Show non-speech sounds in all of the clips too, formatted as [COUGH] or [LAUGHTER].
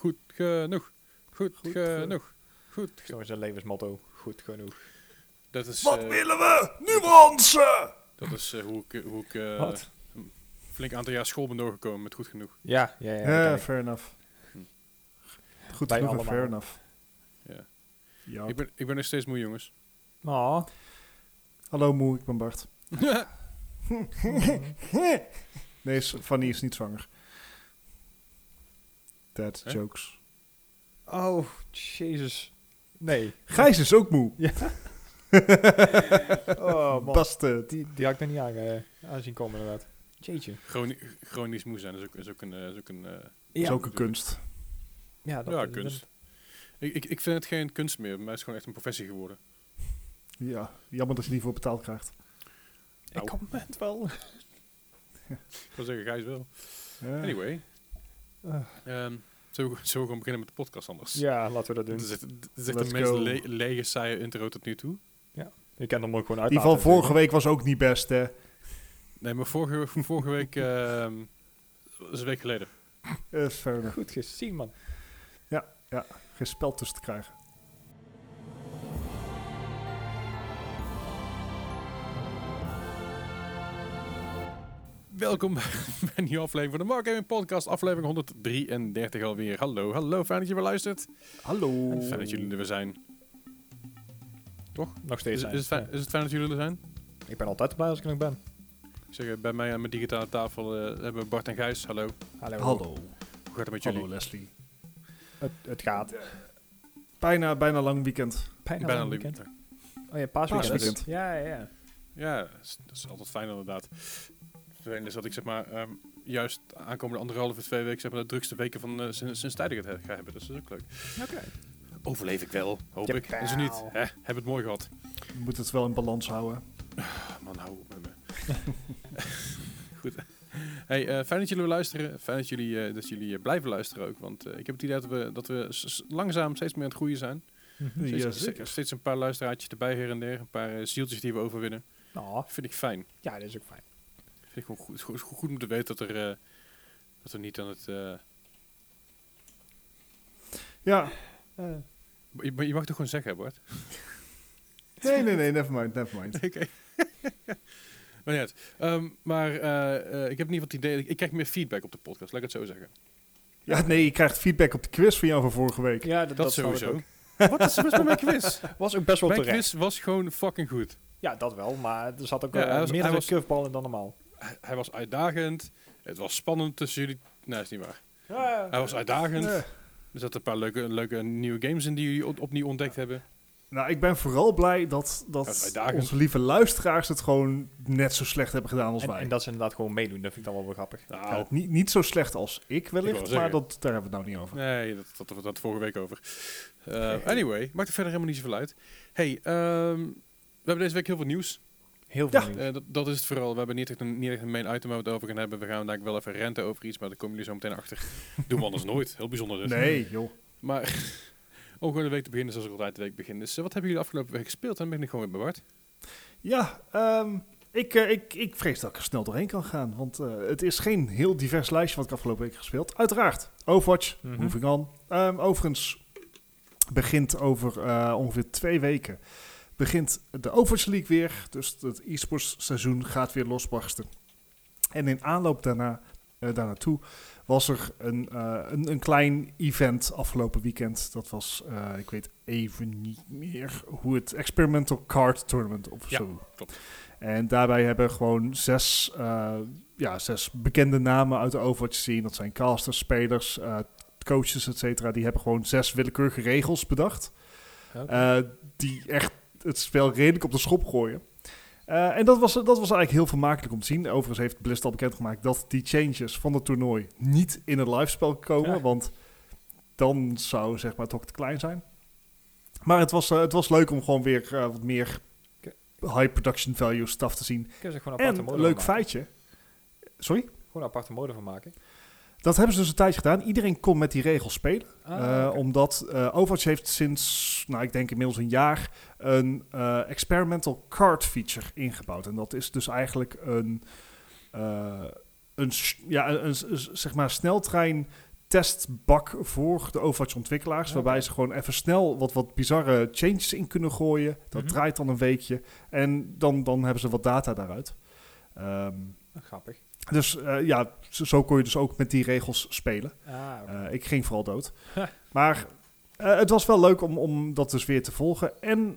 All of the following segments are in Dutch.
Goed genoeg. Goed, Goed genoeg. Goed. Zo is een levensmotto. Goed genoeg. Dat is, Wat eh, willen we? Nuance! dat is eh, hoe ik, hoe ik eh, Wat? een flink aantal jaar school ben doorgekomen met goed genoeg. Ja, ja, ja. Fair enough. Hm. Goed Wij genoeg fair enough. Ja. Ja. Ik, ben, ik ben nog steeds moe, jongens. Aw. Hallo moe, ik ben Bart. [LAUGHS] [LAUGHS] nee, Fanny is niet zwanger. Dad Hè? jokes. Oh, jezus. Nee. Gijs is ook moe. [LAUGHS] Oh, man. Bastard. Die, die had ik nog niet aange- aanzien komen, inderdaad. Jeetje. Chroni- chronisch moe zijn is ook, is ook een... eh, is ook een eh, is ook een kunst. Ja, dat ja, is- kunst. Ik, ik, ik vind het geen kunst meer. Bij mij is het gewoon echt een professie geworden. Ja, jammer dat je niet voor betaald krijgt. Ik kan het wel. Ik wil zeggen, Gijs wel. Ja. Anyway. Ehm zullen, we, zullen we gewoon beginnen met de podcast anders? Ja, laten we dat doen. Dit is echt, is de meest le- lege, saaie intro tot nu toe. Je kan hem ook gewoon uit. Die van vorige week was ook niet best, hè. Nee, maar vorige, vorige week... ehm dat is een week geleden. Eh. Goed gezien, man. Geen spel tussen te krijgen. Welkom bij een nieuwe aflevering van de Mark Gaming Podcast. Aflevering 133 alweer. Hallo, hallo. Fijn dat je weer luistert. Hallo. Fijn dat jullie er weer zijn. Nog steeds. Is, zijn. is, het fijn, Ja. is het fijn dat jullie er zijn? Ik ben altijd blij als ik er nog ben. Ik zeg, eh, bij mij aan mijn digitale tafel eh, hebben we Bart en Gijs. Hallo. Hallo. Hallo. Hoe gaat het met jullie? Hallo Leslie. Het, het gaat. Bijna, bijna lang weekend. Bijna, een weekend. weekend. Oh ja, paasweekend. Paasweekend. Ja, ja, ja. Ja, dat is, dat is altijd fijn inderdaad. Het vervelende is dat ik zeg maar ehm, juist aankomende anderhalve, twee weken zeg maar de drukste weken van eh, sinds, sinds tijd ik het he- ga hebben. Dus dat is ook leuk. Oké. Overleef ik wel, hoop ik. Is het niet? Hè? Heb het mooi gehad. We moeten het wel in balans houden. Ah, man, hou op met me. [LAUGHS] Goed. Hey, eh, fijn dat jullie luisteren. Fijn dat jullie, eh, dat jullie blijven luisteren ook. Want eh, ik heb het idee dat we, dat we langzaam steeds meer aan het groeien zijn. [LAUGHS] Steeds, Ja, zeker. steeds een paar luisteraartjes erbij her en der. Een paar zieltjes die we overwinnen. Oh, Vind ik fijn. ja, dat is ook fijn. Vind ik gewoon goed, goed, goed, goed om te weten dat er... eh, dat we niet aan het... eh, Ja. Eh, je, mag toch gewoon zeggen, Bart? [LAUGHS] Nee, nee, nee, never mind, never mind. [LAUGHS] Oké. [LAUGHS] maar niet uit. Ehm, maar eh, eh, ik heb in ieder geval het idee... Ik, ik krijg meer feedback op de podcast, laat ik het zo zeggen. Ja, nee, je krijgt feedback op de quiz van jou van vorige week. ja, dat, Dat, sowieso. Wat is er mis met mijn quiz? Was ook best wel Mijn terecht. quiz was gewoon fucking goed. Ja, dat wel. Maar er zat ook Ja, was- meer hij een was- curveball in dan normaal. Hij, hij was uitdagend. Het was spannend tussen jullie... Nee, is niet waar. Ja, Hij was uitdagend. Er zaten een paar leuke, leuke nieuwe games in die jullie op- opnieuw ontdekt hebben. nou, ik ben vooral blij dat, Dat onze lieve luisteraars het gewoon net zo slecht hebben gedaan als en, wij. en dat ze inderdaad gewoon meedoen. Dat vind ik dan wel weer grappig. Nou, Ja, niet, niet zo slecht als ik wellicht, zeggen. maar dat, daar hebben we het nou niet over. Nee, dat, dat, dat, dat vorige week over. Eh, anyway, maakt er verder helemaal niet zoveel uit. Hey, ehm, we hebben deze week heel veel nieuws. Heel veel Ja. nieuws. Eh, dat, dat is het vooral. We hebben niet echt, een, niet echt een main item waar we het over gaan hebben. We gaan eigenlijk wel even renten over iets, maar daar komen jullie zo meteen achter. [LAUGHS] Doen we anders nooit. Heel bijzonder dus. Nee, joh. Maar [LAUGHS] om gewoon de week te beginnen zoals ik altijd de week begin. Dus eh, wat hebben jullie afgelopen week gespeeld? En dan ben ik gewoon weer Bart. Ja, ehm, ik, eh, ik, ik vrees dat ik er snel doorheen kan gaan. Want eh, het is geen heel divers lijstje wat ik afgelopen week heb gespeeld. Uiteraard, Overwatch, Mhm. moving on. Ehm, overigens begint over eh, ongeveer twee weken... begint de Overwatch League weer. Dus het e-sports seizoen gaat weer losbarsten. En in aanloop daarna, eh daarnaartoe was er een, eh, een, een klein event afgelopen weekend. Dat was, eh, ik weet even niet meer hoe het Experimental Card Tournament of Ja, zo. klopt. En daarbij hebben gewoon zes, eh, ja, zes bekende namen uit de Overwatch scene. Dat zijn casters, spelers, eh, coaches, et cetera. Die hebben gewoon zes willekeurige regels bedacht. Eh, die echt het spel redelijk op de schop gooien. Eh, en dat was, dat was eigenlijk heel vermakelijk om te zien. Overigens heeft Blizzard al bekendgemaakt dat die changes van het toernooi niet in het livespel komen. Ja. Want dan zou zeg maar, hok te klein zijn. Maar het was, eh, het was leuk om gewoon weer eh, wat meer high production value stuff te zien. Kunnen ze gewoon En aparte een mode leuk maken. feitje. Sorry? Gewoon een aparte mode van maken. Dat hebben ze dus een tijdje gedaan. Iedereen kon met die regels spelen. Ah, Eh. Omdat eh, Overwatch heeft sinds, nou ik denk inmiddels een jaar, een eh, experimental card feature ingebouwd. En dat is dus eigenlijk een, een, ja, een, zeg maar sneltrein testbak voor de Overwatch-ontwikkelaars. Ja, Waarbij ze gewoon even snel wat, wat bizarre changes in kunnen gooien. Dat Mhm. draait dan een weekje. En dan, dan hebben ze wat data daaruit. Ehm, Grappig. Dus eh, ja, zo, zo kon je dus ook met die regels spelen. Ah. Eh, ik ging vooral dood. [LAUGHS] Maar eh, het was wel leuk om, om dat dus weer te volgen. En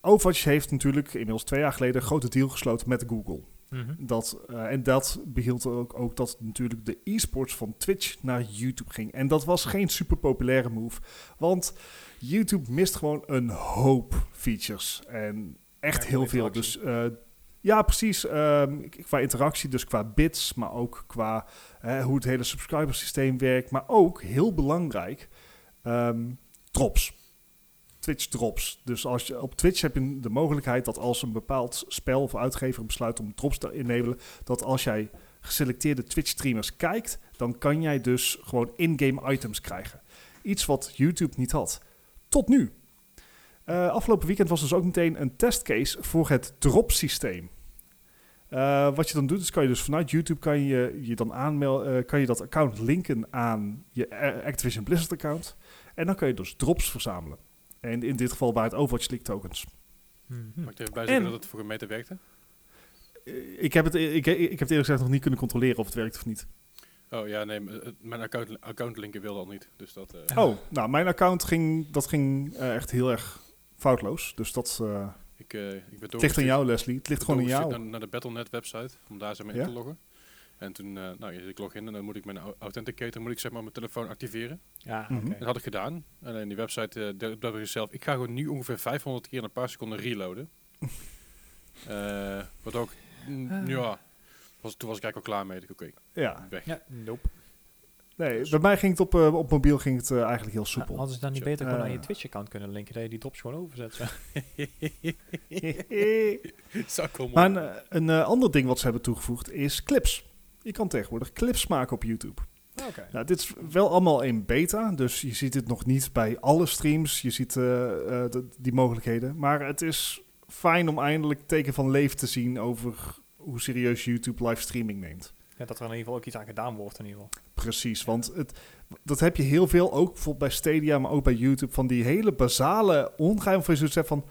Overwatch heeft natuurlijk inmiddels twee jaar geleden een grote deal gesloten met Google. Mhm. Dat, en dat behield ook, ook dat natuurlijk de e-sports van Twitch naar YouTube ging. En dat was geen super populaire move. Want YouTube mist gewoon een hoop features. En echt Ja, heel veel. Dus ja, precies. k- qua interactie, dus qua bits, maar ook qua hoe het hele subscribersysteem werkt. Maar ook, heel belangrijk, ehm, drops. Twitch drops. Dus als je, op Twitch heb je de mogelijkheid dat als een bepaald spel of uitgever besluit om drops te enabelen, dat als jij geselecteerde Twitch streamers kijkt, dan kan jij dus gewoon in-game items krijgen. Iets wat YouTube niet had. Tot nu. Eh, afgelopen weekend was dus ook meteen een testcase voor het drop systeem. Eh, wat je dan doet, is kan je dus vanuit YouTube kan je, je dan aanmelden, kan je dat account linken aan je eh, Activision Blizzard account. En dan kan je dus drops verzamelen. En in dit geval waren het Overwatch League tokens. Mhm. Mag ik er even bij zeggen En- dat het voor een meter werkte? Eh, Ik heb, het, ik, ik heb het eerlijk gezegd nog niet kunnen controleren of het werkt of niet. Oh ja, nee, mijn account, accountlinken wilde al niet. Dus dat... eh. Oh, nou, mijn account ging, dat ging eh, echt heel erg foutloos. Dus dat eh, ik, eh, ik ben het ligt aan jou, Leslie. Het ligt gewoon aan jou. Naar, naar de Battle.net website, om daar zeg maar Ja? in te loggen. En toen, eh, nou, ik log in en dan moet ik mijn au- authenticator, moet ik zeg maar mijn telefoon activeren. Ja, Mhm. oké. Dat had ik gedaan. Alleen die website, uh, dat ik zelf, ik ga gewoon nu ongeveer 500 keer in een paar seconden reloaden. [LAUGHS] Eh, wat ook, mm, Ah. ja, was, toen was ik eigenlijk al klaar mee. Ik, Oké, Ja, weg. Ja, nope. Nee, bij mij ging het op, eh, op mobiel ging het eh, eigenlijk heel Ja, soepel. hadden ze dan niet beter gewoon naar je Eh. Twitch-account kunnen linken, dat je die drops gewoon overzet? zo? [LAUGHS] Zou maar een, een ander ding wat ze hebben toegevoegd is clips. Je kan tegenwoordig clips maken op YouTube. Oké. Nou, dit is wel allemaal in beta, dus je ziet het nog niet bij alle streams. Je ziet eh, eh, de- die mogelijkheden. Maar het is fijn om eindelijk teken van leven te zien over hoe serieus YouTube livestreaming neemt. Ja, dat er in ieder geval ook iets aan gedaan wordt in ieder geval. Precies, want het, dat heb je heel veel, ook bijvoorbeeld bij Stadia, maar ook bij YouTube, van die hele basale ongeheim van je van,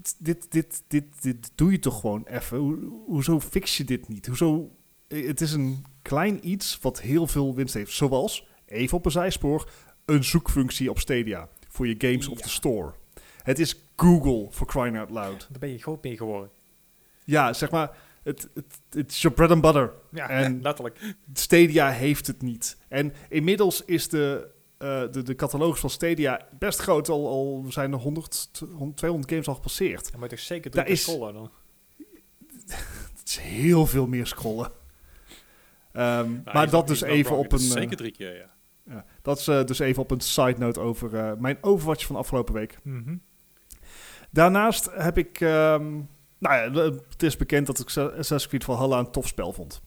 dit, dit, dit, dit, dit doe je toch gewoon even. Hoe, hoezo fix je dit niet? Hoezo, het is een klein iets wat heel veel winst heeft. Zoals, even op een zijspoor, een zoekfunctie op Stadia voor je games of de store. Het is Google, for crying out loud. Daar ben je groot mee geworden. Ja, zeg maar, het het- het is your bread and butter. Ja, En- letterlijk. Stadia heeft het niet. En inmiddels is de, eh, de, de catalogus van Stadia best groot. Al, al zijn er 100, 200 games al gepasseerd. Dan moet je toch zeker Daar drie is- scrollen dan. [LAUGHS] Het is heel veel meer scrollen. Ehm, Nou, maar dat dus even wrong. op Het een... is eh, Zeker drie keer, ja. ja, dat is eh, dus even op een side note over mijn Overwatch van afgelopen week. Mhm. Daarnaast heb ik... ehm, nou ja, het is bekend dat ik Assassin's Creed Valhalla een tof spel vond.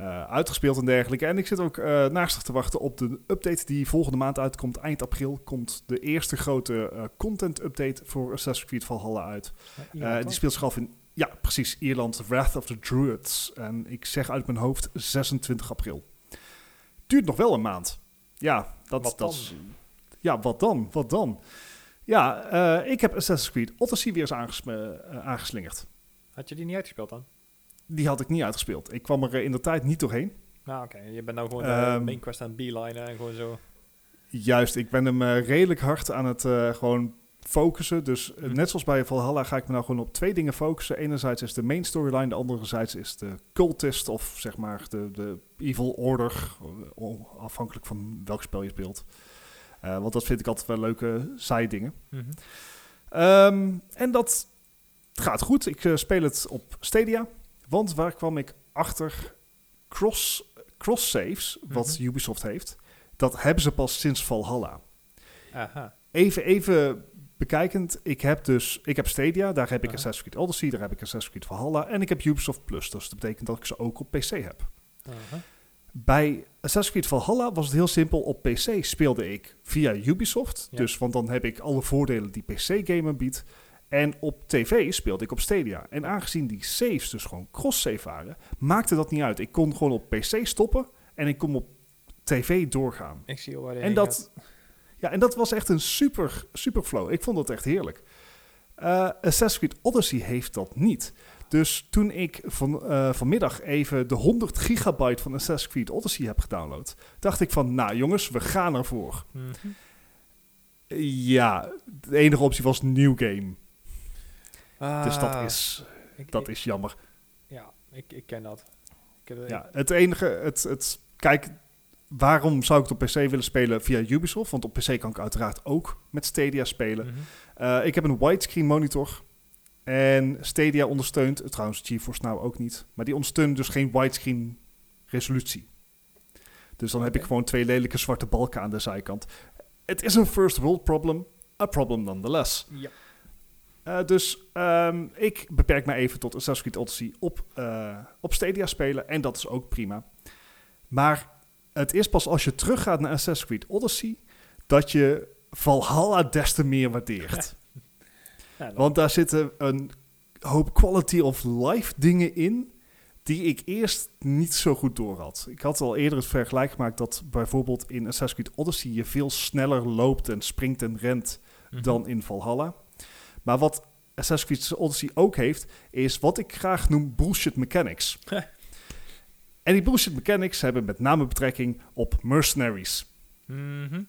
Eh, uitgespeeld en dergelijke. En ik zit ook eh naastig te wachten op de update die volgende maand uitkomt. Eind april komt de eerste grote eh, content update voor Assassin's Creed Valhalla uit. Ja, die speelt zich af in, ja precies, Ierland, Wrath of the Druids. En ik zeg uit mijn hoofd 26 april. Duurt nog wel een maand. Ja, dat, Wat dat is... Ja, wat dan? Wat dan? Ja, eh, ik heb Assassin's Creed Odyssey weer eens aanges- eh, aangeslingerd. Had je die niet uitgespeeld dan? Die had ik niet uitgespeeld. Ik kwam er eh, in de tijd niet doorheen. Nou, oké. Je bent nou gewoon Ehm, de main quest aan beelinen en gewoon zo. Juist, ik ben hem redelijk hard aan het gewoon focussen. Dus eh, Hm. net zoals bij Valhalla ga ik me nou gewoon op twee dingen focussen. Enerzijds is de main storyline, de anderzijds is de cultist of zeg maar de, de evil order. Afhankelijk van welk spel je speelt. Eh, want dat vind ik altijd wel leuke side dingen. Mhm. Ehm, en dat gaat goed. Ik eh, speel het op Stadia. Want waar kwam ik achter? Cross, cross saves, wat Mhm. Ubisoft heeft, dat hebben ze pas sinds Valhalla. Aha. Even, even bekijkend, ik heb dus, ik heb Stadia, daar heb ik. Assassin's Creed Odyssey, daar heb ik Assassin's Creed Valhalla en ik heb Ubisoft Plus. Dus dat betekent dat ik ze ook op PC heb. Aha. Bij Assassin's Creed Valhalla was het heel simpel. Op PC speelde ik via Ubisoft. Ja. Dus, want dan heb ik alle voordelen die PC-gamen biedt. En op tv speelde ik op Stadia. En aangezien die saves dus gewoon cross-save waren, maakte dat niet uit. Ik kon gewoon op PC stoppen en ik kon op tv doorgaan. Ik zie al waar En dat, ja, en dat was echt een super, super flow. Ik vond dat echt heerlijk. Eh, Assassin's Creed Odyssey heeft dat niet. Dus toen ik van, eh, vanmiddag even de 100 gigabyte van Assassin's Creed Odyssey heb gedownload, dacht ik van, nou jongens, we gaan ervoor. Mhm. Ja, de enige optie was New Game. Dus dat Ah, is, ik- dat ik- is jammer. Ja, ik, ik ken dat. Ik Ja, het enige, het, het, kijk, waarom zou ik het op PC willen spelen via Ubisoft? Want op PC kan ik uiteraard ook met Stadia spelen. Mhm. Eh, ik heb een widescreen monitor. En Stadia ondersteunt, trouwens GeForce Now ook niet, maar die ondersteunt dus geen widescreen resolutie. Dus dan heb ik gewoon twee lelijke zwarte balken aan de zijkant. Het is een first world problem, a problem nonetheless. Ja. Eh, dus ehm, ik beperk me even tot Assassin's Creed Odyssey op, eh, op Stadia spelen. En dat is ook prima. Maar het is pas als je teruggaat naar Assassin's Creed Odyssey... dat je Valhalla des te meer waardeert. [LAUGHS] Ja, Want daar zitten een hoop quality of life dingen in... die ik eerst niet zo goed door had. Ik had al eerder het vergelijk gemaakt dat bijvoorbeeld in Assassin's Creed Odyssey... je veel sneller loopt en springt en rent Mhm. dan in Valhalla. Maar wat Assassin's Creed Odyssey ook heeft, is wat ik graag noem bullshit mechanics. [LAUGHS] en die bullshit mechanics hebben met name betrekking op mercenaries. Mhm.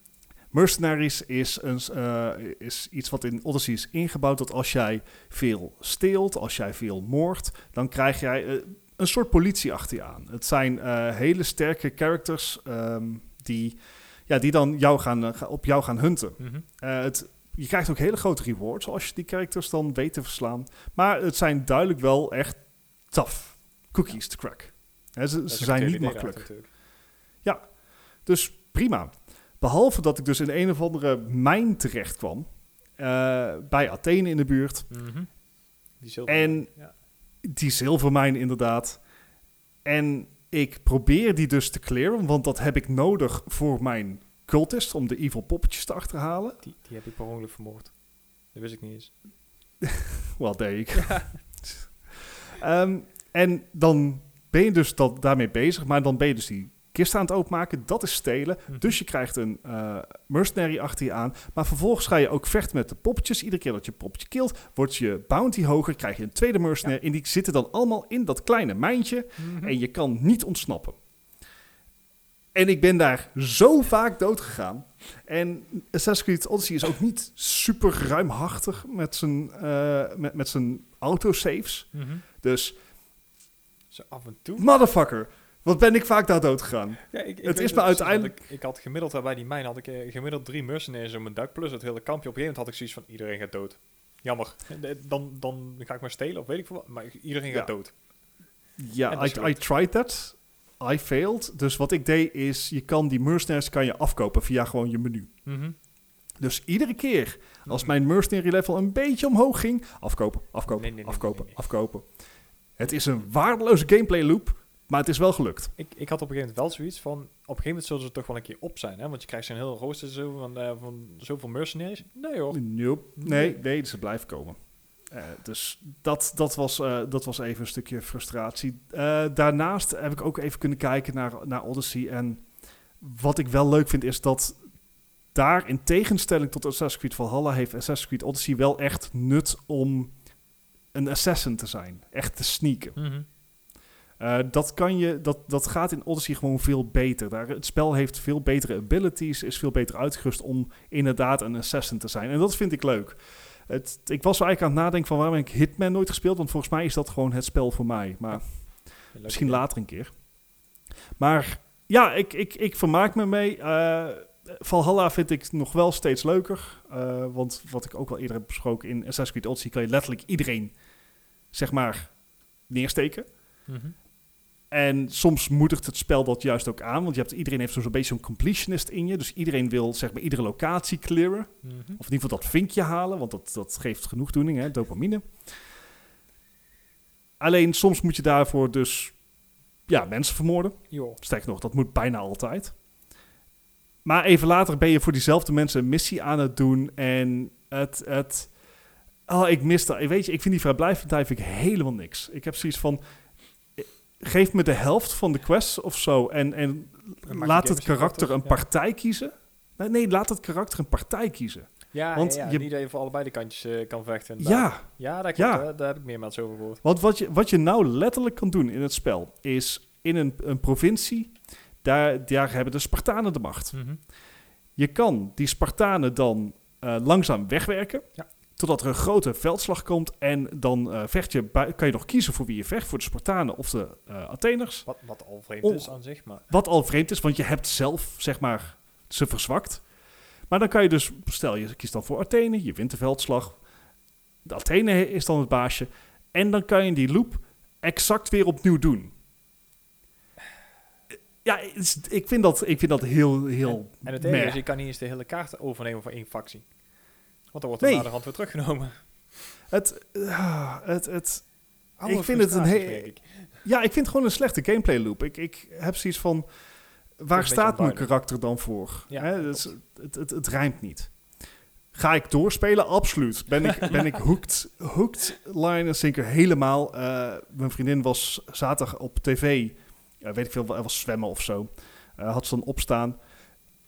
Mercenaries is, een, eh, is iets wat in Odyssey is ingebouwd dat als jij veel steelt, als jij veel moordt, dan krijg jij eh, een soort politie achter je aan. Het zijn eh, hele sterke characters ehm, die, ja, die dan jou gaan, ga- op jou gaan hunten. Mhm. Het, je krijgt ook hele grote rewards als je die characters dan weet te verslaan. Maar het zijn duidelijk wel echt tough cookies to crack. Ze zijn niet makkelijk. natuurlijk. Dus prima. Behalve dat ik dus in een of andere mijn terecht kwam. eh, bij Athene in de buurt. Mhm. Die. En ja. die zilvermijn inderdaad. En ik probeer die dus te clearen. Want dat heb ik nodig voor mijn cultist. Om de evil poppetjes te achterhalen. die, die heb ik per ongeluk vermoord. Dat wist ik niet eens. [LAUGHS] Well, there you go. Ehm, en dan ben je dus dat, daarmee bezig, maar dan ben je dus die kist aan het openmaken. Dat is stelen. Mhm. Dus je krijgt een eh, mercenary achter je aan. Maar vervolgens ga je ook vechten met de poppetjes. Iedere keer dat je poppetje killt, wordt je bounty hoger. Krijg je een tweede mercenary. En die zitten dan allemaal in dat kleine mijntje. Mhm. En je kan niet ontsnappen. En ik ben daar zo vaak dood gegaan. En Assassin's Creed Odyssey is ook niet super ruimhartig met zijn, eh, met, met zijn autosaves. Mhm. Dus, Zo af en toe. motherfucker, wat ben ik vaak daar dood gegaan? Ja, ik, ik Het is me want uiteindelijk- Ik, ik had gemiddeld bij die mijn had ik eh, gemiddeld drie mercenaries op mijn dak. Plus het hele kampje. Op een gegeven moment had ik zoiets van iedereen gaat dood. Jammer. Eh, Dan, dan ga ik maar stelen of weet ik veel wat. Maar iedereen gaat Ja. dood. Ja, I, I tried that. I failed. Dus wat ik deed is, je kan die mercenaries kan je afkopen via gewoon je menu. Mhm. Dus iedere keer als Mhm. mijn mercenary level een beetje omhoog ging, afkopen, afkopen, Nee, nee, nee, afkopen, nee. afkopen. Het is een waardeloze gameplay loop, maar het is wel gelukt. Ik, ik had op een gegeven moment wel zoiets van... Op een gegeven moment zullen ze toch wel een keer op zijn. Hè? Want je krijgt zo'n heel rooster zo van, eh, van zoveel mercenaries. Nee hoor. Nope. Nee, nee, ze blijven komen. Eh, dus dat, dat, was, eh, dat was even een stukje frustratie. Daarnaast heb ik ook even kunnen kijken naar, naar Odyssey. En wat ik wel leuk vind is dat daar in tegenstelling tot Assassin's Creed Valhalla... heeft Assassin's Creed Odyssey wel echt nut om een assassin te zijn. Echt te sneaken. Mhm. Eh, dat, kan je, dat, dat gaat in Odyssey gewoon veel beter. Daar, het spel heeft veel betere abilities, is veel beter uitgerust om inderdaad een assassin te zijn. En dat vind ik leuk. Het, ik was wel eigenlijk aan het nadenken van waarom heb ik Hitman nooit gespeeld, want volgens mij is dat gewoon het spel voor mij. Maar misschien idee. later een keer. Maar ja, ik, ik, ik vermaak me mee. Eh, Valhalla vind ik nog wel steeds leuker. eh, want wat ik ook al eerder heb besproken in Assassin's Creed Odyssey... kan je letterlijk iedereen, zeg maar, neersteken. Mhm. En soms moedigt het spel dat juist ook aan. Want je hebt, iedereen heeft zo'n beetje zo'n completionist in je. Dus iedereen wil zeg maar iedere locatie clearen. Mhm. Of in ieder geval dat vinkje halen. Want dat, dat geeft genoegdoening, hè, dopamine. Alleen soms moet je daarvoor dus ja, mensen vermoorden. Joh. Sterker nog, dat moet bijna altijd. Maar even later ben je voor diezelfde mensen een missie aan het doen. En het... het oh, ik mis dat. Weet je, ik vind die vrijblijvendheid vind ik helemaal niks. Ik heb zoiets van... geef me de helft van de quests of zo. En, en laat het karakter een ja. partij kiezen. Nee, nee, laat het karakter een partij kiezen. Ja, Want ja, ja, je- niet dat je voor allebei de kantjes eh, kan vechten. inderdaad. Ja, Ja, dat klopt. Daar heb ik meer mensen over gehoord. want wat je, wat je nou letterlijk kan doen in het spel... is in een, een provincie... Daar, daar hebben de Spartanen de macht. Je kan die Spartanen dan eh, langzaam wegwerken. Ja. Totdat er een grote veldslag komt. En dan eh, vecht je kan je nog kiezen voor wie je vecht. Voor de Spartanen of de eh, Atheners. Wat, wat al vreemd is aan zich, maar... Wat al vreemd is, want je hebt zelf, zeg maar, ze verzwakt. Maar dan kan je dus, stel je kiest dan voor Athene, je wint de veldslag. De Athene is dan het baasje. En dan kan je die loop exact weer opnieuw doen. Ja, ik vind dat, ik vind dat heel, heel En het enige is, je kan niet eens de hele kaart overnemen voor één factie. Want dan wordt Nee. er naderhand weer teruggenomen. Het, ah, het, het, Ik vind het een frustraties, he- merk ik. ja, ik vind gewoon een slechte gameplay loop. Ik, ik heb zoiets van, waar staat mijn karakter dan voor? Ja, Hè, dat het, het, het, het rijmt niet. Ga ik doorspelen? Absoluut. Ben ik, ben ik [LAUGHS] hooked, hooked line en sinker helemaal. Eh, mijn vriendin was zaterdag op tv, weet ik veel, er was zwemmen of zo. Eh, had ze dan opstaan.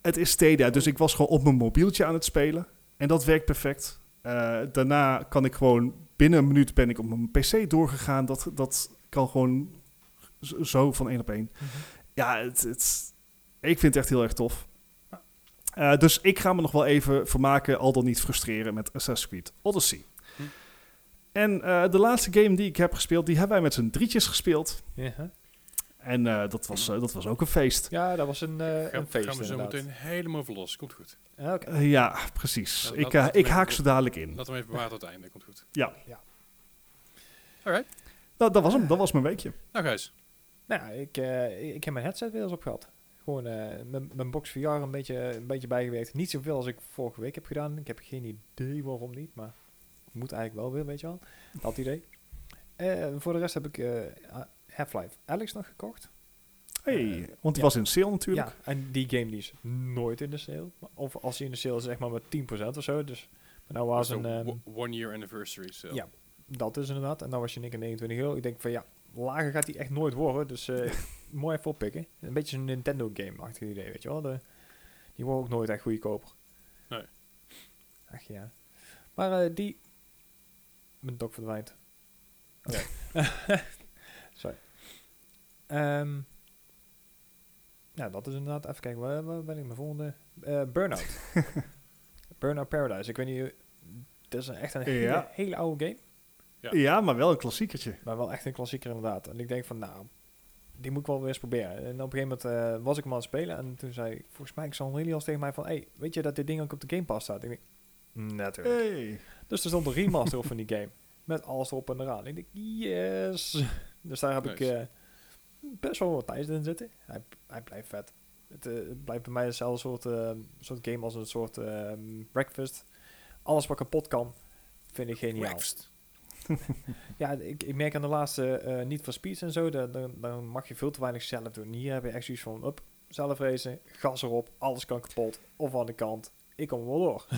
Het is Stadia, dus ik was gewoon op mijn mobieltje aan het spelen. En dat werkt perfect. Eh, daarna kan ik gewoon, binnen een minuut ben ik op mijn pc doorgegaan. Dat, dat kan gewoon zo van één op één. Ja, het, het, ik vind het echt heel erg tof. Eh, dus ik ga me nog wel even vermaken, al dan niet frustreren met Assassin's Creed Odyssey. Hm. En eh, de laatste game die ik heb gespeeld, die hebben wij met z'n drietjes gespeeld. Ja? En eh, dat, was, eh, dat was ook een feest. ja, dat was een, eh, Gaan, een feest gaan we zo inderdaad. meteen helemaal voor los. Komt goed. Ja, oké. Ja, precies. Ja, ik, ik haak zo dadelijk in. Laten we hem even bewaren tot het einde. Komt goed. Ja. Ja. Alright. Nou, dat was hem. Dat was mijn weekje. Nou Gijs. Nou, ik, eh, ik heb mijn headset weer eens opgehad. Gewoon eh, mijn- mijn box VR een beetje, een beetje bijgewerkt. Niet zoveel als ik vorige week heb gedaan. Ik heb geen idee waarom niet, maar moet eigenlijk wel weer, weet je wel. Dat idee. Eh, voor de rest heb ik eh, Half-Life Alex nog gekocht. Hey, Eh, want die ja. was in sale natuurlijk. Ja, en die game die is nooit in de sale. Of als die in de sale is, zeg maar met 10% of zo. Dus maar nou was een... de ehm, wo- one year anniversary sale. ja. dat is inderdaad. En dan was je niks 29 euro. Ik denk van ja, lager gaat die echt nooit worden. Dus eh, [LAUGHS] mooi even oppikken. Een beetje een Nintendo game-achtig idee, weet je wel. De, die worden ook nooit echt goedkoper. Nee. Ach ja. Maar eh, die... Mijn dok verdwijnt. Oké. [LAUGHS] Sorry. Ehm ja, dat is inderdaad... Even kijken, waar, waar ben ik mijn volgende? Eh Burnout. [LAUGHS] Burnout Paradise. Ik weet niet... Het is een, echt een hele, Ja. hele oude game. Ja. Ja, maar wel een klassiekertje. Maar wel echt een klassieker inderdaad. En ik denk van, nou, die moet ik wel weer eens proberen. En op een gegeven moment eh, was ik hem aan het spelen. En toen zei, volgens mij, ik zal really als tegen mij van... Hey, weet je dat dit ding ook op de Game Pass staat? Ik denk, natuurlijk. Hey. Dus er stond een remaster van die game. Met alles erop en eraan. Ik denk, yes! Dus daar heb ik Nice. eh, best wel wat tijd in zitten. Hij, hij blijft vet. Het, eh, het blijft bij mij hetzelfde soort, eh, soort game als een soort ehm, breakfast. Alles wat kapot kan, vind ik geniaal. Breakfast. [LAUGHS] Ja, ik, ik merk aan de laatste eh, niet voor speeds en zo, dan, dan, dan mag je veel te weinig zelf doen. Hier heb je echt zoiets van, up, zelf racen, gas erop, alles kan kapot, of aan de kant. Ik kom wel door. [LAUGHS]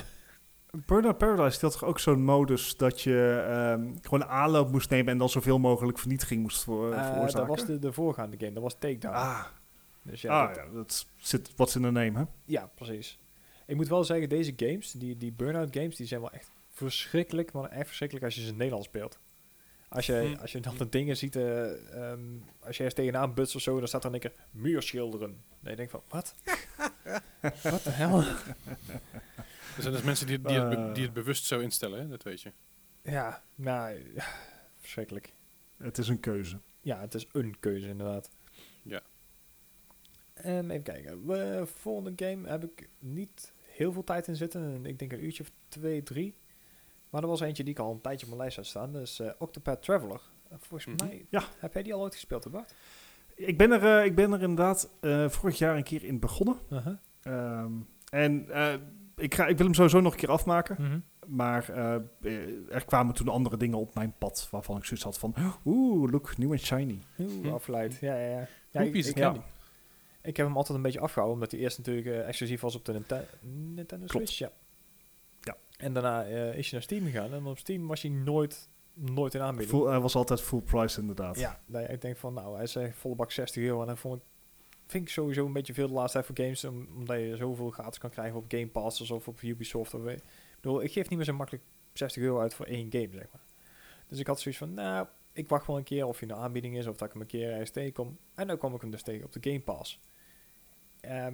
Burnout Paradise had toch ook zo'n modus dat je ehm, gewoon aanloop moest nemen en dan zoveel mogelijk vernietiging moest voor, Eh, veroorzaken? dat was de, de voorgaande game, dat was Takedown. Ah, dus ja, ah, dat- ja, dat zit wat in de name, hè? ja, precies. Ik moet wel zeggen, deze games, die, die Burnout games, die zijn wel echt verschrikkelijk, maar echt verschrikkelijk als je ze in het Nederlands speelt. Als je, Hm. als je dan de dingen ziet, eh, ehm, als je eens tegenaan butst of zo, dan staat er een keer muurschilderen. Nee, je denkt van, wat? [LAUGHS] Wat de hel? Er zijn dus mensen die, die, het, be- Eh. die het bewust zo instellen, hè? dat weet je. Ja, nou, verschrikkelijk. Het is een keuze. Ja, het is een keuze inderdaad. Ja. En even kijken. We, volgende game heb ik niet heel veel tijd in zitten. Ik denk een uurtje of twee, drie. Maar er was eentje die ik al een tijdje op mijn lijst had staan. Dat is eh, Octopath Traveler. En volgens Mhm. mij Ja. heb jij die al ooit gespeeld, hè Bart? Ik ben er, eh, ik ben er inderdaad eh, vorig jaar een keer in begonnen. Uh-huh. Ehm, en eh, ik, ga, ik wil hem sowieso nog een keer afmaken. Mhm. Maar eh, eh, er kwamen toen andere dingen op mijn pad waarvan ik zoiets had van... Oeh, look, nieuw en shiny. Oeh, Hm. afgeleid. Ja, ja, ja. ik, ik, ja. heb hem altijd een beetje afgehouden, omdat hij eerst natuurlijk eh, exclusief was op de Ninte- Nintendo Klopt. Switch. Ja. Ja. En daarna eh, is je naar Steam gegaan. En op Steam was hij nooit nooit in aanbieding. Full, hij was altijd full price inderdaad. Ja, je- ik denk van, nou, hij zei volle bak 60 euro. En dan vond ik, vind ik sowieso een beetje veel de laatste tijd voor games. om- omdat je zoveel gratis kan krijgen op Game Passes of op Ubisoft. Of, weet- ik bedoel, ik geef niet meer zo makkelijk 60 euro uit voor één game, zeg maar. Dus ik had zoiets van, nou, ik wacht wel een keer of in de aanbieding is. Of dat ik hem een keer ergens tegenkom. En dan kwam ik hem dus tegen op de Game Pass. Ehm,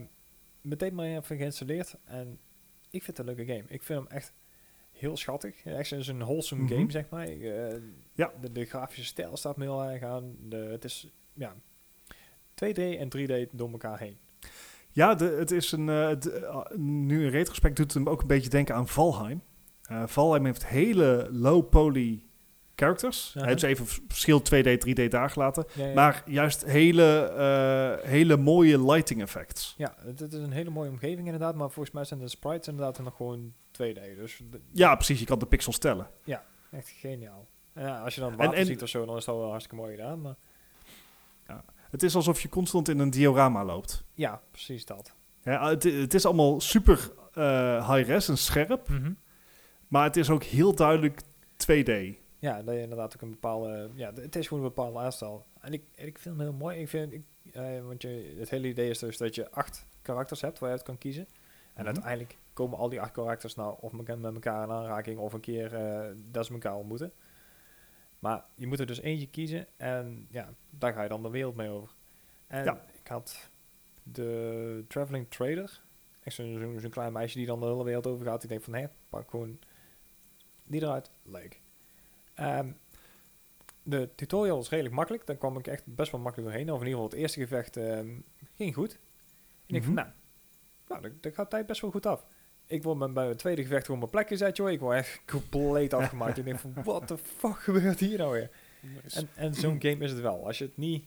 meteen maar even geïnstalleerd. En ik vind het een leuke game. Ik vind hem echt heel schattig. Echt zo'n zo'n wholesome Mhm. game, zeg maar. Eh, Ja. De, de grafische stijl staat me heel erg aan. De, het is, ja, 2D en 3D door elkaar heen. Ja, de, het is een. de- eh, nu in retrospect doet het hem ook een beetje denken aan Valheim. Eh, Valheim heeft hele low poly characters. Uh-huh. Hij heeft even verschil 2D, 3D daar gelaten. Ja, ja. Maar juist hele, hele mooie lighting effects. ja, het, is een hele mooie omgeving inderdaad. Maar volgens mij zijn de sprites inderdaad nog gewoon 2D. Dus Ja, precies. Je kan de pixels tellen. echt geniaal. En ja, als je dan water en- ziet of zo, dan is dat wel hartstikke mooi gedaan. Maar Het is alsof je constant in een diorama loopt. ja, precies dat. Ja, het, het is allemaal super eh, high-res en scherp. Maar het is ook heel duidelijk 2D. Ja, dat je inderdaad ook een bepaalde... Ja, het is gewoon een bepaalde aanstel. En ik, en ik vind hem heel mooi. Ik vind, ik, eh, want je, het hele idee is dus dat je acht karakters hebt waar je uit kan kiezen. En Mhm. uiteindelijk komen al die acht karakters nou of met elkaar in aanraking of een keer eh, dat ze elkaar ontmoeten. Maar je moet er dus eentje kiezen en ja, daar ga je dan de wereld mee over. En Ja. ik had de Traveling Trader, echt zo'n klein meisje die dan de hele wereld over gaat. Ik denk van, hé, pak gewoon die eruit. Leuk. Ehm, de tutorial is redelijk makkelijk. Daar kwam ik echt best wel makkelijk doorheen. Of in ieder geval het eerste gevecht ehm, ging goed. En ik denk van, Mhm. nou, nou dat, dat gaat tijd best wel goed af. Ik word met- bij het tweede gevecht gewoon mijn plek gezet, joh. Ik word echt compleet afgemaakt. ik denk van, [LAUGHS] what the fuck gebeurt hier nou weer? Nice. En, en zo'n game is het wel. Als je het niet,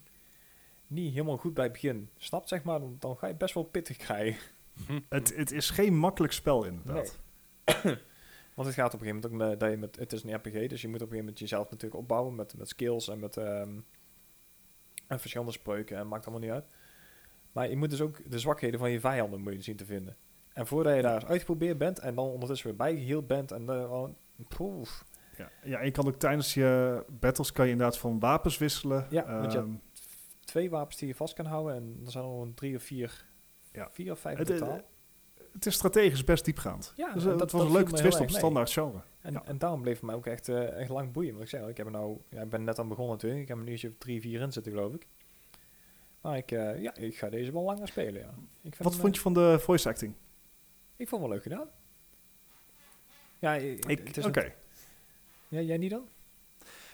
niet helemaal goed bij het begin snapt, zeg maar, dan, dan ga je best wel pittig krijgen. [LAUGHS] Het, het is geen makkelijk spel inderdaad. [COUGHS] Want het gaat op een gegeven moment ook met, dat je met, het is een RPG, dus je moet op een gegeven moment jezelf natuurlijk opbouwen met, met skills en met ehm, en verschillende spreuken en maakt allemaal niet uit. Maar je moet dus ook de zwakheden van je vijanden moet je zien te vinden. En voordat je daar uitgeprobeerd bent en dan ondertussen weer bijgeheeld bent en dan al- poef. Ja, ja, en je kan ook tijdens je battles kan je inderdaad van wapens wisselen. Ja, want je Ehm, twee wapens die je vast kan houden en er zijn er nog een drie of vier, Ja. vier of vijf Het, in eh, totaal. het is strategisch best diepgaand. Ja, dus, eh, dat- het was dat een leuke twist op standaard genre. En, Ja. en daarom bleef het mij ook echt, eh, echt lang boeien. Want ik zei ik, heb er nou, ja, ik ben net aan begonnen natuurlijk. Ik heb er nu uurtje of drie, vier in zitten, geloof ik. Maar ik, eh, ja, ik ga deze wel langer spelen, ja. Ik vind Wat hem, vond je van de voice acting? Eh, Ik vond het wel leuk gedaan. Ja, ik, Ik, het is Oké. ja, jij niet dan?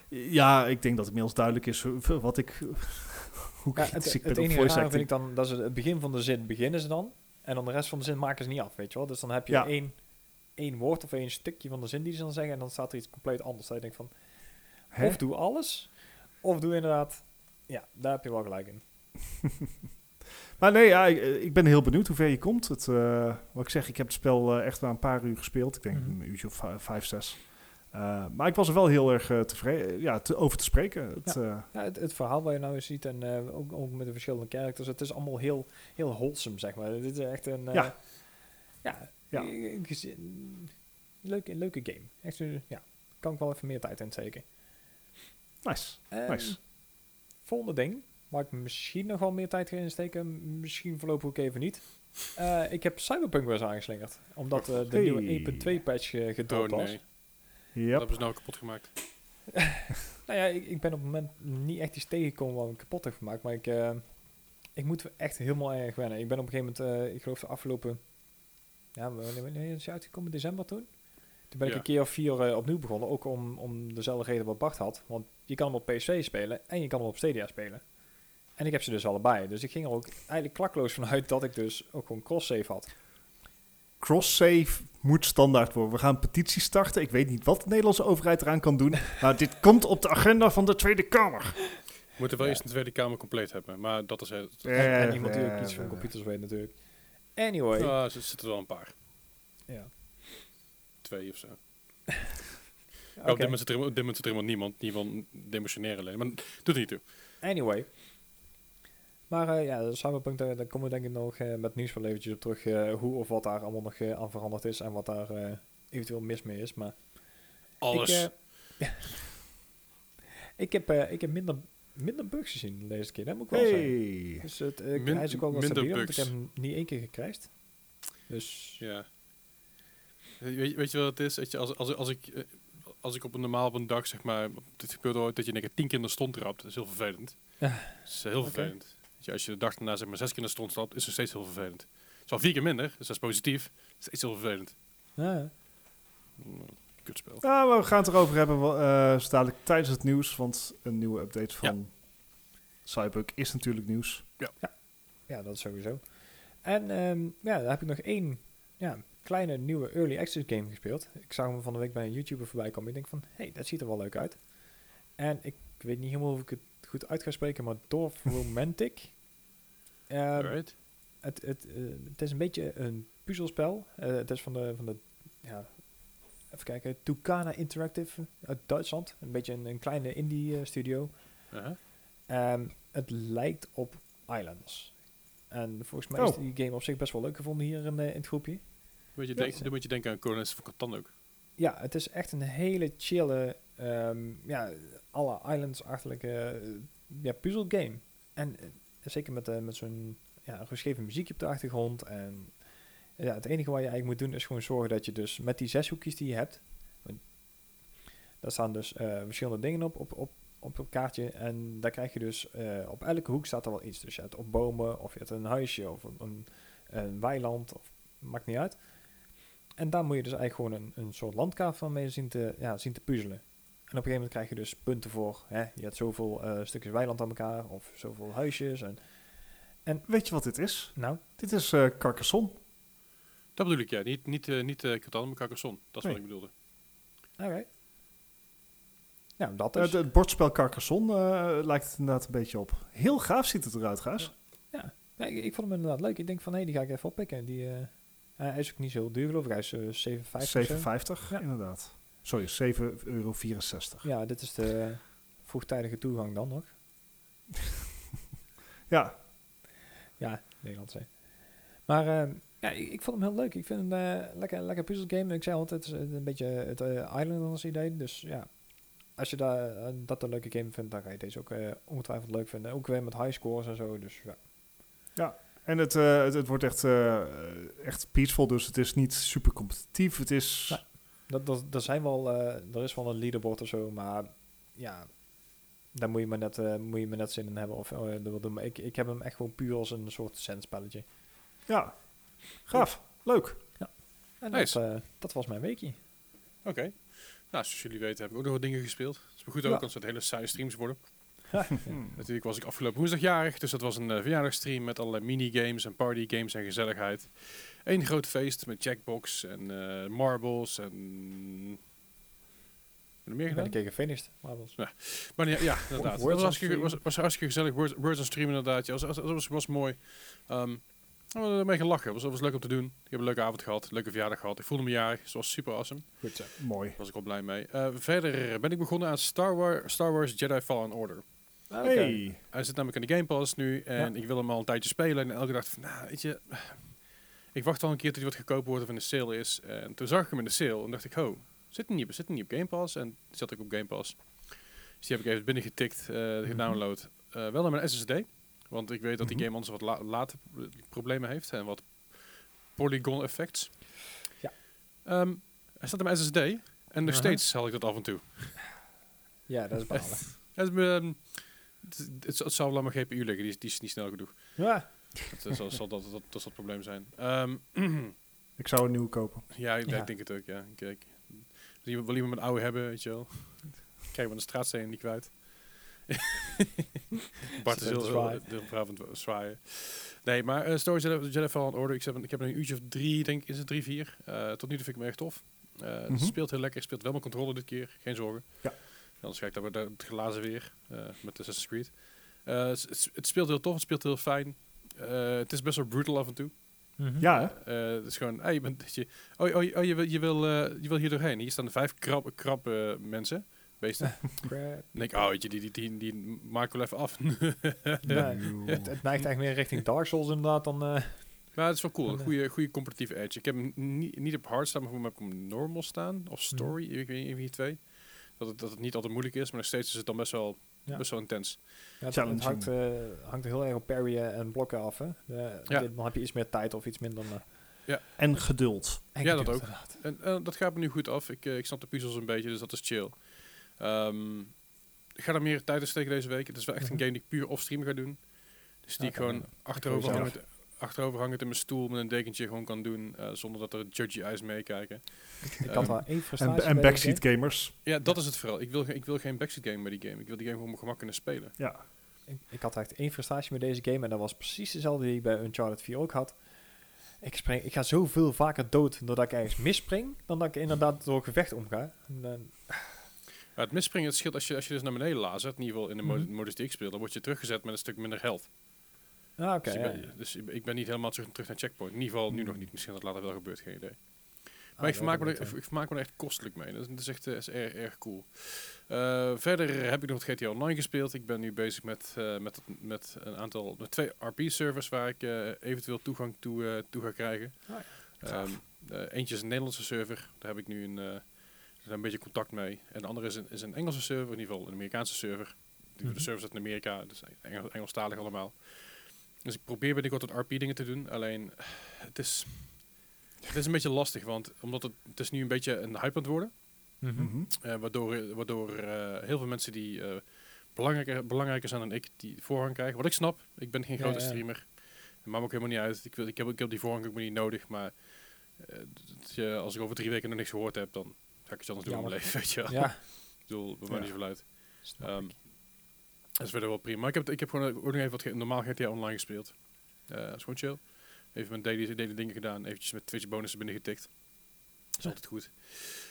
Ja, ik denk dat het inmiddels duidelijk is wat ik, [LAUGHS] hoe Ja, het ik ben het enige rare vind ik dan, dat ze het begin van de zin beginnen ze dan. En dan de rest van de zin maken ze niet af, weet je wel. Dus dan heb je Ja. één, één woord of één stukje van de zin die ze dan zeggen. En dan staat er iets compleet anders. Dat je denkt van, Hè? of doe alles, of doe inderdaad... Ja, daar heb je wel gelijk in. [LAUGHS] Maar nee, ja, ik, ik ben heel benieuwd hoe ver je komt. Het, eh, wat ik zeg, ik heb het spel eh, echt maar een paar uur gespeeld. Ik denk Mhm. een uurtje of vijf, zes. Eh, maar ik was er wel heel erg eh, tevreden ja, te, over te spreken. Het, eh, Ja, het, het verhaal waar je nou eens ziet en eh, ook, ook met de verschillende characters, het is allemaal heel, heel wholesome, zeg maar. Dit is echt een, eh, Ja. ja, Ja. leuke, leuke game. Echt, ja, kan ik wel even meer tijd in steken. nice, Ehm, nice. Volgende ding, waar ik misschien nog wel meer tijd ga insteken, misschien voorlopig ook even niet. Eh, ik heb Cyberpunk weer eens aangeslingerd, omdat eh, de Hey. nieuwe 1.2 patch eh, Oh gedropt was. nee, dat hebben ze nou kapot gemaakt. [LAUGHS] Nou ja, ik, ik ben op het moment niet echt iets tegengekomen wat ik kapot heb gemaakt. Maar ik, eh, ik moet echt helemaal erg wennen. Ik ben op een gegeven moment, eh, ik geloof de afgelopen... Ja, wanneer, wanneer is het uitgekomen? December toen? Toen ben ik Ja. een keer of vier opnieuw begonnen. Ook om, om dezelfde reden wat Bart had. Want je kan hem op PC spelen en je kan hem op Stadia spelen. En ik heb ze dus allebei. Dus ik ging er ook eigenlijk klakloos vanuit dat ik dus ook gewoon cross-save had. Cross-save moet standaard worden. We gaan een petitie starten. Ik weet niet wat de Nederlandse overheid eraan kan doen. [LAUGHS] maar dit komt op de agenda van de Tweede Kamer. We moeten wel Ja. eerst een Tweede Kamer compleet hebben, maar dat is het. En, en iemand die ook iets van computers weet natuurlijk. Anyway. Ja, er zitten er wel een paar. Ja. Twee of zo. [LAUGHS] Oké. Ja, op dit moment zit er, helemaal niemand. Geval demotioneren alleen. Maar doet er niet toe. Anyway. Maar eh, ja, de Cyberpunk, daar, daar komen we denk ik nog eh, met nieuws wel eventjes op terug. eh, hoe of wat daar allemaal nog aan veranderd is en wat daar eventueel mis mee is. Maar Alles. ik... [LAUGHS] Ik heb, ik heb minder, minder bugs gezien deze keer, dat moet ik wel zeggen. Hey. Dus het, Min- hij is ook wel wat stabieler, want ik heb hem niet één keer gecrashed. Dus Ja. Weet, weet je wat het is? Weet je, als, als, als, ik, als ik op een normaal op een dag, zeg maar, dit gebeurt ooit dat je één keer tien keer in de stond trapt, dat is heel vervelend. Ja. Dat is heel vervelend. Je, als je de dag daarna zeg maar zes keer in de stond stapt, is het steeds heel vervelend. Het is wel vier keer minder, dus dat is positief. Steeds heel vervelend. ja, Mm, Kutspel. Nou, we gaan het erover hebben uh, zo dadelijk tijdens het nieuws. Want een nieuwe update van Cyberpunk is natuurlijk nieuws. ja, dat sowieso. En ehm, ja, daar heb ik nog één ja, kleine nieuwe early access game gespeeld. Ik zag hem van de week bij een YouTuber voorbij komen. Ik denk van, hé, hey, dat ziet er wel leuk uit. En ik weet niet helemaal of ik het goed uit ga spreken, maar Dorf [LAUGHS] Romantic. Ehm, Alright. het, het, eh, het is een beetje een puzzelspel. Eh, het is van de, van de ja, even kijken, Tucana Interactive uit Duitsland. Een beetje een, een kleine indie eh, studio. Uh-huh. Ehm, het lijkt op Islands. En volgens mij is Oh. die game op zich best wel leuk gevonden hier in, in het groepje. Moet je Ja. denken, dan moet je denken aan Coronets van Catan ook. Ja, het is echt een hele chille, ehm, ja, alle Islands-achtige eh, ja, puzzelgame. En eh, zeker met, eh, met zo'n ja, geschreven muziekje op de achtergrond. En ja, het enige wat je eigenlijk moet doen is gewoon zorgen dat je dus met die zes hoekjes die je hebt, daar staan dus verschillende dingen op, op, op, op het kaartje. En daar krijg je dus, op elke hoek staat er wel iets. Dus je hebt op bomen, of je hebt een huisje, of een, een, een weiland, of maakt niet uit. En daar moet je dus eigenlijk gewoon een, een soort landkaart van mee zien te, ja, zien te puzzelen. En op een gegeven moment krijg je dus punten voor. Hè? Je hebt zoveel eh, stukjes weiland aan elkaar, of zoveel huisjes. En, Weet je wat dit is? nou, Dit is eh Carcassonne. Dat bedoel ik, ja. Niet, niet, eh, niet eh, Catan, maar Carcassonne. Dat is Nee. wat ik bedoelde. oké. Nou, dat Eh, is. Het het bordspel Carcassonne eh, lijkt het inderdaad een beetje op. Heel gaaf ziet het eruit, Gaas. Ja, ik, ik vond hem inderdaad leuk. Ik denk van, hé, die ga ik even oppikken. Die, eh, hij is ook niet zo heel duur, geloof ik. Hij is eh 7,50 of zo. 7,50 Ja. inderdaad. Sorry, 7,64 euro. Ja, dit is de vroegtijdige toegang dan nog. [LAUGHS] Ja, Ja, Nederlands hè. Maar ehm, ja, ik, ik vond hem heel leuk. Ik vind hem eh, lekker, lekker puzzelgame. Ik zei altijd, het is een beetje het uh, Islanders idee. Dus ja, als je daar, eh, dat een leuke game vindt, dan ga je deze ook eh, ongetwijfeld leuk vinden. Ook weer met high scores en zo. Dus ja. en het, eh, het, het wordt echt, eh, echt peaceful, dus het is niet super competitief. Het is... Dat, dat, er zijn wel, eh, er is wel een leaderboard of zo, maar ja, daar moet je maar net, eh, moet je maar net zin in hebben. Of, oh, dat wil doen. Maar ik, ik heb hem echt gewoon puur als een soort zenspelletje. Ja, gaaf. Leuk. En Nice. dat, eh, dat was mijn weekje. Oké. Nou, zoals jullie weten heb ik ook nog wat dingen gespeeld. Dat is maar goed Ja. ook, anders het hele saaie streams worden. Hmm. [LAUGHS] [LAUGHS] Natuurlijk was ik afgelopen woensdag jarig, dus dat was een uh, verjaardagstream met allerlei minigames en partygames en gezelligheid. Eén groot feest met Jackbox en uh, marbles en... Heb er meer Ik ben gedaan? een keer gefinished. Marbles. Maar ja, ja inderdaad. Words Het was was, was hartstikke gezellig. Words, words on stream inderdaad. Ja, was, was, mooi. Um, we hebben ermee gelachen. Het was, was leuk om te doen. Ik heb een leuke avond gehad. Leuke verjaardag gehad. Ik voelde me jarig. Het was super awesome. Goed zo. Mooi. Daar was ik wel blij mee. Uh, verder ben ik begonnen aan Star Wars, Star Wars Jedi Fallen Order. Ah, Hey. Hij zit namelijk in de Game Pass nu. En Ja. ik wil hem al een tijdje spelen. En elke dag van, nou, weet je... Ik wacht al een keer tot hij wat goedkoper wordt of in de sale is. En toen zag ik hem in de sale. En dacht ik, oh, zit hij niet, op- zit niet op Game Pass? En zat ik op Game Pass. Dus die heb ik even binnengetikt, eh gedownload. Eh, wel naar mijn SSD. Want ik weet dat die Mhm. game anders wat la late problemen heeft. En wat polygon effects. Ja. Ehm, hij staat op mijn SSD. En nog steeds haal ik dat af en toe. Ja, dat is balen. [LAUGHS] Het, ehm, het, het, het zal wel aan mijn GPU liggen. Die is, die is niet snel genoeg. ja. Dat, eh, zal, zal dat, dat, dat zal het probleem zijn. Ehm, [CLEARS THROAT] Ik zou een nieuwe kopen. ja, ik, Ja. ik denk het ook, ja. Kijk. Wil iemand, wil iemand een oude hebben, weet je wel? Kijk, maar de straatsteen niet kwijt. [LAUGHS] Bart is heel, heel, zwaaien. Nee, maar uh, Story Jedi, Fallen Order, ik heb, een- ik heb een uurtje of drie, denk ik, is het drie, vier. Eh, tot nu toe vind ik me echt tof. Eh, Mhm. Het speelt heel lekker, het speelt wel mijn controle dit keer, geen zorgen. Ja. Anders ga ik daar weer het glazen weer, eh, met Assassin's Creed. Eh, het speelt heel tof, het speelt heel fijn. Eh, het is best wel brutal af en toe. Mhm. Ja, hè? Eh, het is gewoon, hey, je bent, je, oh, oh, oh, je, wil, je, wil, eh, je wil hier doorheen. Hier staan vijf krab eh, mensen, beesten. [LAUGHS] Crap. Dan denk ik, oh, weet je, die, die, die, die maak ik wel even af. [LAUGHS] Nee, het, het neigt eigenlijk meer richting Dark Souls inderdaad dan... eh, maar het is wel cool, een goede, goede competitieve edge. Ik heb hem niet, niet op hard staan, maar voor mij heb ik hem normal staan. Of story, ik weet niet, een van die twee. Dat het, dat het niet altijd moeilijk is, maar nog steeds is het dan best wel, Ja. best wel intens. Ja, het, hangt, eh, hangt heel erg op parryen en blokken af. Hè? De- Ja. dit- Dan heb je iets meer tijd of iets minder. eh, En geduld. en Ja, dat ook. inderdaad. En eh, dat gaat me nu goed af. Ik, eh, ik snap de puzzels een beetje, dus dat is chill. Ehm, ik ga er meer tijd in steken deze week. Het is wel echt Mhm. een game die ik puur off-stream ga doen. Dus die ik gewoon ja. achterover Voor hangend, achterover hangend in mijn stoel met een dekentje gewoon kan doen. eh, zonder dat er judgy eyes meekijken. Ik had Ehm, wel één En, frustratie en backseat game. gamers. Ja, dat is het vooral. Ik wil, ik wil geen backseat game bij die game. Ik wil die game gewoon op mijn gemak kunnen spelen. Ja. Ik, ik had echt één frustratie met deze game en dat was precies dezelfde die ik bij Uncharted 4 ook had. Ik, spring, ik ga zoveel vaker dood doordat ik ergens misspring, dan dat ik inderdaad door gevecht omga. En, het misspringen, het scheelt als je, als je dus naar beneden lazert, in ieder geval in de mo- Mhm. modus die ik speel, dan word je teruggezet met een stuk minder health. Ah, oké. dus, ja, dus ik ben- niet helemaal terug, terug naar checkpoint. In ieder geval nu nog niet. Misschien dat later wel gebeurt, geen idee. Maar Ah, ik, vermaak me er, ik vermaak me er echt kostelijk mee. Dat is, dat is echt eh, is erg, erg cool. Eh, verder heb ik nog het GTA Online gespeeld. Ik ben nu bezig met, eh, met, met een aantal, met twee RP-servers waar ik eventueel toegang toe, toe ga krijgen. Ah, Ehm, eh, eentje is een Nederlandse server. Daar heb ik nu een, een beetje contact mee. En de andere is een, is een Engelse server, in ieder geval een Amerikaanse server. Die Mhm. De servers uit Amerika, dus Engels, Engelstalig allemaal. Dus ik probeer binnenkort wat RP-dingen te doen. Alleen, het is, het is een beetje lastig, want omdat het, het is nu een beetje een hype aan het worden. Mhm. Mhm. Eh, waardoor waardoor eh, heel veel mensen die eh, belangrijker, belangrijker zijn dan ik, die voorrang krijgen. Wat ik snap, ik ben geen Ja, grote ja. streamer. Dat maakt me ook helemaal niet uit. Ik, wil, ik, heb, ik heb die voorrang ook niet nodig. Maar eh, je, als ik over drie weken nog niks gehoord heb, dan ga ik iets anders doen in mijn leven. [LAUGHS] Weet je wel. Ja, Ik bedoel, bij mij Ja. niet zoveel uit. Ehm. Dat is verder wel prima. Maar ik heb, ik heb gewoon ook nog even wat normaal GTA Online gespeeld. Eh dat is gewoon chill. Even mijn daily, daily dingen gedaan. Eventjes met Twitch bonussen binnengetikt. Dat is Ja. altijd goed.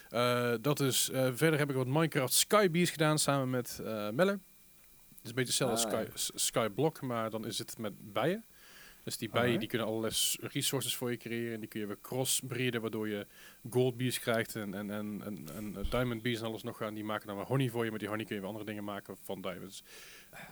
Eh, dat is, eh, verder heb ik wat Minecraft Skybees gedaan samen met eh Melle. Het is een beetje hetzelfde als Ah. Sky, Skyblock, maar dan is het met bijen. Dus die bijen die kunnen allerlei resources voor je creëren. En die kun je weer crossbreeden, waardoor je gold bees krijgt en, en, en, en, en eh, diamond bees en alles nog gaan. Die maken dan weer honey voor je. Met die honey kun je weer andere dingen maken van diamonds.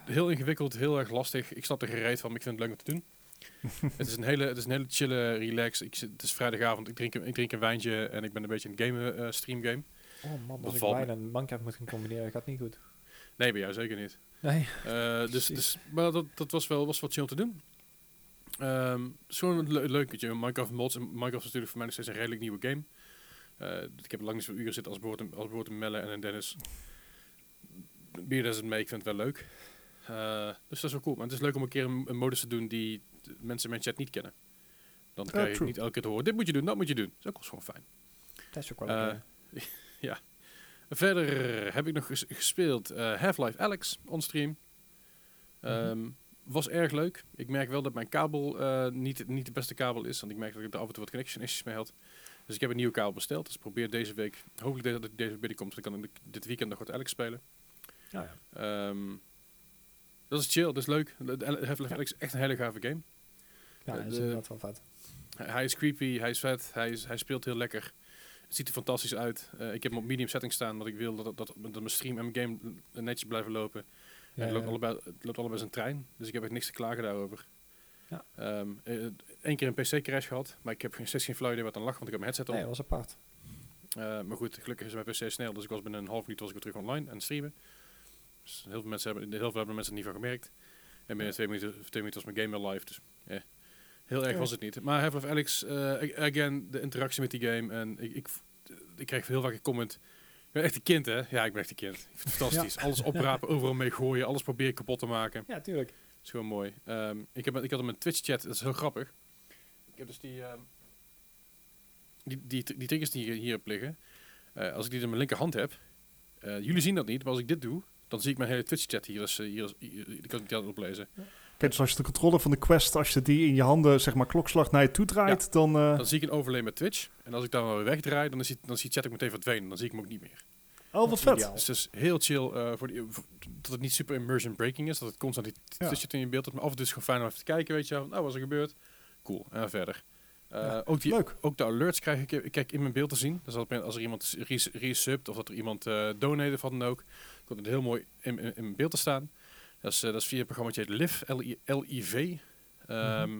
Heel ingewikkeld, heel erg lastig. Ik snap er gereed van, maar ik vind het leuk om te doen. [LAUGHS] het, is een hele, het is een hele chille relax. Ik het is vrijdagavond, ik drink, een- ik drink een wijntje en ik ben een beetje aan het gamen, eh stream game. Oh man, als ik wijn en Minecraft moet gaan combineren, gaat niet goed. Nee, bij jou zeker niet. Nee. Eh, dus, dus, maar dat, dat was wel was wat chill te doen. Ehm Zo'n le leuk Minecraft mods. En Minecraft is natuurlijk voor mij nog steeds een redelijk nieuwe game. Eh, ik heb lang niet zoveel uren zitten als bijvoorbeeld, een- als bijvoorbeeld een Melle en een Dennis. Bier is het mee, ik vind het wel leuk. Eh, dus dat is wel cool. Maar het is leuk om een keer een, een modus te doen die mensen in mijn chat niet kennen. Dan krijg je true. niet elke keer te horen, dit moet je doen, dat moet je doen. Dat is ook gewoon fijn. Dat is ook wel Eh, lekker. [LAUGHS] Verder heb ik nog ges- gespeeld eh, Half-Life Alex onstream. Ehm Was erg leuk. Ik merk wel dat mijn kabel niet, niet de beste kabel is. Want ik merk dat ik er af en toe wat connection issues mee had. Dus ik heb een nieuwe kabel besteld. Dus ik probeer deze week, hopelijk dat ik deze binnenkomt. Dan kan ik dit weekend nog wat Alex spelen. Ja, ja. Ehm, dat is chill, dat is leuk. Half-Life is echt een hele gave game. Ja, de- dat is de- inderdaad wel vet. Hij, is creepy, hij is vet, hij, is, hij speelt heel lekker. Het ziet er fantastisch uit. Eh, ik heb hem op medium setting staan, want ik wil dat, dat, dat mijn stream en mijn game netjes blijven lopen. Ja, het, loopt ja. allebei, het loopt allebei zijn trein, dus ik heb echt niks te klagen daarover. Ja. Ehm, eh, Eén keer een PC-crash gehad, maar ik heb geen- steeds geen flauw idee wat dan lag, want ik heb mijn headset op. Nee, dat was apart. Eh, maar goed, gelukkig is mijn PC snel, dus ik was binnen een half minuut was ik weer terug online het streamen. Dus heel veel mensen hebben, heel veel hebben mensen niet van gemerkt. En binnen twee minuten, twee minuten was mijn game weer live, dus eh, heel erg was het niet. Maar Half-Life Alex, eh, ag- again, de interactie met die game en ik, ik, ik krijg heel vaak een comment. Ik ben echt een kind, hè? Ja, ik ben echt een kind. Ik vind het [LAUGHS] fantastisch. Alles oprapen, overal mee gooien, alles proberen kapot te maken. Ja, tuurlijk. Dat is gewoon mooi. Ehm, ik, heb, ik had hem in Twitch-chat, dat is heel grappig. Ik heb dus die, ehm, die, die, die triggers die hier, hier op liggen. Eh, als ik die in mijn linkerhand heb, jullie zien dat niet, maar als ik dit doe, dan zie ik mijn hele Twitch-chat hier. Hier, is- hier, die kan ik niet oplezen. Kijk, dus als je de controle van de Quest, als je die in je handen, zeg maar, klokslag naar je toe draait, dan... eh, Dan zie ik een overlay met Twitch. En als ik dan weer wegdraai, dan is die, dan die chat ook meteen verdwenen. Dan zie ik hem ook niet meer. oh, wat vet. Dus het is heel chill eh, voor die, voor- dat het niet super immersion breaking is. Dat het constant die Ja. Twitch chat in je beeld is. Maar af en toe is het gewoon fijn om even te kijken, weet je wel. Nou, wat is er gebeurd? Cool. En verder. Eh, Ja, ook, die, Leuk. ook de alerts krijg ik, ik kijk in mijn beeld te zien. Dus als, als er iemand res- resubt of dat er iemand eh donate of wat dan ook, komt het heel mooi in, in, in mijn beeld te staan. Dat is, eh, dat is via het programma dat heet LIV, L-I-V. Ehm, Mhm.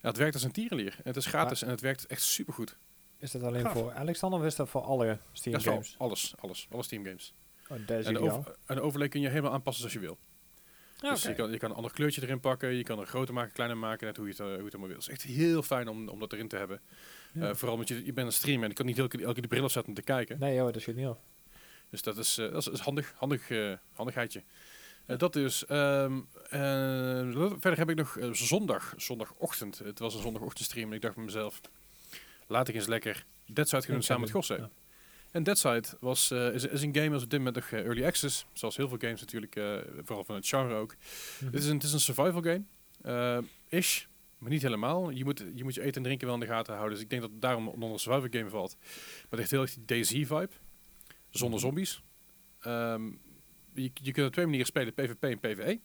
ja, het werkt als een tierenlier. En het is gratis en het werkt echt supergoed. Is dat alleen Gaaf. voor Alexander of is dat voor alle Steam Dat is wel games? alles, alles, alle Steam games. Oh, En de, over- en de overlay kun je helemaal aanpassen zoals je wil. Ah, Dus je kan, je kan een ander kleurtje erin pakken, je kan er groter maken, kleiner maken, net hoe je het, eh, hoe je het allemaal wil. Het is echt heel fijn om, om dat erin te hebben. Ja. Eh, vooral omdat je, je bent een streamer en je kan niet elke, elke keer de bril opzetten om te kijken. Nee joh, dat schiet niet af. Dus dat is, eh, dat is, is handig, handig handigheidje. Dat dus. ehm, eh, verder heb ik nog zondag, zondagochtend. Het was een zondagochtendstream en ik dacht bij mezelf, laat ik eens lekker Deadside gaan doen Ik samen met Gosse. En Deadside was, eh, is, is een game als op dit moment nog eh, early access. Zoals heel veel games natuurlijk, eh, vooral van het genre ook. Mhm. Het is een, het is een survival game. eh, ish, maar niet helemaal. Je moet, je moet je eten en drinken wel in de gaten houden. Dus ik denk dat het daarom onder een survival game valt. Maar het heeft heel erg die DayZ-vibe. Zonder Mhm. zombies. Ehm, je, je kunt op twee manieren spelen, PvP en PvE.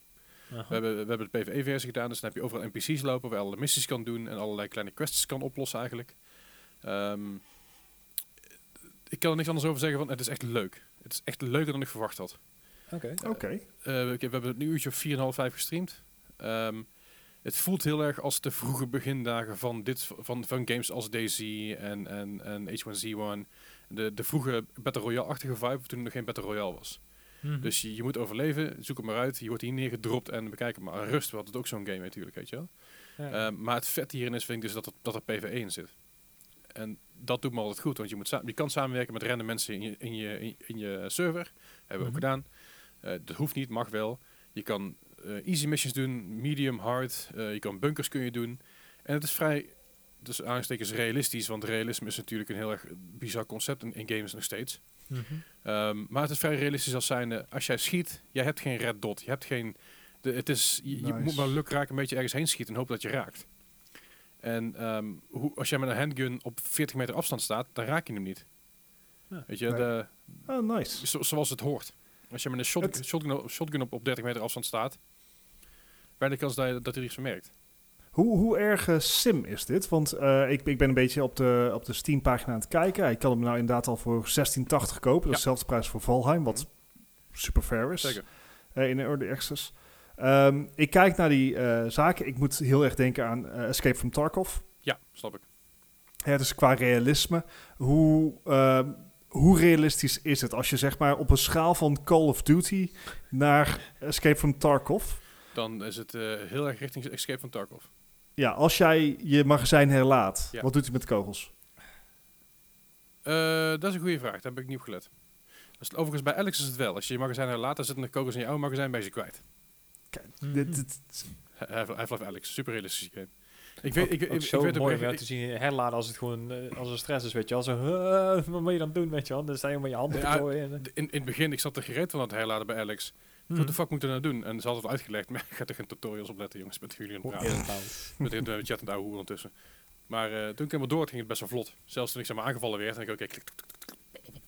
We hebben, we hebben de PvE-versie gedaan, dus dan heb je overal NPC's lopen waar je alle missies kan doen en allerlei kleine quests kan oplossen eigenlijk. Ehm, kan er niks anders over zeggen, want het is echt leuk. Het is echt leuker dan ik verwacht had. Oké. Oké. Eh, we we hebben het nu uurtje of 4,5, 5 gestreamd. Ehm, het voelt heel erg als de vroege begindagen van, dit, van, van games als DayZ en, en, en H1Z1. De, de vroege Battle Royale-achtige vibe, toen er nog geen Battle Royale was. Mhm. Dus je, je moet overleven, zoek het maar uit. Je wordt hier neergedropt en bekijk het maar. Rust, wat het ook zo'n game natuurlijk, weet je wel. Ja. Ehm, maar het vet hierin is, vind ik dus dat er, dat er PvE in zit. En dat doet me altijd goed, want je, moet je kan samenwerken met random mensen in je, in je, in, in je server. Hebben we ook Mhm. gedaan. Eh, dat hoeft niet, mag wel. Je kan eh, easy missions doen, medium, hard. Eh, je kan bunkers kun je doen. En het is vrij, dus aanstekens realistisch, want realisme is natuurlijk een heel erg bizar concept in, in games nog steeds. Mhm. Ehm, maar het is vrij realistisch als zijnde, als jij schiet, jij hebt geen red dot. Je hebt geen, de, het is, je, moet maar lukraak een beetje ergens heen schieten en hopen dat je raakt. En ehm, hoe, als jij met een handgun op 40 meter afstand staat, dan raak je hem niet. Ja. Weet je, Nee. de, Oh, nice. zo- zoals het hoort. Als je met een shot, Het- shotgun, op- shotgun op, op 30 meter afstand staat, weinig kans dat, je, dat hij iets merkt. Hoe, hoe erg eh, sim is dit? Want eh, ik, ik ben een beetje op de, op de Steam-pagina aan het kijken. Ik kan hem nou inderdaad al voor 16,80 kopen. Dat is Ja. dezelfde prijs voor Valheim, wat super fair is. Zeker. eh, in de early access. Ehm, ik kijk naar die eh, zaken. Ik moet heel erg denken aan eh, Escape from Tarkov. Ja, snap ik. Ja, dus qua realisme, hoe, ehm, hoe realistisch is het als je zeg maar op een schaal van Call of Duty naar Escape from Tarkov, Dan is het eh, heel erg richting Escape van Tarkov. ja, als jij je magazijn herlaat, Ja. wat doet hij met de kogels? Dat is een goede vraag, daar heb ik niet op gelet. Dus overigens, bij Alex is het wel. Als je je magazijn herlaat, dan zitten de kogels in je oude magazijn bij je kwijt. Dit, dit- Half-Life Alex, super realistisch game. Ik weet, ik, ik, ook ik, zo weet ook mooi om jou te zien herladen als het gewoon eh, als een stress is, weet je wel. Zo, eh, wat moet je dan doen, weet je wel? Dan sta je met je handen Ja, te gooien. en, eh. in, in het begin, ik zat er gereed van aan het herladen bij Alex. Mhm. Wat de fuck moet ik nou doen? En ze hadden het uitgelegd, maar [LAUGHS] ik ga er geen tutorials op letten, jongens. Met jullie aan het praten. het nou? [LAUGHS] Met de chat en de oude hoer ondertussen. Maar eh, toen ik helemaal door, ging het best wel vlot. Zelfs toen ik zeg maar aangevallen werd, en ik oké, klik, klik, klik, klik, klik.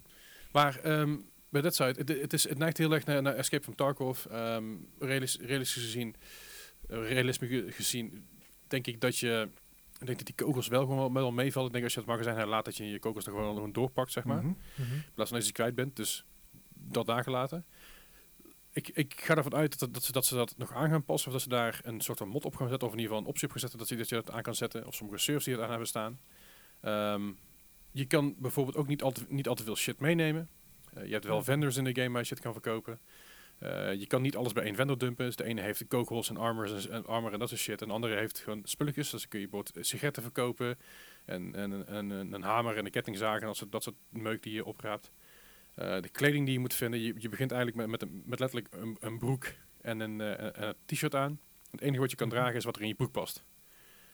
Maar bij dat site, het, het, is, het neigt heel erg naar, naar Escape from Tarkov. ehm realis- realistisch gezien, eh, realisme ge- gezien, denk ik dat je... Ik denk dat die kogels wel gewoon wel, wel meevallen. Ik denk als je het magazijn herlaat, dat je je kogels er gewoon, gewoon doorpakt, zeg maar. Mhm. Mhm. In plaats van dat je ze kwijt bent. Dus dat daar gelaten. Ik, ik ga ervan uit dat, dat, ze, dat ze dat nog aan gaan passen. Of dat ze daar een soort van mod op gaan zetten. Of in ieder geval een optie op gaan zetten. Dat, ze, dat je dat aan kan zetten. Of sommige servers die het aan hebben staan. Ehm, je kan bijvoorbeeld ook niet al te, niet al te veel shit meenemen. Eh, je hebt wel vendors in de game waar je shit kan verkopen. Eh, je kan niet alles bij één vendor dumpen. Dus de ene heeft kogels en armors en, en armor en dat soort shit. En de andere heeft gewoon spulletjes. Dus dan kun je bijvoorbeeld sigaretten verkopen. En, en, en, en een, hamer en een kettingzaag. En dat soort, dat soort meuk die je opraapt. Eh, de kleding die je moet vinden. Je, je begint eigenlijk met, met, een, met letterlijk een, een broek en een, eh, en een t-shirt aan. Het enige wat je kan Mhm. dragen is wat er in je broek past.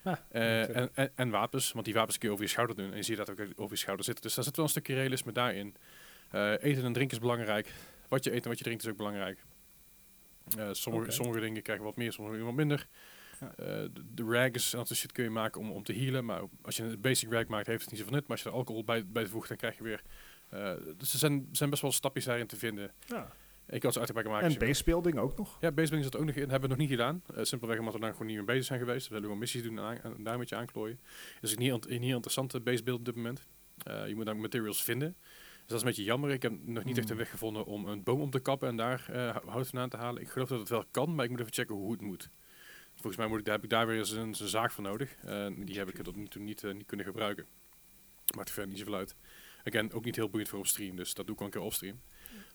Ah, Eh, en, en wapens, want die wapens kun je over je schouder doen. En je ziet dat ook over je schouder zitten. Dus daar zit wel een stukje realisme daarin. Eh, eten en drinken is belangrijk. Wat je eet en wat je drinkt is ook belangrijk. Eh, sommige, dingen krijgen wat meer, sommige wat minder. Ja. Eh, de, de rags en dat soort shit kun je maken om, om te healen. Maar als je een basic rag maakt, heeft het niet zoveel nut. Maar als je er alcohol bij, bij voegt, dan krijg je weer... dus er zijn, zijn best wel stapjes daarin te vinden. Ja. Ik kan ze uitgebreid maken. En wil. basebuilding ook nog. Ja, basebuilding zit ook nog in. Hebben we nog niet gedaan. Simpelweg omdat we daar gewoon niet mee bezig zijn geweest. We willen gewoon missies doen en, en daar met je aanklooien. Dus het is niet, niet interessante basebuild op dit moment. Je moet dan materials vinden. Dus dat is een beetje jammer. Ik heb nog niet echt een Hmm. weg gevonden om een boom om te kappen en daar eh, hou- hout vandaan te halen. Ik geloof dat het wel kan, maar ik moet even checken hoe het moet. Volgens mij moet ik, daar heb ik daar weer eens een, een zaag voor nodig. Eh, die heb ik tot nu toe niet, eh, niet kunnen gebruiken. Maakt er verder niet zoveel uit. Again, ook niet heel boeiend voor op stream, dus dat doe ik wel een keer op stream.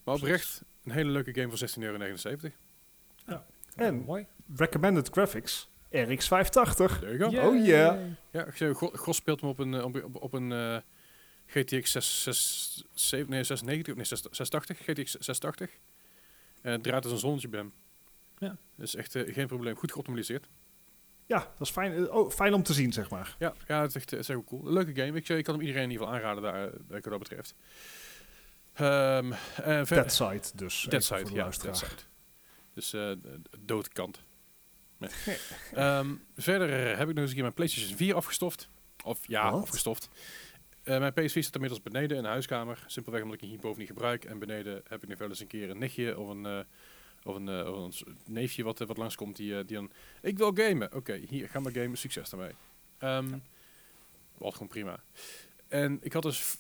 Maar oprecht, een hele leuke game voor 16,79 euro. En mooi. recommended graphics, RX 580. There you go. Oh, yeah. Ja, ik zeg, Go- Gos speelt hem op een, op, op, op een eh, GTX 6, 6, 7, nee, 690, nee, 6, 680, GTX 680. En het draait als een zonnetje bij hem. Ja. Dus echt eh, geen probleem. Goed geoptimaliseerd. Ja, dat is fijn, eh, oh, fijn om te zien, zeg maar. Ja, ja het, is echt, het is echt wel cool. Een leuke game. Ik, ik kan hem iedereen in ieder geval aanraden daar, eh, wat dat betreft. En verder- Dead Side dus. Dead Side, ja. Dead Side. Dus eh, de de doodkant. Nee. [LAUGHS] Ehm, verder eh, heb ik nog eens een keer mijn PlayStation 4 afgestoft. Of ja, afgestoft. Eh, mijn PS4 staat inmiddels beneden in de huiskamer. Simpelweg omdat ik hem hierboven niet gebruik. En beneden heb ik nog wel eens een keer een nichtje of een, eh, of een, eh, of een neefje wat, wat langskomt die, die dan... Ik wil gamen. Oké, hier, ga maar gamen. Succes daarmee. Ehm Was gewoon prima. En ik had dus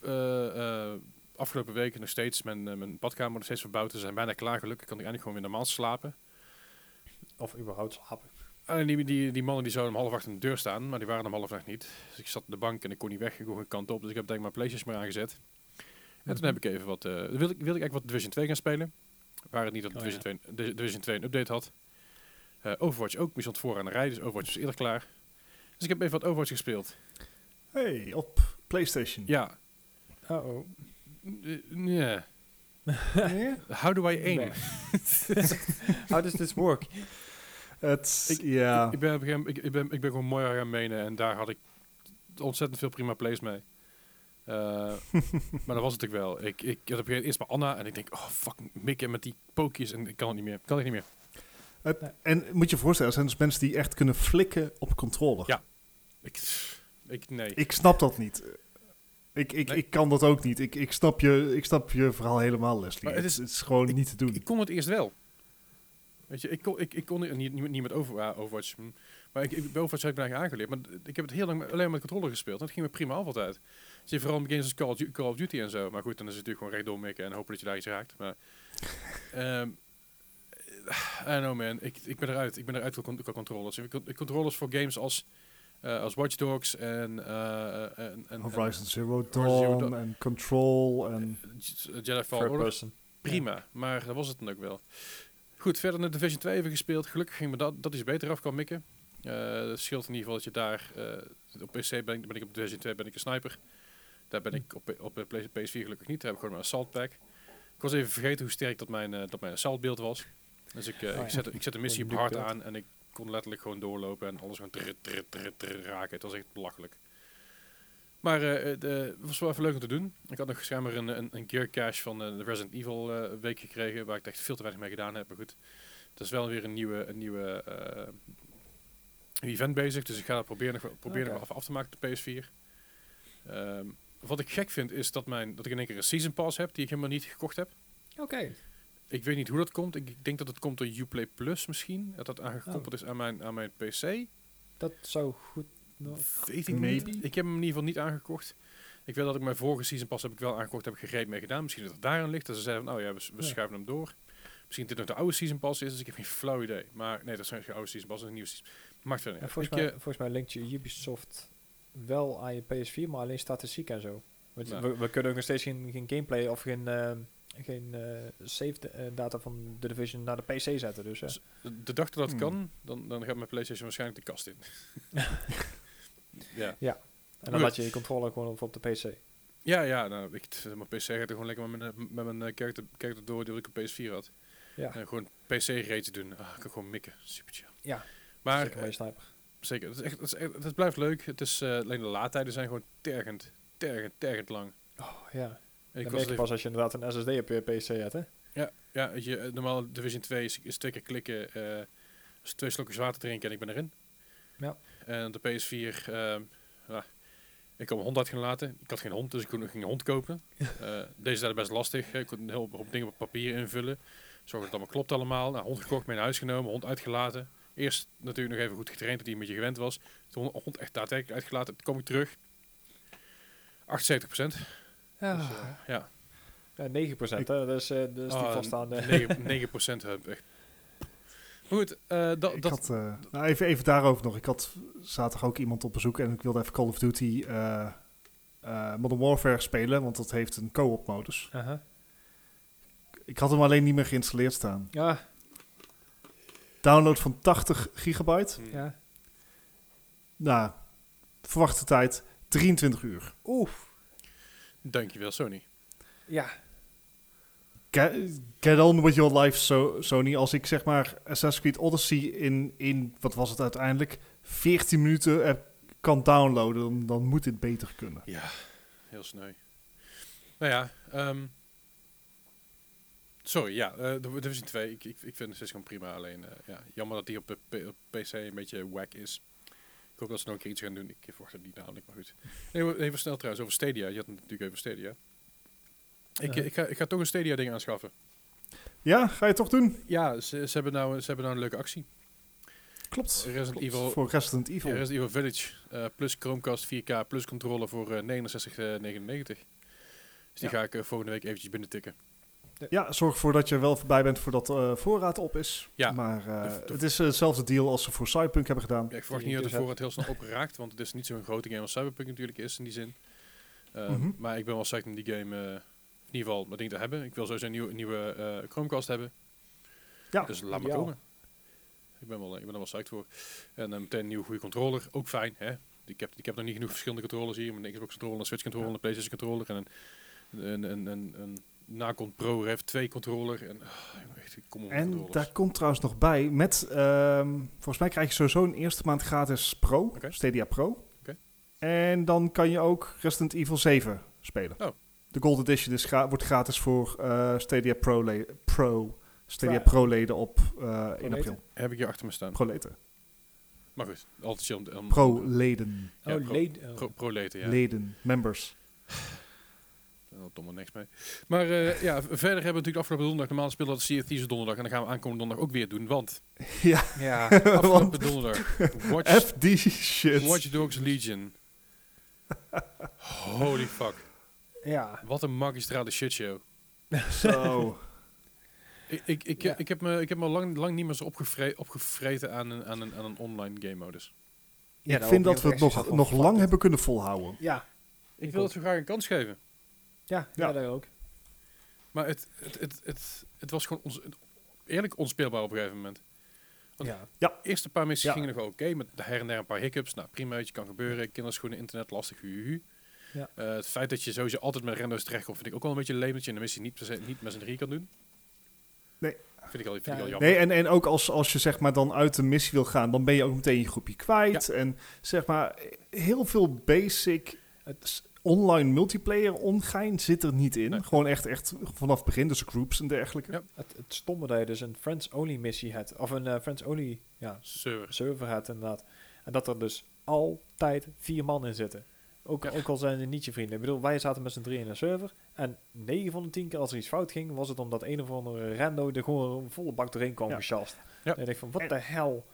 afgelopen weken nog steeds mijn, mijn badkamer nog steeds verbouwd. Ze zijn bijna klaar. Gelukkig kan ik eindelijk gewoon weer normaal slapen. Of überhaupt slapen. En die, die, die mannen die zouden om half acht aan de deur staan, maar die waren om half acht niet. Dus ik zat op de bank en ik kon niet weg, ik kon geen kant op. Dus ik heb denk ik mijn PlayStation maar aangezet. En toen heb ik even wat, eh wilde, ik, wilde ik eigenlijk wat Division 2 gaan spelen. Waar het niet dat Oh, Division, ja. 2, Di- Division 2 een update had. Eh, Overwatch ook, die stond voor aan de rij, dus Overwatch was eerder klaar. Dus ik heb even wat Overwatch gespeeld. Hey, op PlayStation. Ja. Eh, Nee. Ja? [LAUGHS] How do I aim? [LAUGHS] How does this work? Het, Ik- ja. Ik ben, ik, ik, ben, ik ben gewoon mooi gaan menen en daar had ik ontzettend veel prima plays mee. Eh, [LAUGHS] maar dat was het ook wel. Ik, ik had op een gegeven moment eerst bij Anna en ik denk, oh fuck, mikken met die pookjes en ik kan het niet meer. Kan ik niet meer. En moet je je voorstellen, er zijn dus mensen die echt kunnen flikken op controller. Ja. Ik, ik nee. Ik snap dat niet. Ik, ik, Nee. ik kan dat ook niet. Ik, ik, snap, je, ik snap je verhaal helemaal, Leslie. Maar is, het is gewoon niet te doen. ik kon het eerst wel. Weet je, ik kon, ik, ik kon niet, niet, niet met over, Overwatch, hm. maar ik, ik, bij Overwatch heb ik eigenlijk aangeleerd. Maar ik heb het heel lang met- alleen met controller gespeeld. En dat ging me prima af altijd. Zie je vooral met games als Call of, Du- Call of Duty en zo. Maar goed, dan is het natuurlijk gewoon rechtdoor mikken en hopen dat je daar iets raakt. Maar, [LAUGHS] ehm I don't know man, ik, ik ben eruit. Ik ben eruit qua, con- qua controllers. Ik, con- controllers voor games als, eh, als Watch Dogs en, eh, en, en, en Horizon Zero Zero Dawn en Control en... Jedi Order. person. Prima, maar dat was het dan ook wel. Goed, verder naar Division 2 even gespeeld. Gelukkig ging me dat, dat is beter af kan mikken. Eh het scheelt in ieder geval dat je daar... eh, op PC ben ik, ben ik op Division 2 ben ik een sniper. Daar ben ik op, op de Play- PS4 gelukkig niet. Daar heb ik gewoon mijn assault pack. Ik was even vergeten hoe sterk dat mijn, eh, dat mijn assault beeld was. Dus ik, Oh ja. ik, zette, ik zette missie op hard aan en ik kon letterlijk gewoon doorlopen en alles gewoon trrr, trrr, trrr, trrr raken. Het was echt belachelijk. Maar eh, het eh, was wel even leuk om te doen. Ik had nog schijnbaar een, een, een gear cache van eh, de Resident Evil week gekregen, waar ik echt veel te weinig mee gedaan heb. Maar goed, het is wel weer een nieuwe, een nieuwe event bezig, dus ik ga dat proberen nog, proberen nog af, af te maken op de PS4. Ehm, wat ik gek vind is dat, mijn, dat ik in één keer een season pass heb die ik helemaal niet gekocht heb. Oké. Ik weet niet hoe dat komt. Ik denk dat het komt door Uplay Plus misschien. Dat dat aangekoppeld is aan mijn, aan mijn PC. Dat zou goed... Weet ik Maybe. niet. Ik heb hem in ieder geval niet aangekocht. Ik weet dat ik mijn vorige season pas heb ik wel aangekocht, heb ik gereed mee gedaan. Misschien dat het daaraan ligt. Dat ze zeiden nou ja, we, we Ja. schuiven hem door. Misschien dat dit nog de oude season pas is, dus ik heb geen flauw idee. Maar nee, dat is geen oude season pas, dat is een nieuwe season. Maakt verder niet uit. volgens, Ik, mij, eh, volgens mij linkt je Ubisoft wel aan je PS4, maar alleen statistiek en zo. Want Nou. we, we kunnen ook nog steeds geen, geen gameplay of geen, ehm, geen eh, save eh, data van de Division naar de PC zetten. Dus eh, Dus de dag dat dat Hmm. kan, dan, dan gaat mijn PlayStation waarschijnlijk de kast in. [LAUGHS] [LAUGHS] ja. en dan laat je je controller gewoon op, op de PC. Ja, ja, nou, ik, mijn PC gaat er gewoon lekker met mijn, eh, met mijn eh, character, character door die ik op PS4 had. Ja, En gewoon PC-raids doen. Ah, ik kan gewoon mikken. Super chill. Ja, Maar zeker je sniper. Zeker, het, is echt, het, is echt- het blijft leuk. Het is, eh, alleen de laadtijden zijn gewoon tergend, tergend, tergend lang. Oh, ja. En ik merk je pas als je inderdaad een SSD op je PC hebt, hè? ja, weet je, eh, normaal Division 2 is, is twee keer klikken, eh twee slokjes water drinken en ik ben erin. Ja. En de PS4, ehm, ja, ik kon mijn hond uit gaan laten. Ik had geen hond, dus ik kon ging een hond kopen. Eh, deze zijn best lastig. Ik kon een heel hoop dingen op papier invullen. Zorg dat het allemaal klopt allemaal. Nou, hond gekocht, mee naar huis genomen, hond uitgelaten. Eerst natuurlijk nog even goed getraind, dat hij een beetje gewend was. Toen hond- hond echt daadwerkelijk uitgelaten. Toen kom ik terug. 78 procent. Ja, Dus, eh, ja. ja 9%, hè? Dus, eh dus die Ah, vaststaande. 9, 9 [LAUGHS] procent heb echt. Maar goed, eh, dat, Ik dat, had, eh, nou even, even daarover nog. Ik had zaterdag ook iemand op bezoek en ik wilde even Call of Duty eh, eh, Modern Warfare spelen, want dat heeft een co-op modus. Aha. Ik had hem alleen niet meer geïnstalleerd staan. Ja, Download van 80 gigabyte. Ja. Nou, verwachte tijd 23 uur. Oeh. Dankjewel, Sony. Ja. Get, on with your life, so, Sony. Als ik zeg maar Assassin's Creed Odyssey in, in, wat was het uiteindelijk, 14 minuten kan downloaden, dan, moet dit beter kunnen. Ja, heel sneu. Nou ja, ehm, sorry, ja, de Division 2, ik, ik, ik vind het gewoon prima. Alleen, eh, ja, jammer dat die op, de PC een beetje wack is. Ik hoop dat ze nog een keer iets gaan doen. Ik verwacht het niet namelijk, maar goed. Even, even snel trouwens, over Stadia. Je had natuurlijk over Stadia. Ik, ga, ik ga toch een Stadia-ding aanschaffen. Ja, ga je toch doen? Ja, ze, ze, hebben nou, ze hebben nou een leuke actie. Klopt. Resident Klopt. Evil, Voor Resident Evil. ja, Resident Evil Village eh, plus Chromecast 4K plus controller voor eh 69,99. Dus die Ja. ga ik eh, volgende week eventjes binnen tikken. Ja, zorg ervoor dat je wel voorbij bent voordat eh voorraad op is. Ja. Maar eh, De- de- het is eh, hetzelfde deal als ze voor Cyberpunk hebben gedaan. Ja, ik verwacht niet dat de voorraad heel snel opraakt, want het is niet zo'n grote game als Cyberpunk natuurlijk is in die zin. Mhm. Maar ik ben wel psyched om die game eh, in ieder geval dat ding te hebben. Ik wil sowieso een nieuwe, nieuwe eh, Chromecast hebben. Ja, Dus laat maar komen. Ik ben, wel, ik ben er wel psyched voor. En eh, meteen een nieuwe goede controller, ook fijn. Hè? Ik, heb, ik heb nog niet genoeg verschillende controllers hier. Een Xbox controller, een Switch controller, een Playstation controller en een, een, een, een, een Nacon Pro Rev 2 controller. En, oh, echt, ik kom En daar komt trouwens nog bij, met, ehm, volgens mij krijg je sowieso een eerste maand gratis Pro. Stadia Pro. En dan kan je ook Resident Evil 7 spelen. Oh. De Gold Edition is gra- wordt gratis voor eh, Stadia Pro, le- Pro, Stadia Pro- leden op eh 1 leden? april. Heb ik hier achter me staan. Pro leden. Maar goed, altijd chill. om- om- Pro leden. Ja, oh, pro- oh. Pro, pro leten, ja. Leden. Members. Daar niks mee. Maar eh, ja, verder hebben we natuurlijk afgelopen donderdag normaal spelen dat Sea of Thieves op donderdag. En dan gaan we aankomende donderdag ook weer doen. Want [LAUGHS] ja, Ja. [LAUGHS] afgelopen want donderdag [LAUGHS] Watch, FD shit. Watch Dogs Legion. Holy fuck. Ja. Wat een magistrale shitshow. [LAUGHS] Zo. Ik, ik, ik, Ja. ik heb me, ik heb me lang, lang niet meer zo opgevre opgevreten aan een, aan, een, aan een online game modus. Ja, ik daar vind dat we het nog, nog lang hebben kunnen volhouden. Ja. Ik wil het zo graag een kans geven. Ja, Ja. ja. dat ook. Maar het, het, het, het, het was gewoon ons, eerlijk onspeelbaar op een gegeven moment. Want Ja. De eerste paar missies Ja. gingen nog wel oké, met her en der een paar hiccups. Nou, prima, je kan gebeuren. Kinderschoenen, internet, lastig, hu, hu, hu. Ja. Eh, het feit dat je sowieso altijd met rando's terechtkomt, vind ik ook wel een beetje leem dat je een missie niet, niet met z'n drie kan doen. Nee. Vind ik al, vind Ja, ik al jammer. Nee, en, en ook als, als je zeg maar dan uit de missie wil gaan, dan ben je ook meteen je groepje kwijt. En zeg maar, heel veel basic Het, online multiplayer ongein zit er niet in. Nee. Gewoon echt, echt vanaf het begin, dus groups en dergelijke. Ja. het, het stomme dat je dus een friends-only missie hebt. Of een eh, friends-only ja, Server. server hebt inderdaad. En dat er dus altijd vier man in zitten. Ook, Ja. ook al zijn het niet je vrienden. Ik bedoel, wij zaten met z'n drieën in een server. En 9 van de 10 keer als er iets fout ging, was het omdat een of andere rando er gewoon een volle bak doorheen kwam Ja. Ja. En ik denk van, wat de hel?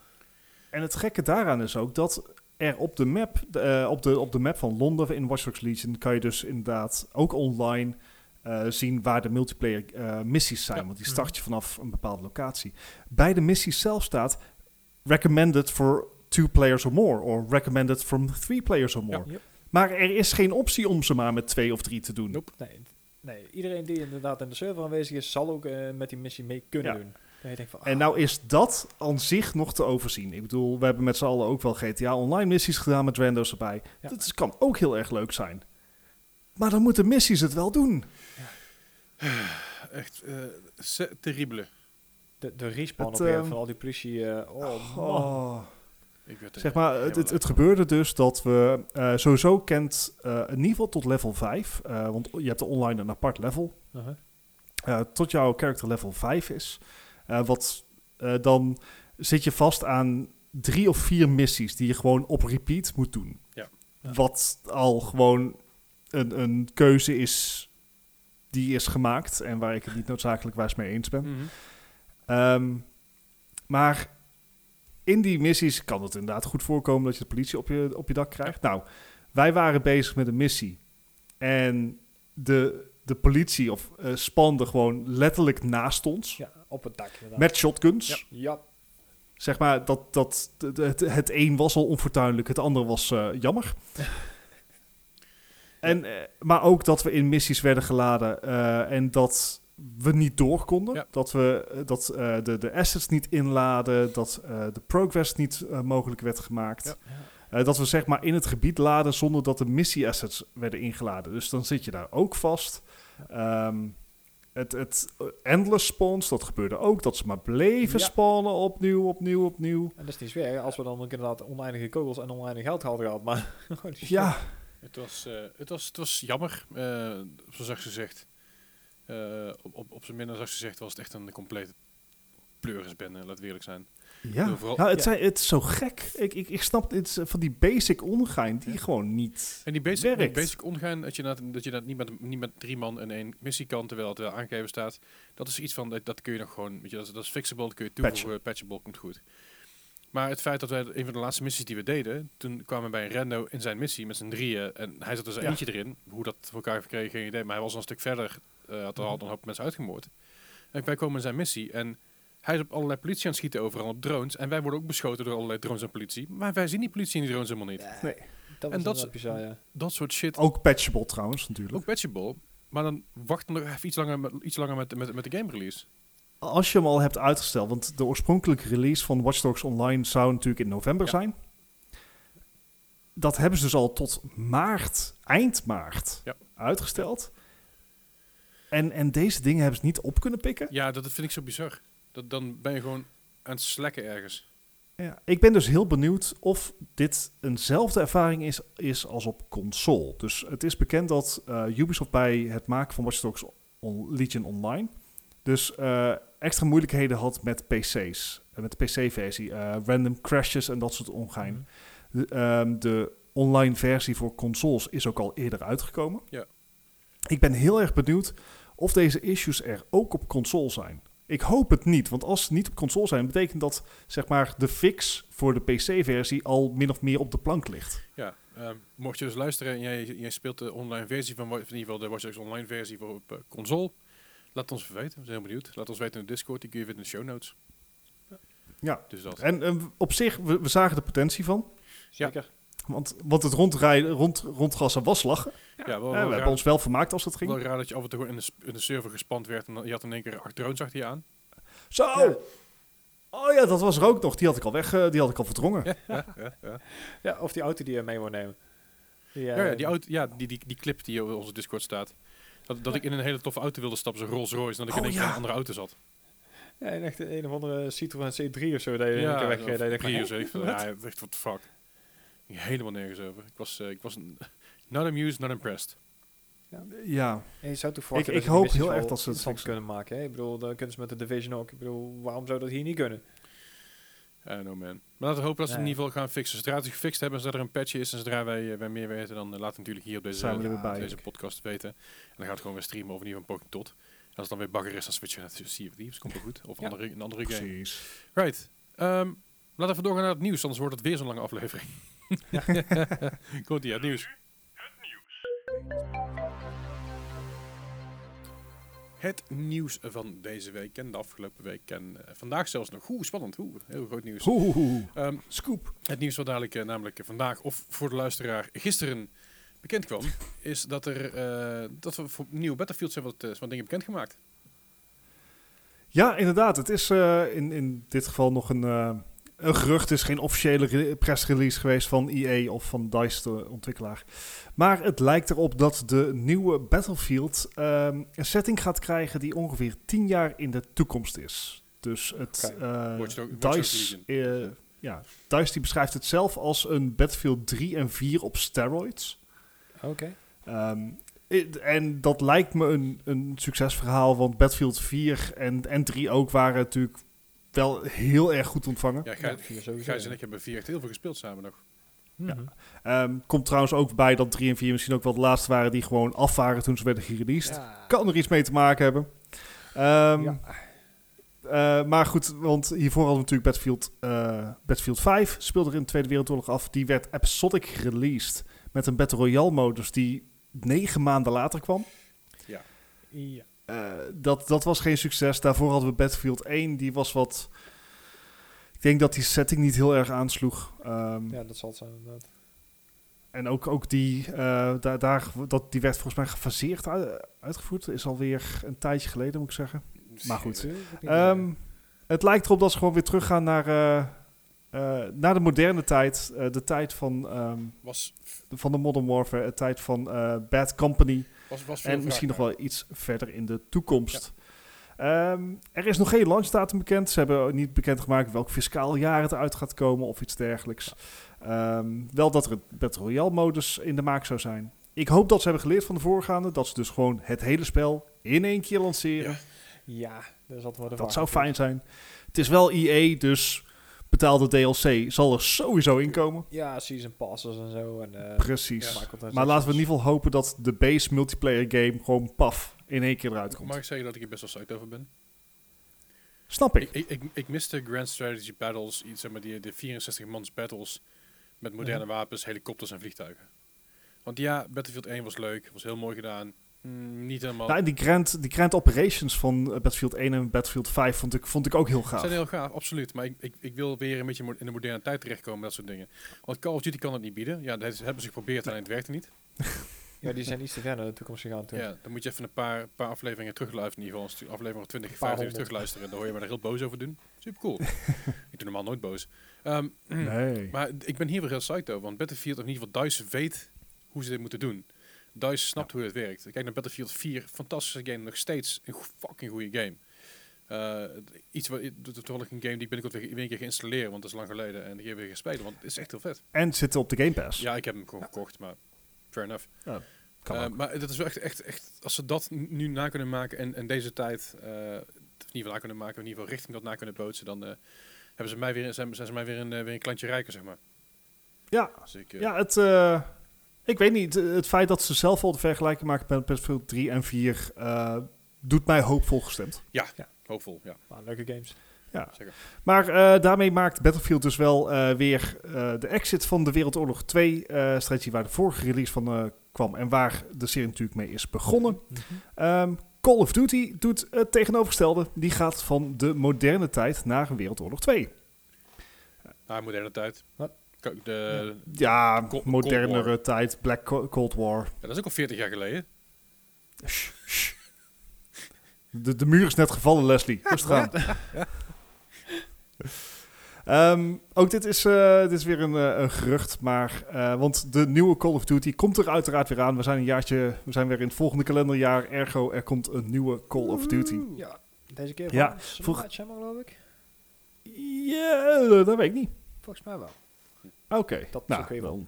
En het gekke daaraan is ook dat er op de map, eh, op, de, op de map van Londen in Watch Dogs Legion kan je dus inderdaad ook online eh, zien waar de multiplayer eh, missies zijn. Ja. Want die start je vanaf een bepaalde locatie. Bij de missies zelf staat recommended for two players or more. Or recommended from three players or more. Yep. Maar er is geen optie om ze maar met twee of drie te doen. Nope. Nee, nee, iedereen die inderdaad in de server aanwezig is, zal ook eh, met die missie mee kunnen Ja. doen. Van, En ah, nou is dat aan zich nog te overzien. Ik bedoel, we hebben met z'n allen ook wel GTA Online missies gedaan met rando's erbij. Ja. Dat is- kan ook heel erg leuk zijn. Maar dan moeten missies het wel doen. Echt eh se- terrible. de, de respawn Het, op ehm, van al die politie. eh, oh, man. Oh. Ik werd Zeg maar, het, het, gebeurde dus dat we eh, sowieso kent eh, in ieder geval tot level 5. eh, want je hebt er online een apart level. Tot jouw character level 5 is. Eh, wat, eh, dan zit je vast aan drie of vier missies die je gewoon op repeat moet doen. Ja. Ja. Wat al gewoon een, een keuze is die is gemaakt en waar ik het niet noodzakelijk wijs mee eens ben. Mhm. Ehm, maar in die missies kan het inderdaad goed voorkomen dat je de politie op je, op je dak krijgt. Nou, wij waren bezig met een missie. En de, de politie of eh spande gewoon letterlijk naast ons. Ja, op het dak inderdaad. Met shotguns. Ja. Ja, Zeg maar, dat, dat, het, het, een was al onfortuinlijk, het andere was eh, jammer. [LAUGHS] en, eh, maar ook dat we in missies werden geladen. en dat we niet door konden. Ja. Dat we eh, dat, eh, de, de assets niet inladen, dat eh, de progress niet mogelijk werd gemaakt. Ja. Eh, dat we zeg maar in het gebied laden zonder dat de missie-assets werden ingeladen. Dus dan zit je daar ook vast. Ehm, het, het endless spawns, dat gebeurde ook. Dat ze maar bleven Ja. spawnen opnieuw, opnieuw, opnieuw. En dat is niet zwaar, als we dan ook inderdaad oneindige kogels en oneindig geld hadden gehad. Maar. [LAUGHS] Ja, Het was, eh, het was, het was jammer, eh zo zacht gezegd. Eh, op, op, op zijn minder zacht gezegd was het echt een complete pleurisbende, laat we eerlijk zijn. ja. Vooral- ja, het, ja. Zijn, het is zo gek. Ik, ik, ik snap het van die basic ongein die Ja. gewoon niet En die basic, die werkt. basic omgaan, dat je dat, dat, je dat niet, met, niet met drie man in één missie kan, terwijl het wel aangegeven staat, dat is iets van, dat, dat kun je nog gewoon, weet je, dat, is- dat is fixable, dat kun je toevoegen, patchable, komt goed. Maar het feit dat wij, een van de laatste missies die we deden, toen kwamen we bij een rando in zijn missie met z'n drieën, en hij zat er zijn Ja. eentje erin, hoe dat voor elkaar gekregen, geen idee, maar hij was al een stuk verder, eh, had er al een hoop mensen uitgemoord. En wij komen in zijn missie, en hij is op allerlei politie aan het schieten overal op drones, en wij worden ook beschoten door allerlei drones en politie, maar wij zien die politie en die drones helemaal niet. Ja, Nee. Dat En was dat bizar, ja. Dat soort shit Ook patchable trouwens, natuurlijk. Ook patchable. Maar dan wacht dan nog even iets langer met, iets langer met, met, met de game release. Als je hem al hebt uitgesteld, want de oorspronkelijke release van Watch Dogs Online zou natuurlijk in november Ja. zijn. Dat hebben ze dus al tot maart, eind maart, Ja. uitgesteld. En, en deze dingen hebben ze niet op kunnen pikken. Ja, dat vind ik zo bizar. Dat, dan ben je gewoon aan het slekken ergens. Ja, ik ben dus heel benieuwd of dit eenzelfde ervaring is, is als op console. Dus het is bekend dat eh, Ubisoft bij het maken van Watch Dogs On- Legion Online dus eh, extra moeilijkheden had met PC's. eh, met de PC-versie. random crashes en dat soort ongein. Mhm. De, ehm, de online versie voor consoles is ook al eerder uitgekomen. Ja. Ik ben heel erg benieuwd of deze issues er ook op console zijn. Ik hoop het niet, want als ze niet op console zijn, betekent dat zeg maar de fix voor de PC-versie al min of meer op de plank ligt. Ja, ehm, mocht je dus luisteren en jij, jij speelt de online versie van, in ieder geval de Watch Dogs Online versie voor op eh, console. Laat ons even weten, we zijn heel benieuwd. Laat ons weten in de Discord, die kun je vinden in de show notes. Ja. Dus dat. En eh, op zich, we, we zagen de potentie van. Zeker. Want, want het rondrijden, rond, rondgassen was lachen. ja, wel, Eh, wel we raar, hebben ons wel vermaakt als dat ging. wel raar dat je af en toe in de, sp- in de server gespand werd en dan, je had in één keer acht drones achter je aan. Zo! Ja. Oh ja, dat was er ook nog. Die had ik al weg, eh, die had ik al verdrongen. Ja, ja, ja, ja. Ja, of die auto die je mee wil nemen. Die, eh, Ja, ja, die, auto, ja die, die, die clip die op onze Discord staat. Dat, dat ik in een hele toffe auto wilde stappen, zo'n Rolls Royce, en dat ik Oh, in één keer ja. in een andere auto zat. Ja, en echt een of andere Citroën C3 of zo. Dat je in één keer wegreed. Prius, veel. Ja, echt what the fuck. Ging helemaal nergens over. Ik was, eh, ik was [LAUGHS] not amused, not impressed. Ja, En je zou toch Ik- ik hoop heel erg dat ze het kunnen maken. Hè? Ik bedoel, dan kunnen ze met de Division ook. Ik bedoel, waarom zou dat hier niet kunnen? I don't know man. Maar laten we hopen dat ze het in ieder geval gaan fixen. Zodra ze het gefixt hebben, zodra er een patch is en zodra wij, eh, wij meer weten, dan uh, laat het natuurlijk hier op deze, bij. deze podcast weten. En dan gaat het gewoon weer streamen over in ieder geval een tot. En als het dan weer bagger is, dan switchen we naar Sea of Thieves. Komt wel goed. Of Ja. andere, een andere game. precies. Right. Ehm laten we even doorgaan naar het nieuws, anders wordt het weer zo'n lange aflevering. [LAUGHS] Komt ie, het nieuws. Het nieuws van deze week en de afgelopen week en eh, vandaag zelfs nog. Oeh, spannend. Oeh, heel groot nieuws. Oeh, Ehm, scoop. het nieuws wat dadelijk eh, namelijk vandaag of voor de luisteraar gisteren bekend kwam, [LAUGHS] is dat er eh, dat we voor nieuwe Battlefield zijn wat, eh, wat dingen bekendgemaakt. Ja, inderdaad. Het is eh, in, in dit geval nog een, eh, een gerucht. Is geen officiële re- pressrelease geweest van EA of van DICE, de ontwikkelaar. Maar het lijkt erop dat de nieuwe Battlefield ehm, een setting gaat krijgen die ongeveer 10 jaar in de toekomst is. Dus het Oké. eh, Watch DICE, eh, ja, DICE die beschrijft het zelf als een Battlefield 3 en 4 op steroids. Oké. Ehm, i- en dat lijkt me een, een succesverhaal, want Battlefield 4 en, en 3 ook waren natuurlijk wel heel erg goed ontvangen. Ja, Ja, Gijs, ja. en ik hebben vier echt heel veel gespeeld samen nog. Mhm. Ehm, komt trouwens ook bij dat 3 en 4 misschien ook wel de laatste waren die gewoon af waren toen ze werden gereleased. Ja. Kan er iets mee te maken hebben. Ehm, Ja. eh, maar goed, want hiervoor hadden we natuurlijk Battlefield, eh, Battlefield 5 speelde er in de Tweede Wereldoorlog af. Die werd episodic released met een Battle Royale modus die negen maanden later kwam. Ja. Eh, dat, dat was geen succes. Daarvoor hadden we Battlefield 1. Die was wat... Ik denk dat die setting niet heel erg aansloeg. Ehm, ja, dat zal het zijn inderdaad. en ook, ook die, eh, daar, daar, dat, die werd volgens mij gefaseerd uitgevoerd. Is alweer een tijdje geleden, moet ik zeggen. Maar goed. Ehm, het lijkt erop dat ze gewoon weer teruggaan naar, eh, eh, naar de moderne tijd. de tijd van, ehm, Was, van de Modern Warfare. De tijd van eh, Bad Company. Was, En misschien nog wel iets verder in de toekomst. Ehm, er is nog geen launchdatum bekend. Ze hebben niet bekendgemaakt welk fiscaal jaar het uit gaat komen of iets dergelijks. Ehm, wel dat er een Battle modus in de maak zou zijn. Ik hoop dat ze hebben geleerd van de voorgaande. Dat ze dus gewoon het hele spel in één keer lanceren. Ja. Ja, dat Dat zou fijn zijn. Het is wel EA, dus betaalde DLC zal er sowieso in komen. Ja, season passes en zo. En, eh, Precies. Maar laten we in ieder geval hopen dat de base multiplayer game gewoon paf in één keer eruit komt. Mag ik zeggen dat ik hier best wel psyched over ben? Snap ik. Ik, ik, ik, ik miste Grand Strategy Battles, iets, zeg maar, die, de 64 mans battles met moderne wapens, helikopters en vliegtuigen. Want ja, Battlefield 1 was leuk, was heel mooi gedaan. Mm, niet helemaal. Nou, en die Grand, die Grand Operations van eh, Battlefield 1 en Battlefield 5 vond ik, vond ik ook heel Ze gaaf. zijn heel gaaf, absoluut. Maar ik, ik, ik wil weer een beetje in de moderne tijd terechtkomen, dat soort dingen. Want Call of Duty kan het niet bieden. Ja, dat hebben ze geprobeerd en het werkte niet. [LAUGHS] Ja, die zijn iets te ver naar de toekomst gegaan toen. Ja, dan moet je even een paar, paar afleveringen terugluisteren. In ieder geval een aflevering 20, Paar 25 honderd. terugluisteren. Dan hoor je me er heel boos over doen. Super cool. [LAUGHS] ik doe normaal nooit boos. Ehm, Nee. Maar ik ben hier weer heel psyched over. Want Battlefield, of in ieder geval DICE, weet hoe ze dit moeten doen. DICE snapt hoe het werkt. Kijk naar Battlefield 4. Fantastische game. Nog steeds een fucking goede game. Eh, iets wat toevallig een game die ik binnenkort weer, weer een keer ga installeren. Want dat is lang geleden. En die heb ik weer spelen. Want het is echt heel vet. En zitten op de Game Pass. Ja, ik heb hem gewoon gekocht. Maar fair enough. Kan Eh, maar dat is wel echt, echt, echt, als ze dat nu na kunnen maken en, en deze tijd, eh, in ieder geval na kunnen maken, in ieder geval richting dat na kunnen bootsen, dan hebben ze mij weer, zijn, zijn ze mij weer een, weer een klantje rijker, zeg maar. ja, Dus ik, ja, het... ik weet niet, eh, het feit dat ze zelf al de vergelijking maken met Battlefield 3 en 4 eh, doet mij hoopvol gestemd. hoopvol, ja. Maar leuke games. Zeker. Maar eh, daarmee maakt Battlefield dus wel eh, weer eh, de exit van de Wereldoorlog 2 eh strategie waar de vorige release van eh, kwam en waar de serie natuurlijk mee is begonnen. Ehm, Call of Duty doet het tegenovergestelde. Die gaat van de moderne tijd naar een Wereldoorlog 2. Ah, moderne tijd. Wat? De, Ja, Cold- modernere tijd, Black Co- Cold War. ja, dat is ook al 40 jaar geleden. Shh, shh. De, de muur is net gevallen, Leslie. Rustig aan. Ehm, ook dit is, eh, dit is weer een, eh, een gerucht, maar eh, want de nieuwe Call of Duty komt er uiteraard weer aan. We zijn een jaartje, we zijn weer in het volgende kalenderjaar. Ergo, er komt een nieuwe Call of Duty. Ja, deze keer Ja, van vroeg- Smart Channel, geloof ik. Ja, dat weet ik niet. Volgens mij wel. Oké, Dat nou, zoeken we wel.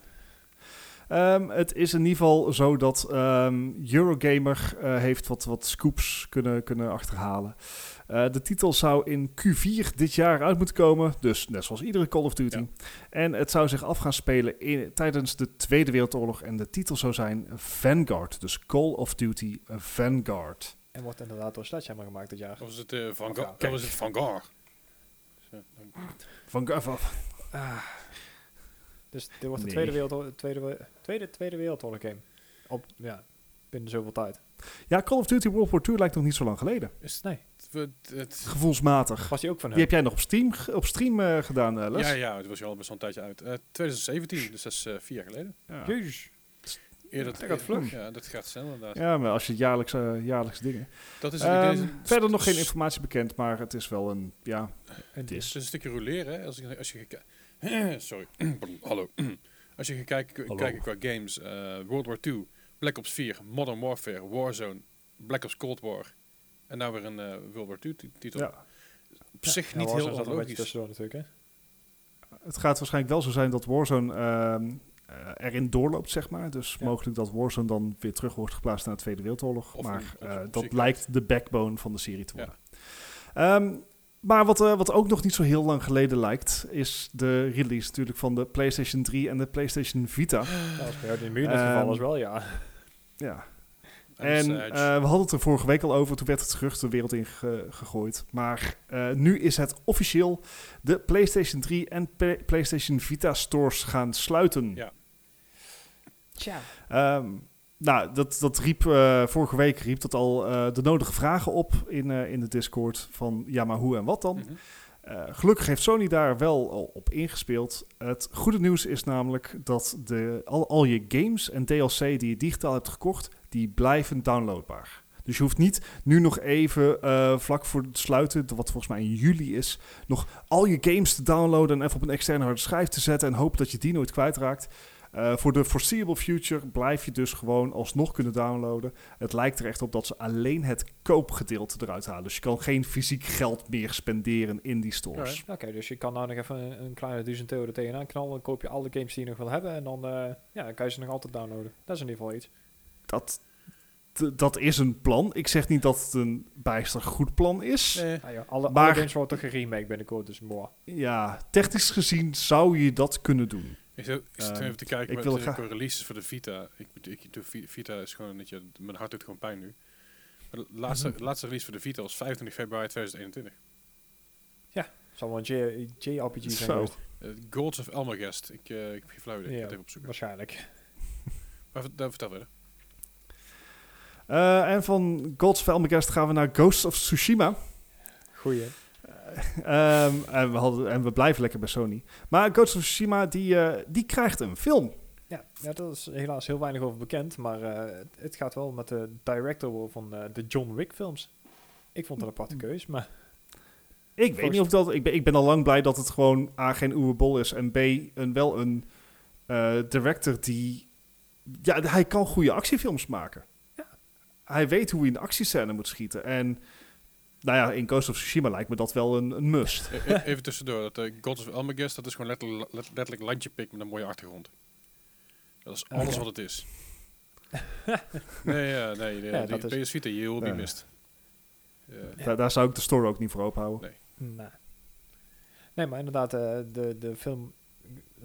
Ehm, het is in ieder geval zo dat ehm, Eurogamer eh, heeft wat, wat scoops kunnen, kunnen achterhalen. Eh, de titel zou in Q4 dit jaar uit moeten komen, dus net zoals iedere Call of Duty. Ja. En het zou zich af gaan spelen in, tijdens de Tweede Wereldoorlog en de titel zou zijn Vanguard, dus Call of Duty Vanguard. En wordt inderdaad door Sledgehammer gemaakt dit jaar. Of was het uh, Van Of was het Vanguard, van- Ah. Dus dit wordt de Nee. tweede, wereldoorlog, tweede, we- tweede, tweede wereldoorlog game. Op, ja, binnen zoveel tijd. ja, Call of Duty World War II lijkt nog niet zo lang geleden. Is Nee. het, Gevoelsmatig. Was die ook van Die hem? heb jij nog op stream, ge- op stream eh, gedaan, eh, Les? ja, ja, het was al best wel een tijdje uit. Eh, 2017, dus dat is eh, vier jaar geleden. Ja. Jezus. Eerder, dat gaat vlug. Ja, dat gaat snel inderdaad. Ja, maar als je jaarlijks, eh, jaarlijks dingen. Dat is Ehm, verder nog geen informatie bekend, maar het is wel een, ja, is. Het is een stukje roleren. Hè? Als, je- als je [CLEARS THROAT] Sorry. [CLEARS THROAT] Hallo. [CLEARS THROAT] Als je gaat kijken, qua games. eh, World War II, Black Ops 4, Modern Warfare, Warzone, Black Ops Cold War. En nou weer een eh, World War II ti- titel. ja. Op zich Ja, niet Warzone heel zat een beetje logisch. tussendoor natuurlijk, hè? Het gaat waarschijnlijk wel zo zijn dat Warzone ehm, eh, erin doorloopt, zeg maar. Dus Ja. mogelijk dat Warzone dan weer terug wordt geplaatst naar de Tweede Wereldoorlog. Of maar een- dat lijkt de backbone van de serie te worden. Ehm, maar wat, eh, wat ook nog niet zo heel lang geleden lijkt, is de release natuurlijk van de PlayStation 3 en de PlayStation Vita. Ja, als bij jou in de muur net Ehm, gevallen is wel, ja. Ja, En eh, we hadden het er vorige week al over, toen werd het gerucht de wereld in ge- gegooid. Maar eh, nu is het officieel. De PlayStation 3 en P- PlayStation Vita stores gaan sluiten. Ja. Tja. Ehm, nou, dat, dat riep eh, vorige week riep dat al eh, de nodige vragen op in, eh, in de Discord. Van ja, maar hoe en wat dan? Mhm. Gelukkig heeft Sony daar wel al op ingespeeld. Het goede nieuws is namelijk dat de, al, al je games en DLC die je digitaal hebt gekocht, die blijven downloadbaar. Dus je hoeft niet nu nog even vlak voor het sluiten, wat volgens mij in juli is, nog al je games te downloaden en even op een externe harde schijf te zetten en hopen dat je die nooit kwijtraakt. Uh, voor de foreseeable future blijf je dus gewoon alsnog kunnen downloaden. Het lijkt er echt op dat ze alleen het koopgedeelte eruit halen. Dus je kan geen fysiek geld meer spenderen in die stores. Oké, okay, dus je kan nou nog even een, een kleine duizend euro er tegenaan knallen. Dan koop je alle games die je nog wil hebben. En dan, uh, ja, dan kan je ze nog altijd downloaden. Dat is in ieder geval iets. Dat, dat is een plan. Ik zeg niet dat het een bijster goed plan is. Nee. Ja, alle, maar, alle games worden toch geremake binnenkort, dus mooi. Ja, technisch gezien zou je dat kunnen doen. Ik zit, ik zit even te kijken ik met wil graag... releases voor de Vita. Ik, ik, ik, Vita is gewoon, dat je, mijn hart doet gewoon pijn nu. Maar de laatste, mm laatste release voor de Vita was 25 februari 2021. Ja, zal wel een JRPG zijn Zo. Uh, Gods of Elmergest. Ik, uh, ik heb geen flauw idee. Ja, ik even opzoeken. Waarschijnlijk. maar daar vertel verder. Uh, en van Gods of Elmergest gaan we naar Ghost of Tsushima. Goeie. Um, en, we hadden, en we blijven lekker bij Sony. Maar Ghost of Tsushima, die, uh, die krijgt een film. Ja, ja, daar is helaas heel weinig over bekend. Maar uh, het gaat wel met de director van uh, de John Wick films. Ik vond dat een aparte keus, maar... Ik weet niet of dat... Ik ben, ik ben al lang blij dat het gewoon A, geen Uwe Bol is... en B, een, wel een director die... Ja, hij kan goede actiefilms maken. Ja. Hij weet hoe hij een actiescène moet schieten. En nou ja, in Ghost of Tsushima lijkt me dat wel een, een must. E-, e-, even tussendoor, dat uh, Gods of Elmageddon, dat is gewoon letterlijk, letterlijk landje pik met een mooie achtergrond. Dat is alles wat het is. [LAUGHS] nee, ja, nee, nee, ja, die PS Vita, je will mist. Daar, daar zou ik de store ook niet voor ophouden. Nee. Nee, nee maar inderdaad, uh, de, de film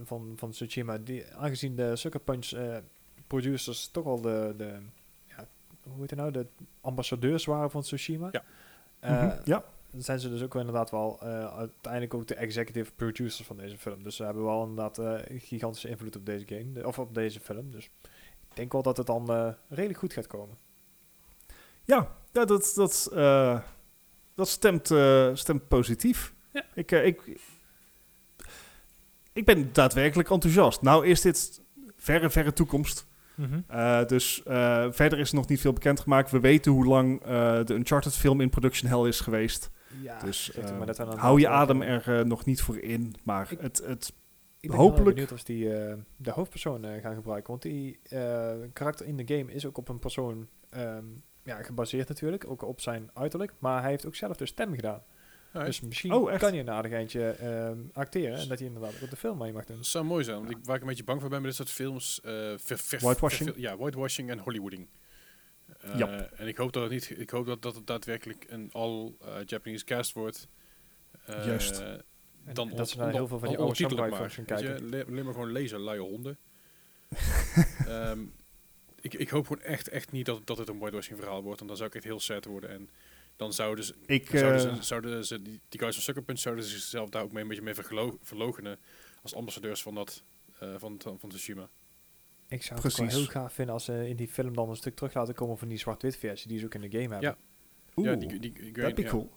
van, van Tsushima, die, aangezien de Sucker Punch uh, producers toch al de, de ja, hoe heet het nou, de ambassadeurs waren van Tsushima. Ja. Uh, ja. Zijn ze dus ook wel inderdaad wel uh, uiteindelijk ook de executive producers van deze film. Dus ze hebben wel inderdaad uh, gigantische invloed op deze game, of op deze film. Dus ik denk wel dat het dan redelijk goed gaat komen. Ja, ja dat, dat, dat stemt, stemt positief. Ja. Ik, ik, ik ben daadwerkelijk enthousiast. Nou is dit verre, verre toekomst. Mhm. Eh, dus uh, verder is nog niet veel bekendgemaakt. We weten hoe lang uh, de Uncharted film in production hell is geweest. Ja, dus hou je adem er nog niet voor in. Maar ik, het, het ik ben hopelijk... benieuwd of die de hoofdpersoon gaan gebruiken. Want die karakter in de game is ook op een persoon um, ja, gebaseerd natuurlijk. Ook op zijn uiterlijk. Maar hij heeft ook zelf de stem gedaan. Dus misschien oh, kan je een aardig eentje uh, acteren en dat je inderdaad ook op de film mee mag doen. Dat zou mooi zijn, want ik, waar ik een beetje bang voor ben met dit soort films... Uh, whitewashing? ja, whitewashing en Hollywooding. Uh, En ik hoop dat het niet, ik hoop dat, dat het daadwerkelijk een all uh, Japanese cast wordt. Juist. Dan dat ze naar heel veel van die oude samurai gaan kijken. Je, maar gewoon lezen, luie honden. um, [LAUGHS] ik, ik hoop gewoon echt, echt niet dat, dat het een whitewashing verhaal wordt, want dan zou ik echt heel sad worden. En dan zouden ze, ik, zouden, ze, eh, zouden ze die, die guys van Sucker Punch zouden ze zichzelf daar ook mee een beetje mee verlogenen als ambassadeurs van dat uh, van, van Tsushima. Ik zou het wel heel gaaf vinden als ze in die film dan een stuk terug laten komen van die zwart-wit versie die ze ook in de game hebben. Ja, Oeh, ja die, die, die that'd be cool.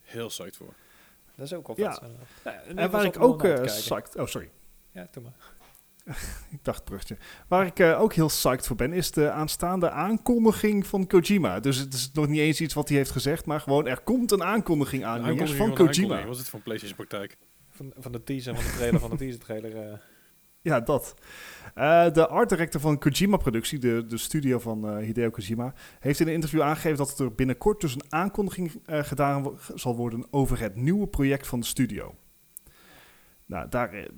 Heel psyched voor. Dat is ook wel ja. ja en waar ik ook uh, psyched... Oh, sorry. Ja, doe maar. [LAUGHS] ik dacht brugje. Waar ik uh, ook heel psyched voor ben, is de aanstaande aankondiging van Kojima. Dus het is nog niet eens iets wat hij heeft gezegd, maar gewoon er komt een aankondiging aan, jongens, van Kojima. Was het van PlayStation praktijk? Van, van de teaser, van de trailer, van de teaser trailer. Uh. [LAUGHS] Ja, dat. Uh, de art director van Kojima Productie, de, de studio van Hideo Kojima, heeft in een interview aangegeven dat er binnenkort dus een aankondiging gedaan zal worden over het nieuwe project van de studio. Nou, daar,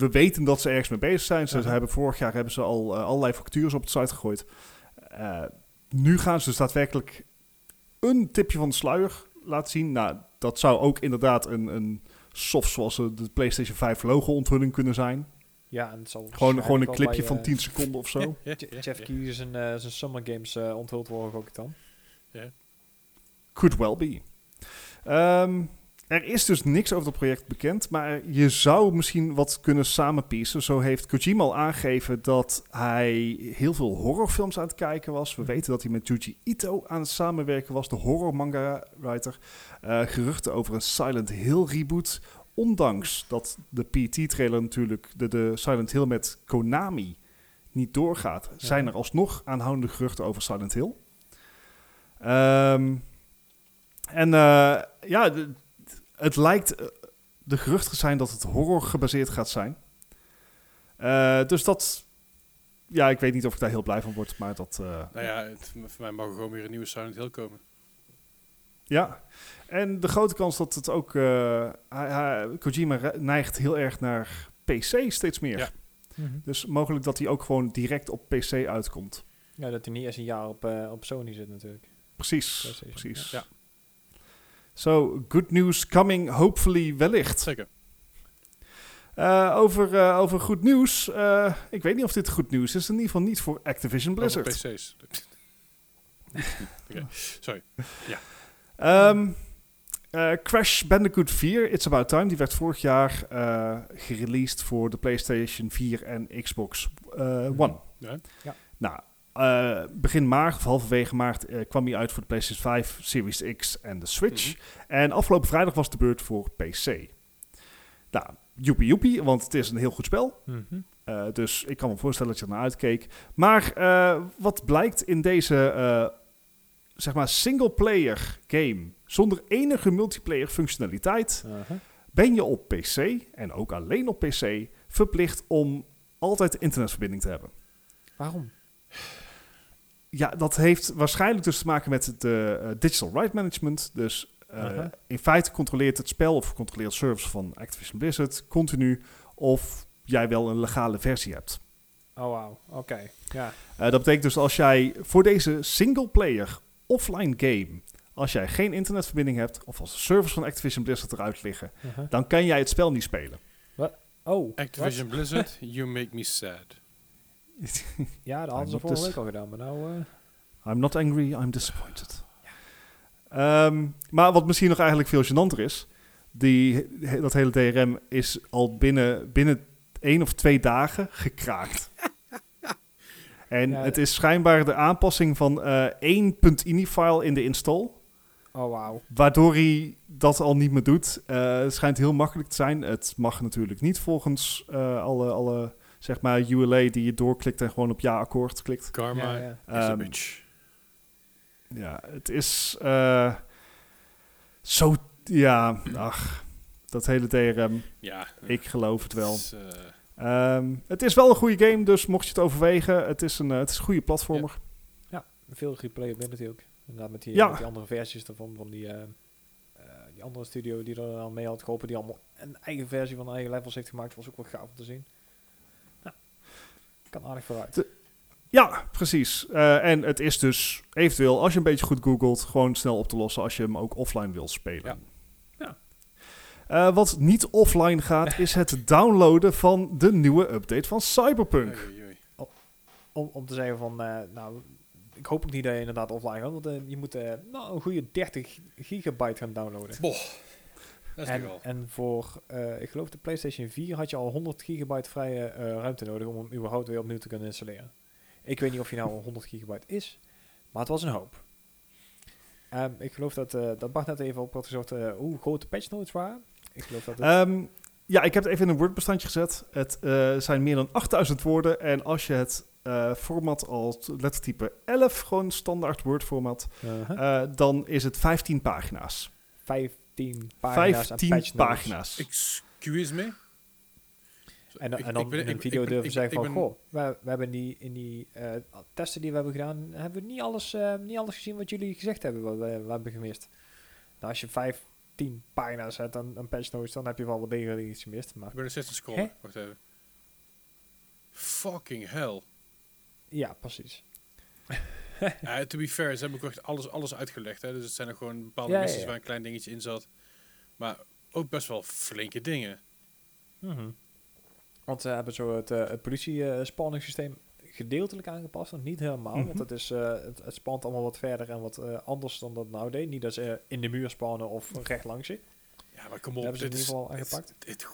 we weten dat ze ergens mee bezig zijn. Ze hebben vorig jaar hebben ze al uh, allerlei factures op het site gegooid. Uh, nu gaan ze dus daadwerkelijk een tipje van de sluier laten zien. Nou, dat zou ook inderdaad een, een soft zoals de PlayStation 5 logo onthulling kunnen zijn. Ja, en het zal gewoon, gewoon een clipje van 10 seconden of zo. [LAUGHS] Jeff Keighley zijn, uh, zijn Summer Games uh, onthuld worden ook dan. Yeah. Could well be. Um, er is dus niks over het project bekend, maar je zou misschien wat kunnen samenpiecen. Zo heeft Kojima al aangegeven dat hij heel veel horrorfilms aan het kijken was. We weten dat hij met Juji Ito aan het samenwerken was, de horror manga writer. Eh, geruchten over een Silent Hill reboot. Ondanks dat de PT-trailer natuurlijk, de, de Silent Hill met Konami, niet doorgaat, zijn er alsnog aanhoudende geruchten over Silent Hill. Ehm, en eh, ja, de- het lijkt eh, de geruchten zijn dat het horror gebaseerd gaat zijn. Eh, dus dat, ja, ik weet niet of ik daar heel blij van word, maar dat, eh, Nou ja, het, voor mij mag er gewoon weer een nieuwe Silent Hill komen. ja. En de grote kans dat het ook, eh, hij, hij- Kojima neigt heel erg naar PC steeds meer. Ja. Mhm. Dus mogelijk dat hij ook gewoon direct op PC uitkomt. Ja, dat hij niet eens een jaar op, op Sony zit natuurlijk. Precies, precies. ja. So, good news coming, hopefully wellicht. Zeker. Eh, over, eh, over goed nieuws. eh, ik weet niet of dit goed nieuws is. In ieder geval niet voor Activision Over Blizzard. PC's. [LAUGHS] Oké, sorry. Ehm, eh, Crash Bandicoot 4, It's About Time, die werd vorig jaar eh gereleased voor de PlayStation 4 en Xbox eh, One. Ja. Ja. Nou, eh, begin maart, of halverwege maart, eh, kwam hij uit voor de PlayStation 5, Series X en de Switch. En afgelopen vrijdag was de beurt voor PC. Nou, joepie joepie, want het is een heel goed spel. Mhm. Uh, dus ik kan me voorstellen dat je er naar uitkeek. Maar wat blijkt in deze zeg maar single-player game zonder enige multiplayer functionaliteit, Uh -huh. ben je op PC en ook alleen op PC verplicht om altijd internetverbinding te hebben. Waarom? Ja, dat heeft waarschijnlijk dus te maken met het uh, digital right management. Dus -huh. in feite controleert het spel of controleert service van Activision Blizzard continu of jij wel een legale versie hebt. Oh, wauw. Oké, okay. ja. Uh, dat betekent dus als jij voor deze single-player offline game, als jij geen internetverbinding hebt, of als de servers van Activision Blizzard eruit liggen, uh -huh. dan kan jij het spel niet spelen. Wat? Oh. Activision what? Blizzard, [LAUGHS] you make me sad. [LAUGHS] ja, dat hadden ze vorige week al gedaan, maar nou... Uh... I'm not angry, I'm disappointed. Ja. Um, maar wat misschien nog eigenlijk veel gênanter is, die, dat hele DRM is al binnen, binnen één of twee dagen gekraakt. [LAUGHS] en ja, het is schijnbaar de aanpassing van uh, één .ini-file in de install. Oh, wauw. Waardoor hij dat al niet meer doet. Uh, het schijnt heel makkelijk te zijn. Het mag natuurlijk niet volgens uh, alle, alle zeg maar ULA die je doorklikt en gewoon op ja-akkoord klikt. Karma ja, ja. is um, a bitch. Ja, het is uh, zo... Ja, ach, dat hele DRM. Ja. Ik geloof het wel. Is, uh... um, het is wel een goede game, dus mocht je het overwegen, het is een, uh, het is een goede platformer. Ja, ja veel replayability ook. Inderdaad, met die, ja. met die andere versies ervan, van die, uh, die andere studio die er al mee had geholpen, die allemaal een eigen versie van eigen levels heeft gemaakt, was ook wel gaaf om te zien. Kan aardig vooruit. De ja, precies. Uh, en het is dus eventueel, als je een beetje goed googelt, gewoon snel op te lossen als je hem ook offline wil spelen. Ja. ja. Uh, wat niet offline gaat, is het downloaden van de nieuwe update van Cyberpunk. Oei, oei. Om, om te zeggen van, uh, nou, ik hoop ook niet dat je inderdaad offline gaat, want je moet nou, een goede 30 gigabyte gaan downloaden. Dat is en, en voor, ik geloof de PlayStation 4 had je al 100 gigabyte vrije ruimte nodig om hem überhaupt weer opnieuw te kunnen installeren. Ik weet niet of je nou 100 gigabyte is, maar het was een hoop. Um, ik geloof dat, uh, dat Bart net even op had gezegd uh, hoe groot de patch notes waren. Ik geloof dat het... um, ja, ik heb het even in een Word-bestandje gezet. Het uh, zijn meer dan 8000 woorden. En als je het uh, format als lettertype 11, gewoon standaard Word-format, -huh. dan is het 15 pagina's. 15 pagina's 15 patch pagina's. Excuse me? En, en dan in een video durven zeggen van, goh, we, we hebben die, in die uh, testen die we hebben gedaan, hebben we niet alles, uh, niet alles gezien wat jullie gezegd hebben, wat we, we hebben gemist. Nou, als je 15 pagina's hebt aan een patch notes, dan heb je wel wat degelijk iets gemist. Maar, ik ben er te scrollen, wacht even. Fucking hell. Ja, precies. Uh, [LAUGHS] to be fair, ze hebben ook echt alles, alles uitgelegd. Hè? Dus het zijn er gewoon bepaalde ja, missies ja, ja. waar een klein dingetje in zat. Maar ook best wel flinke dingen. Mm -hmm. Want ze hebben zo het, uh, het politie-spanningssysteem gedeeltelijk aangepast. Nog niet helemaal, mm -hmm. want het, is, uh, het, het spant allemaal wat verder en wat uh, anders dan dat nou deed. Niet dat ze in de muur spannen of recht langs je. Ja, maar kom Dat op. hebben ze in ieder geval aangepakt. dit- dit-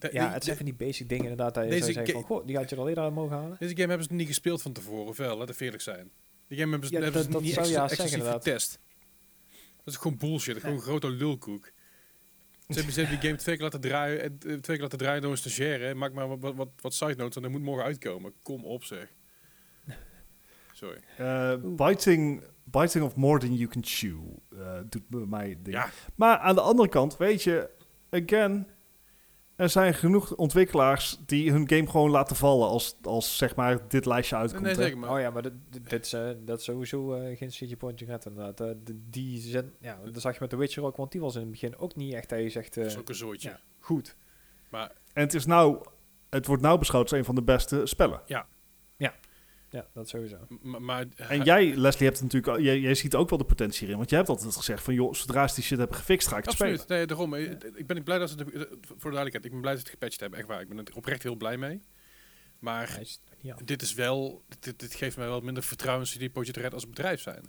de- Ja, het zijn van die basic dingen inderdaad. Dat je Deze zou zeggen ga- van, goh, die had je al eerder mogen halen. Deze game hebben ze niet gespeeld van tevoren, of wel? Laten we eerlijk zijn. Die game hebben ze, Ja, hebben dat- ze dat niet zou extra- zeggen, exclusief getest. Dat is gewoon bullshit. Gewoon een grote lulkoek. Ze hebben, ze hebben die game twee keer laten draaien, en, eh, twee keer laten draaien door een stagiaire. Maak maar wat, wat, wat, side notes en dat moet morgen uitkomen. Kom op zeg. [LAUGHS] Sorry. Eh, Oeh. biting, biting of more than you can chew eh, doet bij mij dingen. Ja, Maar aan de andere kant, weet je, again, er zijn genoeg ontwikkelaars die hun game gewoon laten vallen als, als zeg maar dit lijstje uitkomt. nee, zeker. Maar Oh ja, maar dit, is, eh, dat is sowieso eh, geen CD Projekt Red inderdaad. Eh, de- die zet, ja, dat zag je met The Witcher ook, want die was in het begin ook niet echt dat je zegt, eh, dat is ook een zooitje. ja, goed. Maar En het is nou, het wordt nou beschouwd als een van de beste spellen. Ja, dat sowieso. m- maar En jij, Leslie, hebt natuurlijk, al- jij, jij ziet ook wel de potentie hierin. Want jij hebt altijd gezegd van, joh, zodra ze die shit hebben gefixt, ga ik het Absoluut. spelen. Nee, daarom. eh, Ik ben blij dat ze, het- eh, voor de duidelijkheid, ik ben blij dat ze het gepatcht hebben. Echt waar. Ik ben er oprecht heel blij mee. Maar is- ja. dit is wel, dit, dit geeft mij wel minder vertrouwen in CD Projekt Red als bedrijf zijn.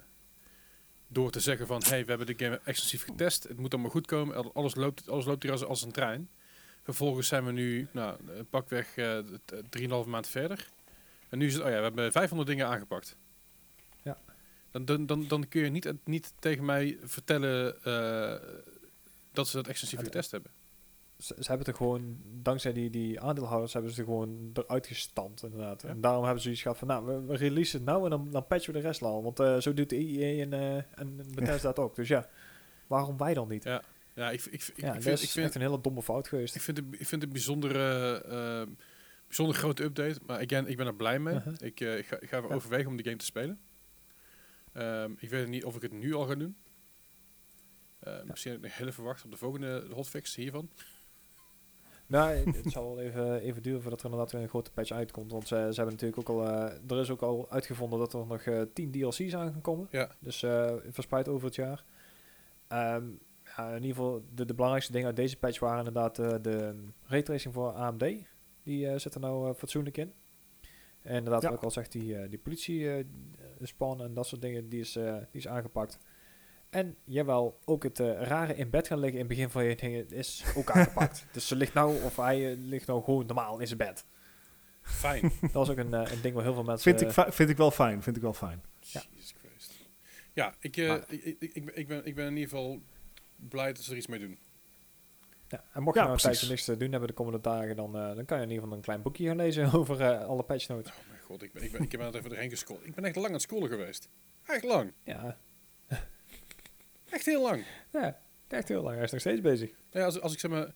Door te zeggen van, hey, we hebben de game exclusief getest. Het moet allemaal goed komen. Al- Alles loopt, alles loopt hier als, als een trein. Vervolgens zijn we nu, nou, eh, pakweg eh, eh, 3,5 maand verder. En nu is het, oh ja, we hebben 500 dingen aangepakt. Ja. Dan, dan, dan, dan kun je niet, niet tegen mij vertellen eh, dat ze dat exclusief Het- getest hebben. Ze, ze hebben het er gewoon, dankzij die, die aandeelhouders, hebben ze er gewoon eruit gestampt inderdaad. Ja. En daarom hebben ze zoiets gehad van, nou, we, we releasen het nou en dan, dan patchen we de rest al. Want eh, zo doet de EA en, eh en Bethesda [LAUGHS] dat ook. Dus ja, waarom wij dan niet? Ja, Ja, ik, ik, ik, ik, ja, vind, ik, vind, echt een hele domme fout geweest. ik, vind het, ik vind het bijzondere, bijzonder grote update. Maar again, ik ben er blij mee. Uh-huh. ik, eh, ik, ga, ik ga Ja. overwegen om die game te spelen. Ehm, ik weet niet of ik het nu al ga doen. Misschien heb ik nog heel even wachten op de volgende hotfix hiervan. Nou, [LAUGHS] het, zal wel even, even duren voordat er inderdaad weer een grote patch uitkomt. Want ze, ze hebben natuurlijk ook al, eh, er is ook al uitgevonden dat er nog eh 10 DLC's aan gaan komen. Ja. Dus verspreid over het jaar. Ehm, ja, in ieder geval, de, de belangrijkste dingen uit deze patch waren inderdaad de raytracing voor AMD. Die eh, zit er nou eh, fatsoenlijk in. En inderdaad, Ja. wat ik al zeg, die, eh, die politie eh, spawn en dat soort dingen, die is, eh, die is aangepakt. En jawel, ook het eh, rare in bed gaan liggen in het begin van je dingen is ook [LAUGHS] aangepakt. dus ze ligt nou, of hij ligt nou gewoon normaal in zijn bed. Fijn. [LAUGHS] Dat was ook een, eh, een ding waar heel veel mensen... Vind ik, vind ik wel fijn, vind ik wel fijn. Ja. Jesus Christ. Ja, ik, eh, Maar- ik, ik, ik, ben- ik, ben, ik ben in ieder geval blij dat ze er iets mee doen. Ja, en mocht je Ja, nou een tijdje niks te doen hebben de komende dagen, dan, eh, dan kan je in ieder geval een klein boekje gaan lezen [LAUGHS] over eh, alle patch notes. Oh mijn god, ik, ben, ik, ben, ik heb net even erheen gescrollt. Ik ben echt lang aan het scrollen geweest. Echt lang. Ja, Echt heel lang. ja, echt heel lang. Hij is nog steeds bezig. Ja, als, als ik zeg maar...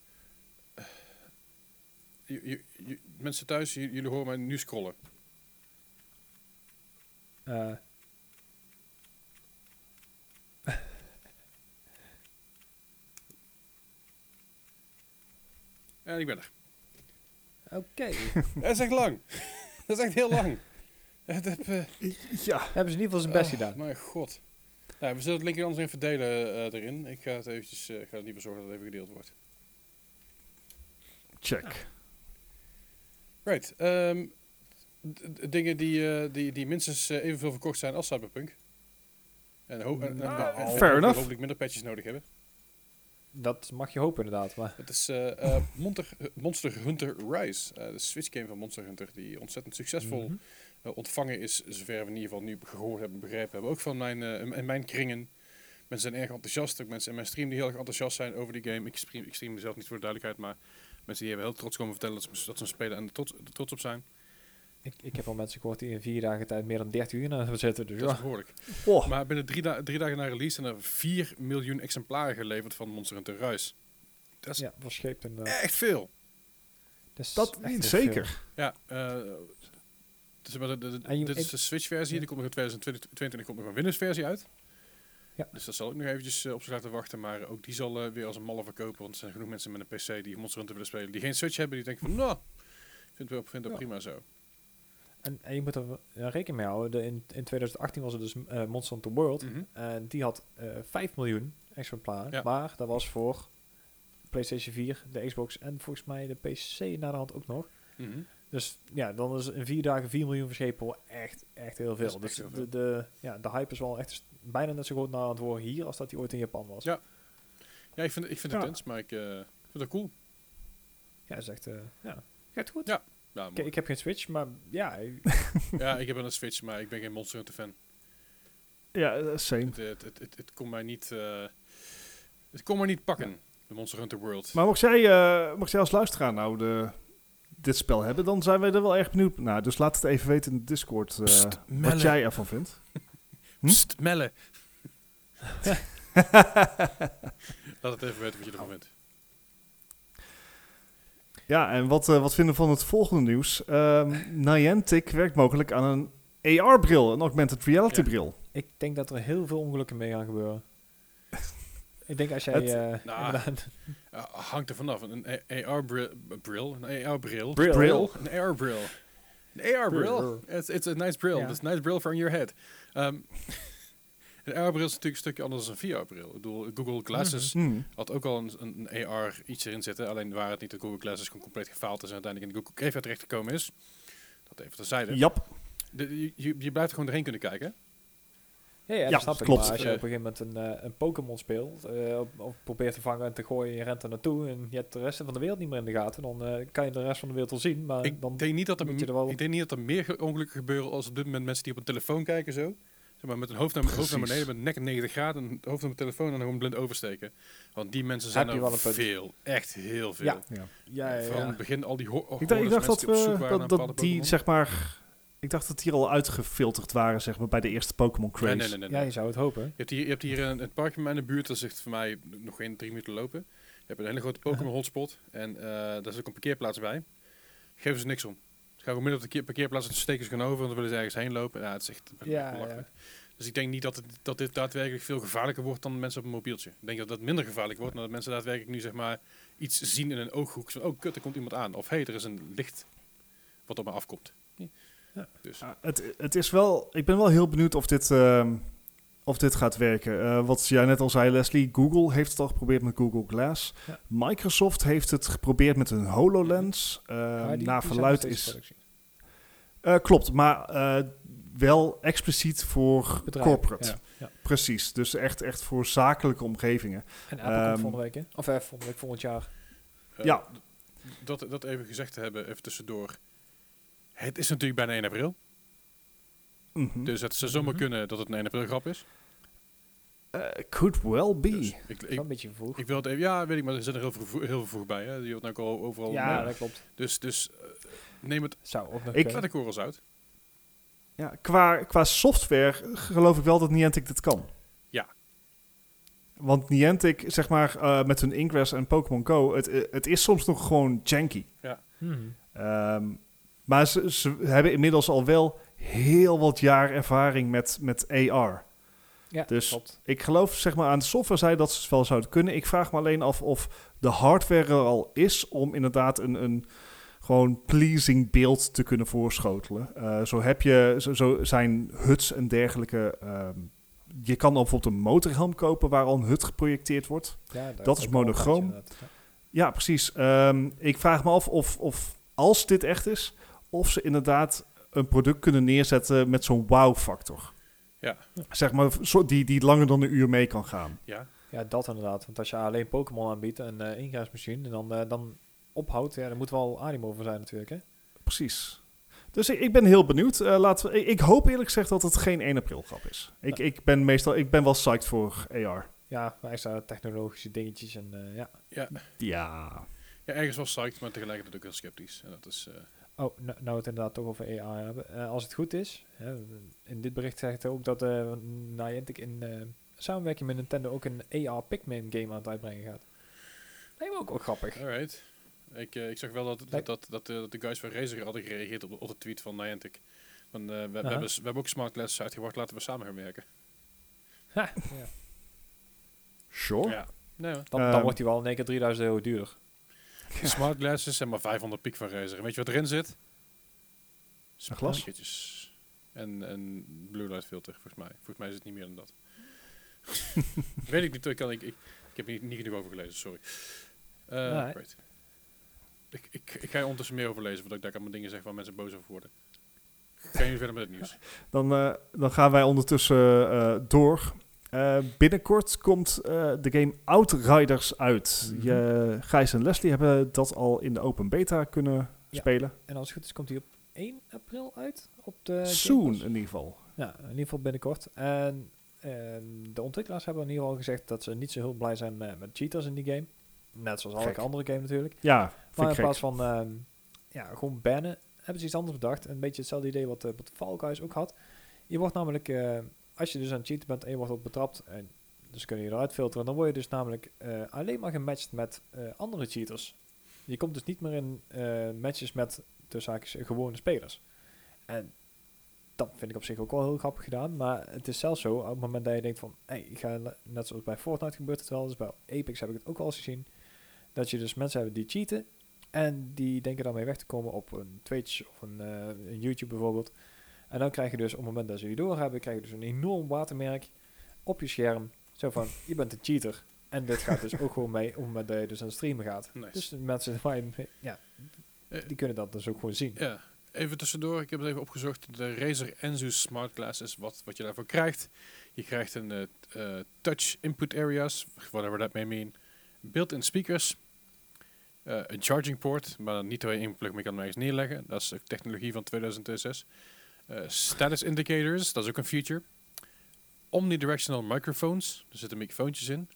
eh, je- je- je- mensen thuis, jullie horen mij nu scrollen. En ik ben er. Oké. [LAUGHS] Dat is echt lang. dat is echt heel lang. Het heb, eh, Ja, hebben ze in ieder geval zijn best oh, gedaan. Mijn god. Nou, we zullen het linkje anders even verdelen eh, erin. Ik ga het eventjes, eh, ik ga het liever zorgen dat het even gedeeld wordt. check. Right. ehm, dingen die, eh, die, die minstens evenveel verkocht zijn als Cyberpunk. En, ho- en, en, Nou, en- en fair enough. hopelijk minder patches nodig hebben. Dat mag je hopen inderdaad. Maar Het is eh, eh, [LAUGHS] Monster, Monster Hunter Rise. eh, de Switch game van Monster Hunter. Die ontzettend succesvol Mhm. ontvangen is. Zover we in ieder geval nu gehoord hebben, begrepen hebben. Ook van mijn, in- mijn kringen. Mensen zijn erg enthousiast. Ook mensen in mijn stream die heel erg enthousiast zijn over die game. Ik stream, ik stream mezelf niet voor de duidelijkheid. Maar mensen die hebben heel trots komen vertellen dat ze, dat ze hem spelen en er trots, er trots op zijn. Ik, ik heb al mensen gehoord die in vier dagen tijd meer dan 30 uur naar hebben zitten. Dus Dat is ja. behoorlijk. Oh, Maar binnen drie, da- drie dagen na release zijn er 4 miljoen exemplaren geleverd van Monster Hunter Rise. Dat is ja, verscheept inderdaad. echt veel. Dat, is dat niet zeker. Ja, eh, dus maar de, de, de- En je- dit is ik- de Switch-versie. Ja. Die komt nog in 2022 komt nog een Windows-versie uit. Ja. Dus dat zal ik nog eventjes eh, op zich laten wachten. Maar ook die zal eh, weer als een malle verkopen. Want er zijn genoeg mensen met een PC die Monster Hunter willen spelen. Die geen Switch hebben. Die denken van, nou, ik vind het wel, vind Ja. prima zo. En, en je moet er ja, rekening mee houden. De, in, in 2018 was er dus eh, Monster Hunter World. Mhm. En die had eh 5 miljoen exemplaren. Ja. Maar dat was voor PlayStation 4, de Xbox en volgens mij de PC naar de hand ook nog. Mhm. Dus ja, dan is in vier dagen 4 miljoen verschepen wel echt, echt heel veel. echt Dus heel de, veel. de, ja, de hype is wel echt bijna net zo groot naar het worden hier als dat die ooit in Japan was. Ja. Ja, ik vind, ik vind Ja. het intens, maar ik eh, vind het cool. Ja, is echt, eh, ja. Gaat goed. Ja. Ja, Ik, heb geen Switch, maar ja, [LAUGHS] ik- ja, ik heb een Switch, maar ik ben geen Monster Hunter fan. Ja, eh, same. Het, het, het, het, het kon mij niet... eh, het kon mij niet pakken, de Monster Hunter World. Maar mocht jij, eh, mocht jij als luisteraar nou de, dit spel hebben, dan zijn wij er wel erg benieuwd naar. Dus laat het even weten in de Discord eh, Pst, wat jij ervan vindt. [LAUGHS] Hm? Pst, Melle. [LAUGHS] Laat het even weten wat je ervan vindt. Ja, en wat, eh, wat vinden we van het volgende nieuws? Ehm Niantic werkt mogelijk aan een AR-bril, een augmented reality Ja. bril. ik denk dat er heel veel ongelukken mee gaan gebeuren. [LAUGHS] ik denk als jij... Het- Nou, inderdaad- Uh, hangt er vanaf. Een AR-bril, een AR-bril, Bril. bril, een AR-bril. Een AR-bril. Bril. It's, it's a nice brill. Ja. It's a nice brill for on your head. Um, een AR-bril is natuurlijk een stukje anders dan een VR-bril. Ik bedoel, Google Glasses Hmm. had ook al een, een, AR iets erin zitten. Alleen waar het niet dat Google Glasses gewoon compleet gefaald is en uiteindelijk in de Google Cave terechtgekomen is. Dat even terzijde. Jap. De, je, je, je blijft er gewoon doorheen kunnen kijken. Ja, ja, Ja, dat snap ik. klopt. Maar als je op een gegeven moment een, eh, een Pokémon speelt, eh, of, probeert te vangen en te gooien, je rent er naartoe en je hebt de rest van de wereld niet meer in de gaten, dan eh, kan je de rest van de wereld wel zien, maar ik, dan... denk niet dat er, er wel- ik denk niet dat er meer ge- ongelukken gebeuren als op dit moment mensen die op een telefoon kijken zo. Zeg maar met een hoofd naar, hoofd naar Precies. beneden, met nek 90 graden, een hoofd naar mijn telefoon en dan gewoon blind oversteken. Want die mensen zijn er wel een punt. veel. Echt heel veel. Ja. Ja. Ja, ja, Vooral in ja. het begin al die ho Ik dacht, ik dacht dat, we, dat, die, zeg maar... Ik dacht dat die al uitgefilterd waren, zeg maar, bij de eerste Pokémon Craze. Nee, nee, nee. nee, ja, je zou het hopen. Je hebt hier, je hebt hier een, een parkje bij mij in de buurt, dat zegt voor mij nog geen drie minuten lopen. Je hebt een hele grote Pokémon hotspot en eh, daar zit ook een parkeerplaats bij. Geven ze niks om. Gaan gewoon midden op de keer- parkeerplaats ze gewoon over en dan willen ze ergens heen lopen. Ja, het is echt Ja, belachelijk. Dus ik denk niet dat, het, dat dit daadwerkelijk veel gevaarlijker wordt dan mensen op een mobieltje. Ik denk dat dat minder gevaarlijk wordt, maar dat mensen daadwerkelijk nu zeg maar iets zien in een ooghoek. Van, oh kut, er komt iemand aan. Of hé, hey, er is een licht wat op me afkomt. Ja. Dus, Ja, het, het is wel, ik ben wel heel benieuwd of dit, ehm, of dit gaat werken. Eh, wat jij net al zei, Leslie, Google heeft het al geprobeerd met Google Glass. Ja. Microsoft heeft het geprobeerd met een HoloLens. Eh, die- naar verluid is... Eh, klopt, maar eh, wel expliciet voor corporate. Ja, ja. Precies, dus echt, echt voor zakelijke omgevingen. En Apple komt volgende week, hè? Of eh, volgende week, volgend jaar. Ja. Dat, dat even gezegd te hebben, even tussendoor. Het is natuurlijk bijna 1 april. Mhm. Dus het zou zomaar Mhm. kunnen dat het een 1 april grap is. Eh, could well be. Dus ik, een beetje vroeg. ik wil het even, ja, weet ik, maar er zit er heel veel, heel veel vroeg bij. Hè. Die wordt nou ook al overal. ja, mee. dat klopt. Dus, dus eh, neem het Zou Ik- kunnen. de korrels uit. Ja, qua, qua software geloof ik wel dat Niantic dit kan. Ja. Want Niantic, zeg maar, eh, met hun Ingress en Pokémon Go, het, het is soms nog gewoon janky. Mhm. Ehm, maar ze, ze hebben inmiddels al wel heel wat jaar ervaring met, met AR. Ja, Dus- klopt. Ik geloof zeg maar, aan de softwarezijde dat ze het wel zouden kunnen. Ik vraag me alleen af of de hardware er al is om inderdaad een, een gewoon pleasing beeld te kunnen voorschotelen. Eh, zo heb je, zo, zo zijn huts en dergelijke. ehm, je kan dan bijvoorbeeld een motorhelm kopen waar al een hut geprojecteerd wordt. Ja, dat is monochroom. Ja, precies. Ehm, ik vraag me af of, of als dit echt is, of ze inderdaad een product kunnen neerzetten met zo'n wow-factor. Ja. Zeg maar, zo- die, die langer dan een uur mee kan gaan. Ja. Ja, dat inderdaad. Want als je alleen Pokémon aanbiedt en eh ingrijsmachine en dan, eh, dan ophoudt, ja, daar moet wel animo voor zijn natuurlijk, hè? Precies. Dus ik, ik ben heel benieuwd. Eh, laten we, ik, ik hoop eerlijk gezegd dat het geen 1 april grap is. Ik, ik ben meestal, ik ben wel psyched voor AR. Ja, extra technologische dingetjes en eh, ja. Ja. Ja. ja, ergens wel psyched, maar tegelijkertijd ook heel sceptisch. En dat is... Oh, nou, nou het inderdaad toch over AI hebben. Eh, als het goed is, hè, in dit bericht zegt het ook dat eh Niantic in eh, samenwerking met Nintendo ook een AR Pikmin game aan het uitbrengen gaat. Lijkt me ook wel grappig. Alright. Ik, eh, ik zag wel dat, dat, dat, dat de guys van Razer hadden gereageerd op, de- op de tweet van Niantic. Van, eh, we, we, Aha. hebben, we hebben ook smart glasses uitgebracht, laten we samen gaan werken. Ha, ja. Sure. Ja. Nee, dan, dan Ehm. wordt hij wel in één keer 3000 euro duurder. Smart glasses zijn maar 500 piek van Razer. En weet je wat erin zit? Een glas? En een blue light filter, volgens mij. Volgens mij is het niet meer dan dat. [LAUGHS] weet ik niet, ik, kan, ik, ik, ik heb er niet, niet genoeg over gelezen, sorry. Eh. Ik, ik, ik ga je ondertussen meer overlezen, voordat ik daar allemaal dingen zeg waar mensen boos over worden. Gaan jullie verder met het nieuws? [LAUGHS] Dan, eh, dan gaan wij ondertussen eh, door. Eh, binnenkort komt eh, de game Outriders uit. Mhm. Je, Gijs en Leslie hebben dat al in de open beta kunnen Ja. spelen. En als het goed is, komt hij op 1 april uit. Op de Soon in ieder geval. Ja, in ieder geval binnenkort. En de ontwikkelaars hebben in ieder geval gezegd dat ze niet zo heel blij zijn met, cheaters in die game. Net zoals elke andere game natuurlijk. Ja, Maar in gek. plaats van ehm, ja, gewoon bannen, hebben ze iets anders bedacht. Een beetje hetzelfde idee wat, uh, wat Fall Guys ook had. Je wordt namelijk, eh, als je dus aan het cheaten bent en je wordt op betrapt, en dus kun je eruit filteren, dan word je dus namelijk eh, alleen maar gematcht met eh, andere cheaters. Je komt dus niet meer in eh, matches met tussen haakjes gewone spelers. En dat vind ik op zich ook wel heel grappig gedaan. Maar het is zelfs zo, op het moment dat je denkt van... Hey, ik ga net zoals bij Fortnite gebeurt het wel. Dus bij Apex heb ik het ook al eens gezien. Dat je dus mensen hebt die cheaten. En die denken daarmee weg te komen op een Twitch of een, een YouTube bijvoorbeeld. En dan krijg je dus op het moment dat ze je doorhebben... krijg je dus een enorm watermerk op je scherm. Zo van, je bent een cheater. En dit gaat dus [LAUGHS] ook gewoon mee op het moment dat je dus aan het streamen gaat. Nice. Dus de mensen [LAUGHS] waar je- ja, Eh, die kunnen dat dus ook gewoon zien. Ja, even tussendoor. Ik heb het even opgezocht. De Razer Enzus Smart Glasses, wat, wat je daarvoor krijgt. Je krijgt een eh, eh, touch input areas, whatever that may mean. Built-in speakers. een charging port, maar niet waar je één plug mee kan ergens neerleggen. Dat is technologie van 2006. Eh, status indicators, dat is ook een feature. Omnidirectional microphones, er zitten microfoontjes in.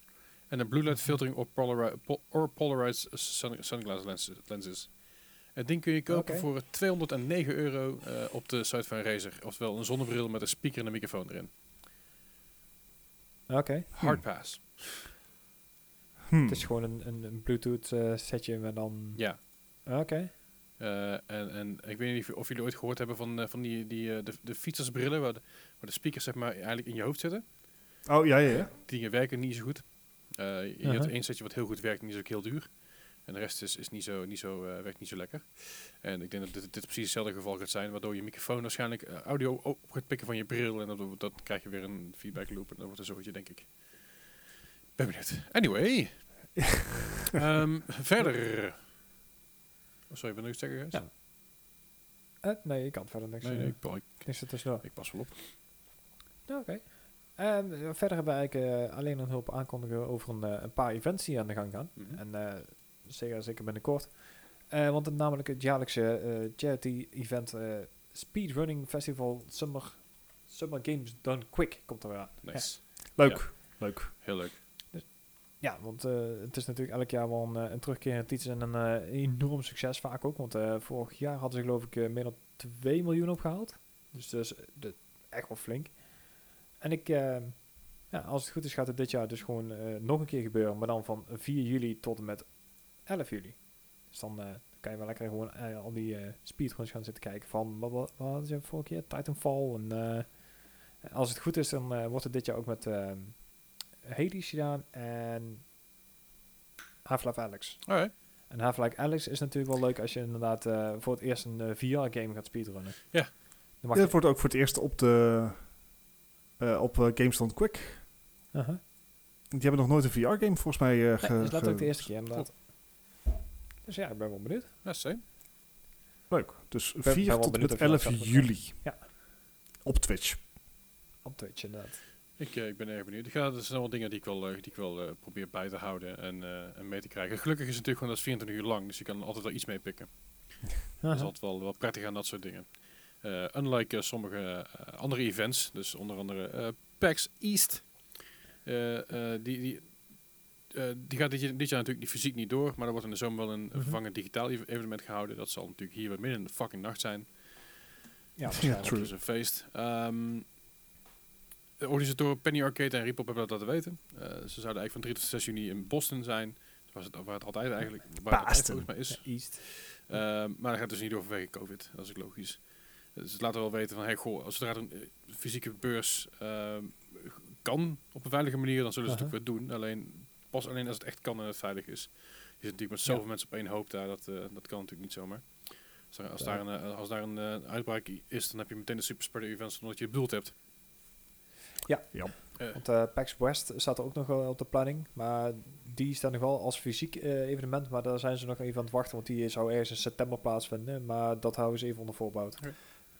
En een blue light filtering or, polari pol- or polarized sun sunglass lenses. lenses. Het ding kun je kopen voor 209 euro eh, op de site van Razer. Oftewel een zonnebril met een speaker en een microfoon erin. Oké. Hardpass. Hmm. Het is gewoon een, een, een Bluetooth eh, setje met dan... Ja. Oké. Eh, en, en ik weet niet of, of jullie ooit gehoord hebben van, eh, van die, die, eh, de, de fietsersbrillen waar de, waar de speakers zeg maar eigenlijk in je hoofd zitten. Oh, ja, ja, ja. Die dingen werken niet zo goed. Eh, je Uh-huh. hebt één setje wat heel goed werkt en die is ook heel duur. En de rest is, is niet zo, niet zo, eh, werkt niet zo lekker. En ik denk dat dit, dit precies hetzelfde geval gaat zijn, waardoor je microfoon waarschijnlijk audio op gaat pikken van je bril. En dat, dat krijg je weer een feedback loop en dat wordt een zootje, denk ik. Ben benieuwd. Anyway. [LAUGHS] Ehm, verder. Oh, sorry, ben iets zeggen? Ja. Eh, nee, ik kan verder niks. Nee, eh, nee, ik, pa- ik, niks ertussendoor. ik pas wel op. Oké. Ehm, eh, verder hebben we eigenlijk eh, alleen een hulp aankondigen over een, eh, een paar events die aan de gang gaan. Mhm. En eh, zeker, zeker binnenkort. Eh, want het namelijk het jaarlijkse eh, charity event eh, Speedrunning Festival Summer, Summer Games Done Quick komt er weer aan. Nice. Leuk. Leuk. Heel leuk. Ja, want eh, het is natuurlijk elk jaar wel een, eh, een terugkerende titel en een eh, enorm succes vaak ook. Want vorig jaar hadden ze geloof ik meer dan 2 miljoen opgehaald. Dus dat is echt wel flink. En ik, ja, als het goed is gaat het dit jaar dus gewoon nog een keer gebeuren. Maar dan van 4 juli tot en met 11 juli. Dus dan kan je wel lekker gewoon al die speedruns gaan zitten kijken van, wat, wat, wat hadden ze vorige keer? Titanfall. En als het goed is dan wordt het dit jaar ook met... eh, Hades gedaan en Half-Life Alex. Alright. En Half-Life Alex is natuurlijk wel leuk als je inderdaad eh, voor het eerst een VR-game gaat speedrunnen. Ja. Dan mag Dit je, wordt ook voor het eerst op de eh, op eh, GameStone Quick. uh-huh. Die hebben nog nooit een VR-game volgens mij eh Nee, ge- dat ge- de eerste keer inderdaad. Dus ja, ik ben wel benieuwd. Ja, same. Leuk. Dus ben 4 wel tot en benieuwd met of je dat 11 gaat juli. Ja. Op Twitch. Op Twitch inderdaad. Ik, eh, ik ben erg benieuwd. Ik ga, er zijn wel dingen die ik wel, eh, die ik wel eh, probeer bij te houden en, en mee te krijgen. Gelukkig is het natuurlijk gewoon dat is 24 uur lang, dus je kan altijd wel iets mee pikken. [LAUGHS] Dat is altijd wel, wel prettig aan dat soort dingen. Unlike sommige andere events, dus onder andere PAX East, die, die, die gaat dit, jaar- dit jaar natuurlijk niet fysiek niet door, maar er wordt in de zomer wel een Mhm. vervangend digitaal ev- evenement gehouden. Dat zal natuurlijk hier weer midden in de fucking nacht zijn. Ja. [LAUGHS] Het is een feest. Ehm, de organisatoren Penny Arcade en Repop hebben dat laten weten. Eh, ze zouden eigenlijk van 3 tot 6 juni in Boston zijn. Waar het, waar het altijd eigenlijk waar het volgens mij is. Ja, East. Ehm, maar dat gaat dus niet door vanwege COVID. Dat is ook logisch. Dus het laten wel weten van, hey, goh, als zodra een eh, fysieke beurs ehm, kan op een veilige manier, dan zullen ze het weer doen. Alleen, pas alleen als het echt kan en het veilig is. Je zit natuurlijk met zoveel Ja. mensen op één hoop daar, dat, eh, dat kan natuurlijk niet zomaar. Als, daar, als daar een, eh, als daar een eh, uitbraak is, dan heb je meteen de superspreader events omdat je het bedoeld hebt. Ja. Ja. Eh, Want eh PAX West staat er ook nog wel op de planning. Maar die staat nog wel als fysiek eh, evenement. Maar daar zijn ze nog even aan het wachten. Want die zou ergens in september plaatsvinden. Maar dat houden ze even onder voorbouw.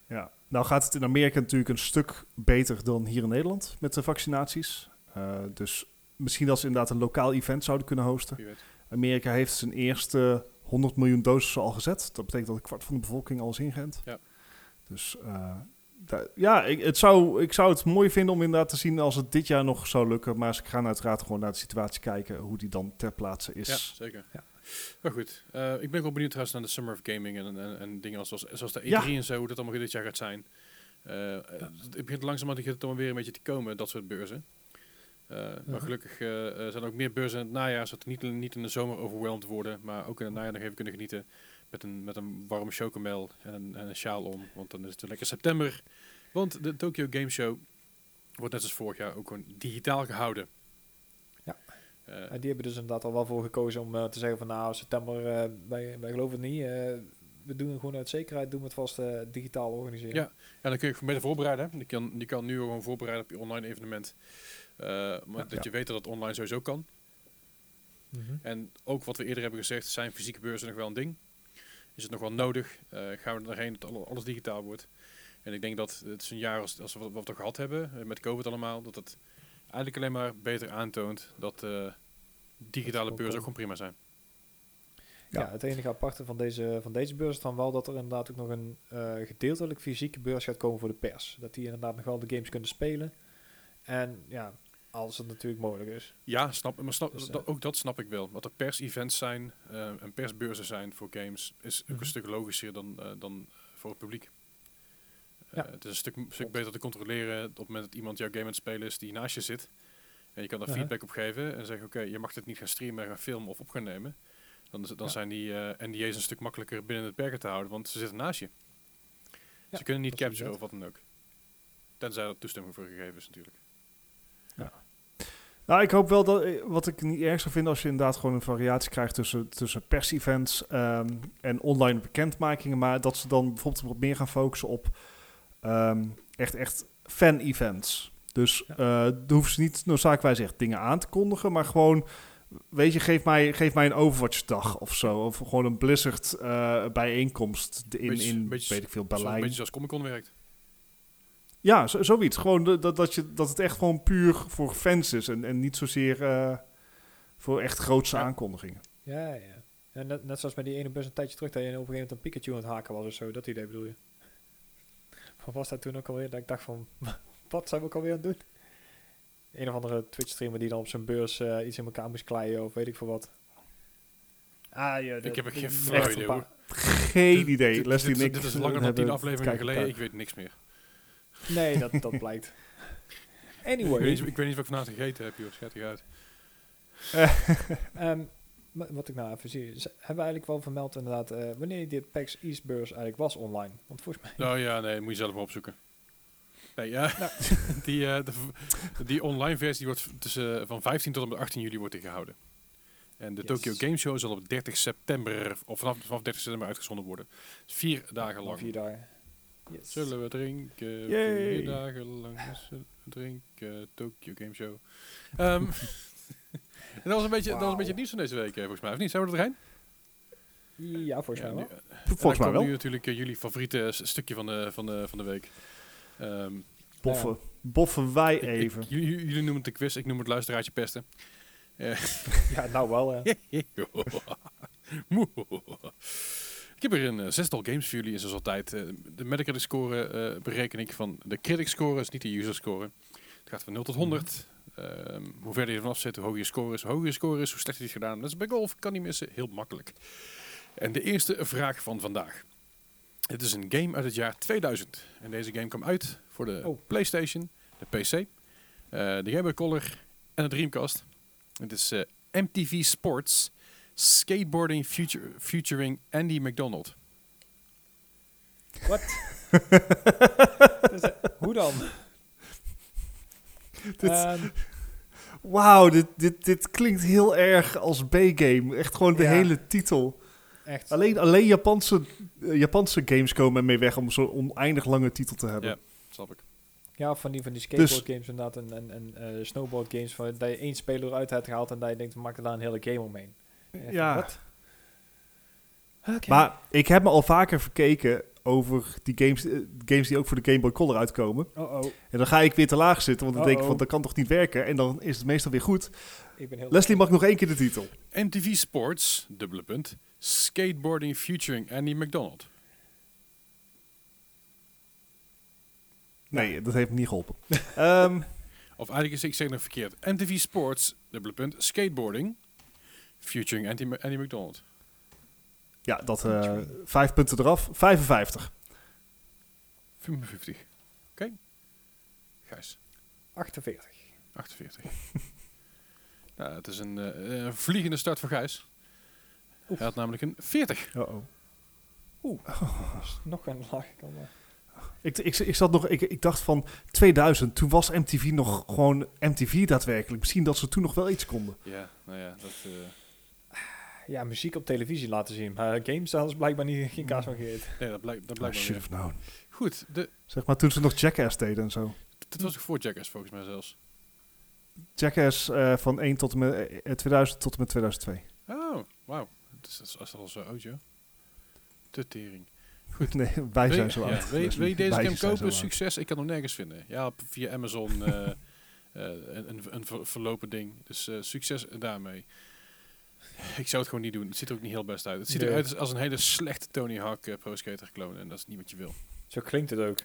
Ja. Nou gaat het in Amerika natuurlijk een stuk beter dan hier in Nederland met de vaccinaties. Eh, dus misschien dat ze inderdaad een lokaal event zouden kunnen hosten. Amerika heeft zijn eerste 100 miljoen doses al gezet. Dat betekent dat een kwart van de bevolking al is ingeënt. Ja. Dus eh, ja, ik, het zou, ik zou het mooi vinden om inderdaad te zien als het dit jaar nog zou lukken. Maar ze gaan uiteraard gewoon naar de situatie kijken hoe die dan ter plaatse is. Ja, zeker. Ja. Maar goed, eh, ik ben wel benieuwd trouwens naar de Summer of Gaming en, en, en dingen als, zoals, zoals de E3 Ja. en zo, hoe dat allemaal dit jaar gaat zijn. Eh, eh, Het begint langzamerhand het allemaal weer een beetje te komen, dat soort beurzen. Eh, Maar gelukkig zijn er ook meer beurzen in het najaar, zodat we niet, niet in de zomer overwhelmed worden, maar ook in het najaar nog even kunnen genieten met een, met een warme chocomel en een, en een sjaal om. Want dan is het lekker september. Want de Tokyo Game Show wordt net als vorig jaar ook gewoon digitaal gehouden. Ja. Uh, die hebben dus inderdaad al wel voor gekozen om eh, te zeggen van nou, september, eh, wij, wij geloven het niet. we doen het gewoon uit zekerheid, doen we het vast digitaal organiseren. Ja. Ja, dan kun je beter voorbereiden. Je kan, je kan nu gewoon voorbereiden op je online evenement. Maar Ja. dat je weet dat het online sowieso kan. Mhm. En ook wat we eerder hebben gezegd, zijn fysieke beurzen nog wel een ding. Is het nog wel nodig? Eh, gaan we er doorheen dat alle- alles digitaal wordt? En ik denk dat het is een jaar als, als we wat, wat we gehad hebben, eh, met COVID allemaal, dat het eigenlijk alleen maar beter aantoont dat eh, digitale beurzen ook gewoon prima zijn. Ja. Ja. het enige aparte van deze, van deze beurs is dan wel dat er inderdaad ook nog een eh, gedeeltelijk fysieke beurs gaat komen voor de pers. Dat die inderdaad nog wel de games kunnen spelen. En ja, als het natuurlijk mogelijk is. Ja, snap, maar snap, Dus, eh, dat- ook dat snap ik wel. Wat er pers-events zijn eh, en persbeurzen zijn voor games, is ook Mhm. een stuk logischer dan, eh, dan voor het publiek. Ja. het is een stuk, stuk beter te controleren op het moment dat iemand jouw game aan het spelen is die naast je zit. En je kan daar Ja. feedback op geven en zeggen, oké, je mag dit niet gaan streamen, gaan filmen of op gaan nemen. Dan, dan Ja. zijn die NDA's een stuk makkelijker binnen het perken te houden, want ze zitten naast je. Ja, ze kunnen niet dat capturen of wat dan ook. Tenzij er toestemming voor gegeven is natuurlijk. Nou, ik hoop wel dat, eh, wat ik niet erg zou vinden als je inderdaad gewoon een variatie krijgt tussen, tussen pers-events ehm, en online bekendmakingen, maar dat ze dan bijvoorbeeld wat meer gaan focussen op ehm, echt, echt fan-events. Dus Ja. eh dan hoeven ze niet noodzakelijkerwijs echt dingen aan te kondigen, maar gewoon, weet je, geef mij, geef mij een Overwatch-dag of zo, of gewoon een Blizzard eh, bijeenkomst in, Beetje- in beetje- weet ik veel, Zo- Een Berlijn. beetje zoals Comic Con werkt. Ja, zo- zoiets. Gewoon de- dat, dat, je, dat het echt gewoon puur voor fans is en, en niet zozeer eh, voor echt grootste Ja. aankondigingen. Ja, ja. En net, net zoals bij die ene bus een tijdje terug, dat je op een gegeven moment een Pikachu aan het haken was of zo. Dat idee bedoel je? Wat was dat toen ook alweer? Dat ik dacht van, [LAUGHS] wat zijn we ook alweer aan het doen? Een of andere Twitch-streamer die dan op zijn beurs eh, iets in elkaar moest kleien of weet ik veel wat. Ah, ja, Ik heb er geen flauw een idee. Geen idee. dit- Leslie dit, dit is langer dan tien afleveringen geleden. Ik weet niks meer. Nee, dat, dat [LAUGHS] blijkt. Ik weet, Anyway. niet, ik weet niet wat ik vanavond gegeten heb, joh. Schat uit. [LAUGHS] Ehm, ma- wat ik nou even zie, is- hebben we eigenlijk wel vermeld inderdaad eh, wanneer die PAX East beurs eigenlijk was online. Want volgens mij... Nou ja, nee, moet je zelf maar opzoeken. Nee, ja. Nou. [LAUGHS] die, eh, de die online versie wordt tussen, eh, van 15 tot en met 18 juli wordt die gehouden. En de Yes. Tokyo Game Show zal op 30 september, of vanaf, vanaf 30 september uitgezonden worden. Vier dagen lang. Vier dagen. Yes. Zullen we drinken? Yay. Vier dagen lang zullen we drinken. Tokyo Game Show. Ehm, en [LAUGHS] dat was een beetje, dat was een beetje het nieuws van deze week, eh, volgens mij. Of niet? Zijn we er doorheen? Ja, volgens Ja, mij nu- wel. en Volgens mij komt wel. nu natuurlijk eh, jullie favoriete stukje van de, van de, van de week. Ehm, Boffen. Boffen wij ik- ik- even. jullie, jullie noemen het de quiz, ik noem het luisteraartje pesten. Ja, nou wel, ja. [LAUGHS] ik heb er een eh, zestal games voor jullie, zoals altijd. eh, de Metacritic score eh, bereken ik van de critic score, is niet de user score. Het gaat van 0 tot 100. Ehm, hoe verder je vanaf zit, hoe hoger je score is. Hoe hoger je score is, hoe slechter je het gedaan. Dat is bij golf, kan niet missen, heel makkelijk. En de eerste vraag van vandaag. Het is een game uit het jaar 2000. En deze game kwam uit voor de Oh. PlayStation, de PC, de Game Boy Color en de Dreamcast. Het is MTV Sports Skateboarding future, featuring Andy McDonald. Wat? [LAUGHS] Dus, eh, hoe dan? Dit- Ehm, Wauw, dit, dit, dit klinkt heel erg als B-game. Echt gewoon de Ja. hele titel. echt. Alleen, alleen Japanse, eh, Japanse games komen ermee weg om zo'n oneindig lange titel te hebben. Ja. Snap ik. Ja, van die, van die Dus- skateboard games inderdaad en, en, en eh, snowboard games. Van, dat je één speler eruit hebt gehaald en dat je denkt, we maken daar een hele game omheen. Ja. wat? Maar ik heb me al vaker verkeken over die games, eh, games die ook voor de Game Boy Color uitkomen. Oh oh, En dan ga ik weer te laag zitten, want dan denk ik van, dat kan toch niet werken? En dan is het meestal weer goed. ik ben heel... Leslie mag nog één keer de titel. MTV Sports, dubbele punt, skateboarding featuring Andy McDonald. Nee, dat heeft me niet geholpen. [LAUGHS] Ehm, Of eigenlijk is ik zeg nog verkeerd. MTV Sports, dubbele punt, skateboarding featuring Andy, Andy McDonald. ja, dat eh, vijf punten eraf. 55. 55. Oké. Gijs, 48. 48. [LAUGHS] nou, het is een eh, een vliegende start voor Gijs. Hij had namelijk een 40. Uh-oh. Nog een laag. Ik, ik, ik, zat nog, ik, ik dacht van 2000, toen was MTV nog gewoon MTV daadwerkelijk. Misschien dat ze toen nog wel iets konden. Ja, nou ja, dat... eh, Ja, muziek op televisie laten zien. Maar games, is blijkbaar niet, geen kaas van gegeten. nee, dat blijkt, dat blijkt wel should have known. Goed, de, Zeg maar toen ze nog Jackass deden en zo. dit was ook voor Jackass volgens mij zelfs. Jackass eh, van 1 tot en met eh, 2000 tot en met 2002. Oh, wauw. Dat is, dat dat al zo oud, joh. Te tering. [LAUGHS] Nee, wij Wil zijn zo ja, oud. wil, je- Leslie. wil je deze Wij game kopen? Succes, ik kan hem nergens vinden. Ja, via Amazon eh, [LAUGHS] eh, een, een, een ver- verlopen ding. Dus eh, succes daarmee. Ik zou het gewoon niet doen. Het ziet er ook niet heel best uit. Het ziet Nee. eruit als, een hele slechte Tony Hawk eh, Pro Skater clone. En dat is niet wat je wil. Zo klinkt het ook.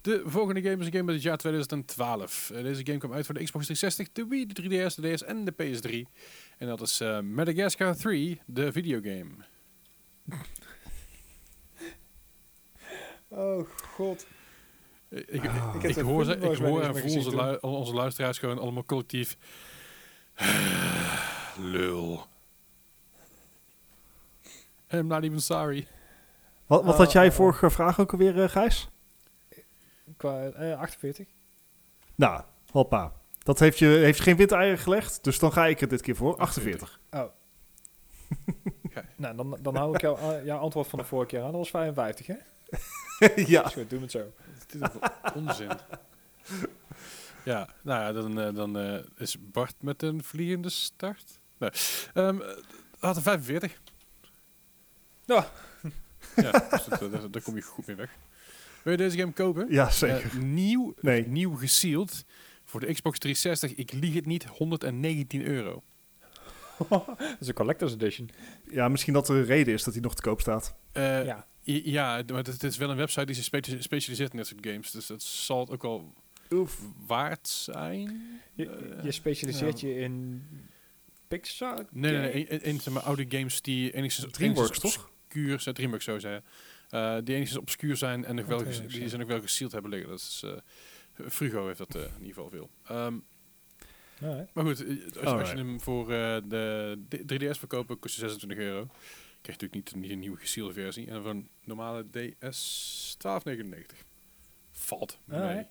De volgende game is een game uit het jaar 2012. Eh, deze game kwam uit voor de Xbox 360, de Wii, de 3DS, de DS en de PS3. En dat is eh, Madagascar 3, de videogame. [LAUGHS] Oh god. Ik, Ah. ik, ik hoor, ze, ik hoor en voel al onze luisteraars gewoon allemaal collectief. Lul. I'm not even sorry. Wat, wat had jij oh, oh. vorige vraag ook alweer, eh, Gijs? Qua eh, 48. Nou, hoppa. Dat heeft je, heeft je geen witte eieren gelegd, dus dan ga ik er dit keer voor. 48. Oh. [LAUGHS] nou, dan, dan hou ik jouw eh, jouw antwoord van de vorige keer aan. Dat was 55, hè? [LAUGHS] ja. Is goed, doen we het zo. Dit is onzin. Ja, nou ja, dan, eh, dan eh, is Bart met een vliegende start. Nee. Ehm, eh, had een 45. Ja. [LAUGHS] ja, dus dat, eh, daar, daar kom je goed mee weg. Wil je deze game kopen? Ja, zeker. Eh, nieuw, Nee. nieuw gesealed voor de Xbox 360. Ik lieg het niet, 119 euro. [LAUGHS] dat is een collector's edition. Ja, misschien dat er een reden is dat hij nog te koop staat. Eh, ja. Ja, maar het, is wel een website die zich specia- specialiseert in dit soort games. Dus dat zal het ook wel Oef. waard zijn. Je, Eh, je specialiseert je in Pixar? Nee, nee, nee. In, oude games die enigszins... DreamWorks, enigszins toch? Obscuur zijn, DreamWorks zo zeggen. Eh, die enigszins obscuur zijn en nog wel, ges- DreamWorks, die ja. zijn ook wel gesealed hebben liggen. Dat is... eh, Frugo heeft dat eh, in ieder geval veel. Ehm, Alright. maar goed, eh, als, je- als Alright. je hem voor eh, de D- 3DS verkoopt, kost je 26 euro. Krijg je natuurlijk niet, niet een nieuwe gesealde versie. En voor een normale DS 12,99. Valt mee. Alright.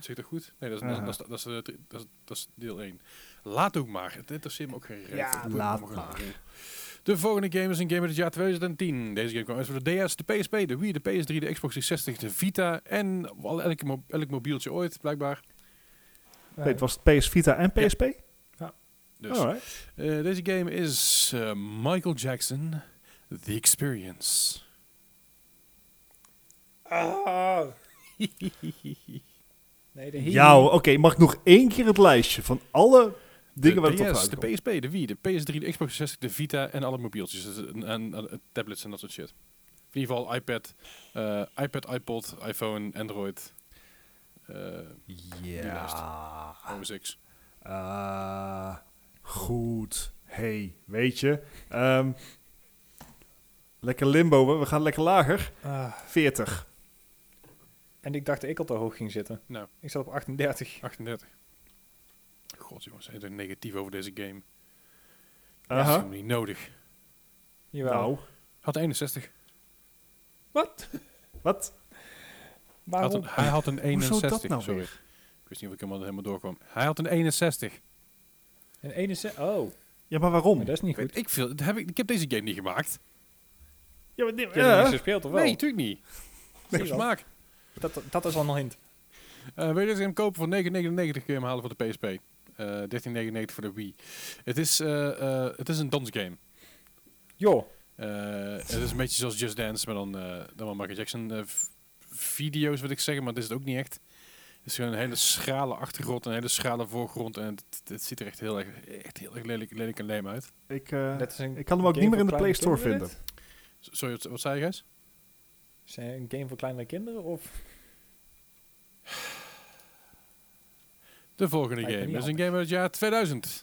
Zit dat goed? Nee, dat is, dat, is, dat, is, dat, is, de drie- dat, is, dat is deel 1. Laat ook maar. Het interesseert me ook geen reet. Ja, laat maar. rol. De volgende game is een game uit het jaar 2010. Deze game kwam uit voor de DS, de PSP, de Wii, de PS3, de Xbox 360, de Vita en al elke mo- elk mobieltje ooit, blijkbaar. Nee, het was PS Vita en PSP? Dus Alright. eh, deze game is eh, Michael Jackson, The Experience. Ah. [LAUGHS] Nee, de Ja, oké. mag ik nog één keer het lijstje van alle dingen waar de het uitkomt? de PSP, de Wii, de PS3, de Xbox 360, de Vita en alle mobieltjes. Dus, En, en, en tablets en dat soort shit. In ieder geval iPad, eh, iPad, iPod, iPhone, Android, eh Ja. OS X. Ah, goed. Hey, weet je. ehm, lekker limbo, we gaan lekker lager. Ah. 40. En ik dacht dat ik al te hoog ging zitten. Nou, Ik zat op 38. 38. God jongens, heel negatief over deze game. Dat is helemaal niet nodig. Jawel. Nou, Had 61. Wat? wat? Had een, hij had een 61. Hoezo dat nou sorry. weer? Ik wist niet of ik helemaal, helemaal doorkwam. Hij had een 61. Een 61? Oh, Ja, maar waarom? maar dat is niet goed. Weet ik veel. dat Heb ik, ik heb deze game niet gemaakt. Ja, maar, nee, Je hebt er ja. niks gespeeld, of wel? Nee, natuurlijk niet. [LAUGHS] Nee, smaak. Dat, dat is al een hint. Eh wil je deze game kopen voor 9,99 kun je hem halen voor de PSP. Eh 13,99 voor de Wii. Het is, eh, eh, het is een dansgame. Joh. Eh, het is een beetje zoals Just Dance, maar dan, eh dan wel Michael Jackson eh, video's, wil ik zeggen, maar dat is het ook niet echt. Het is gewoon een hele schrale achtergrond, een hele schrale voorgrond en het, het ziet er echt heel erg, echt heel erg lelijk, lelijk en leem uit. Ik, eh, ik kan hem ook niet meer in de Play Store vinden. dit? Sorry, wat, wat zei je? Is het een game voor kleinere kinderen? Of? De volgende Lijkt game is een game uit het jaar 2000.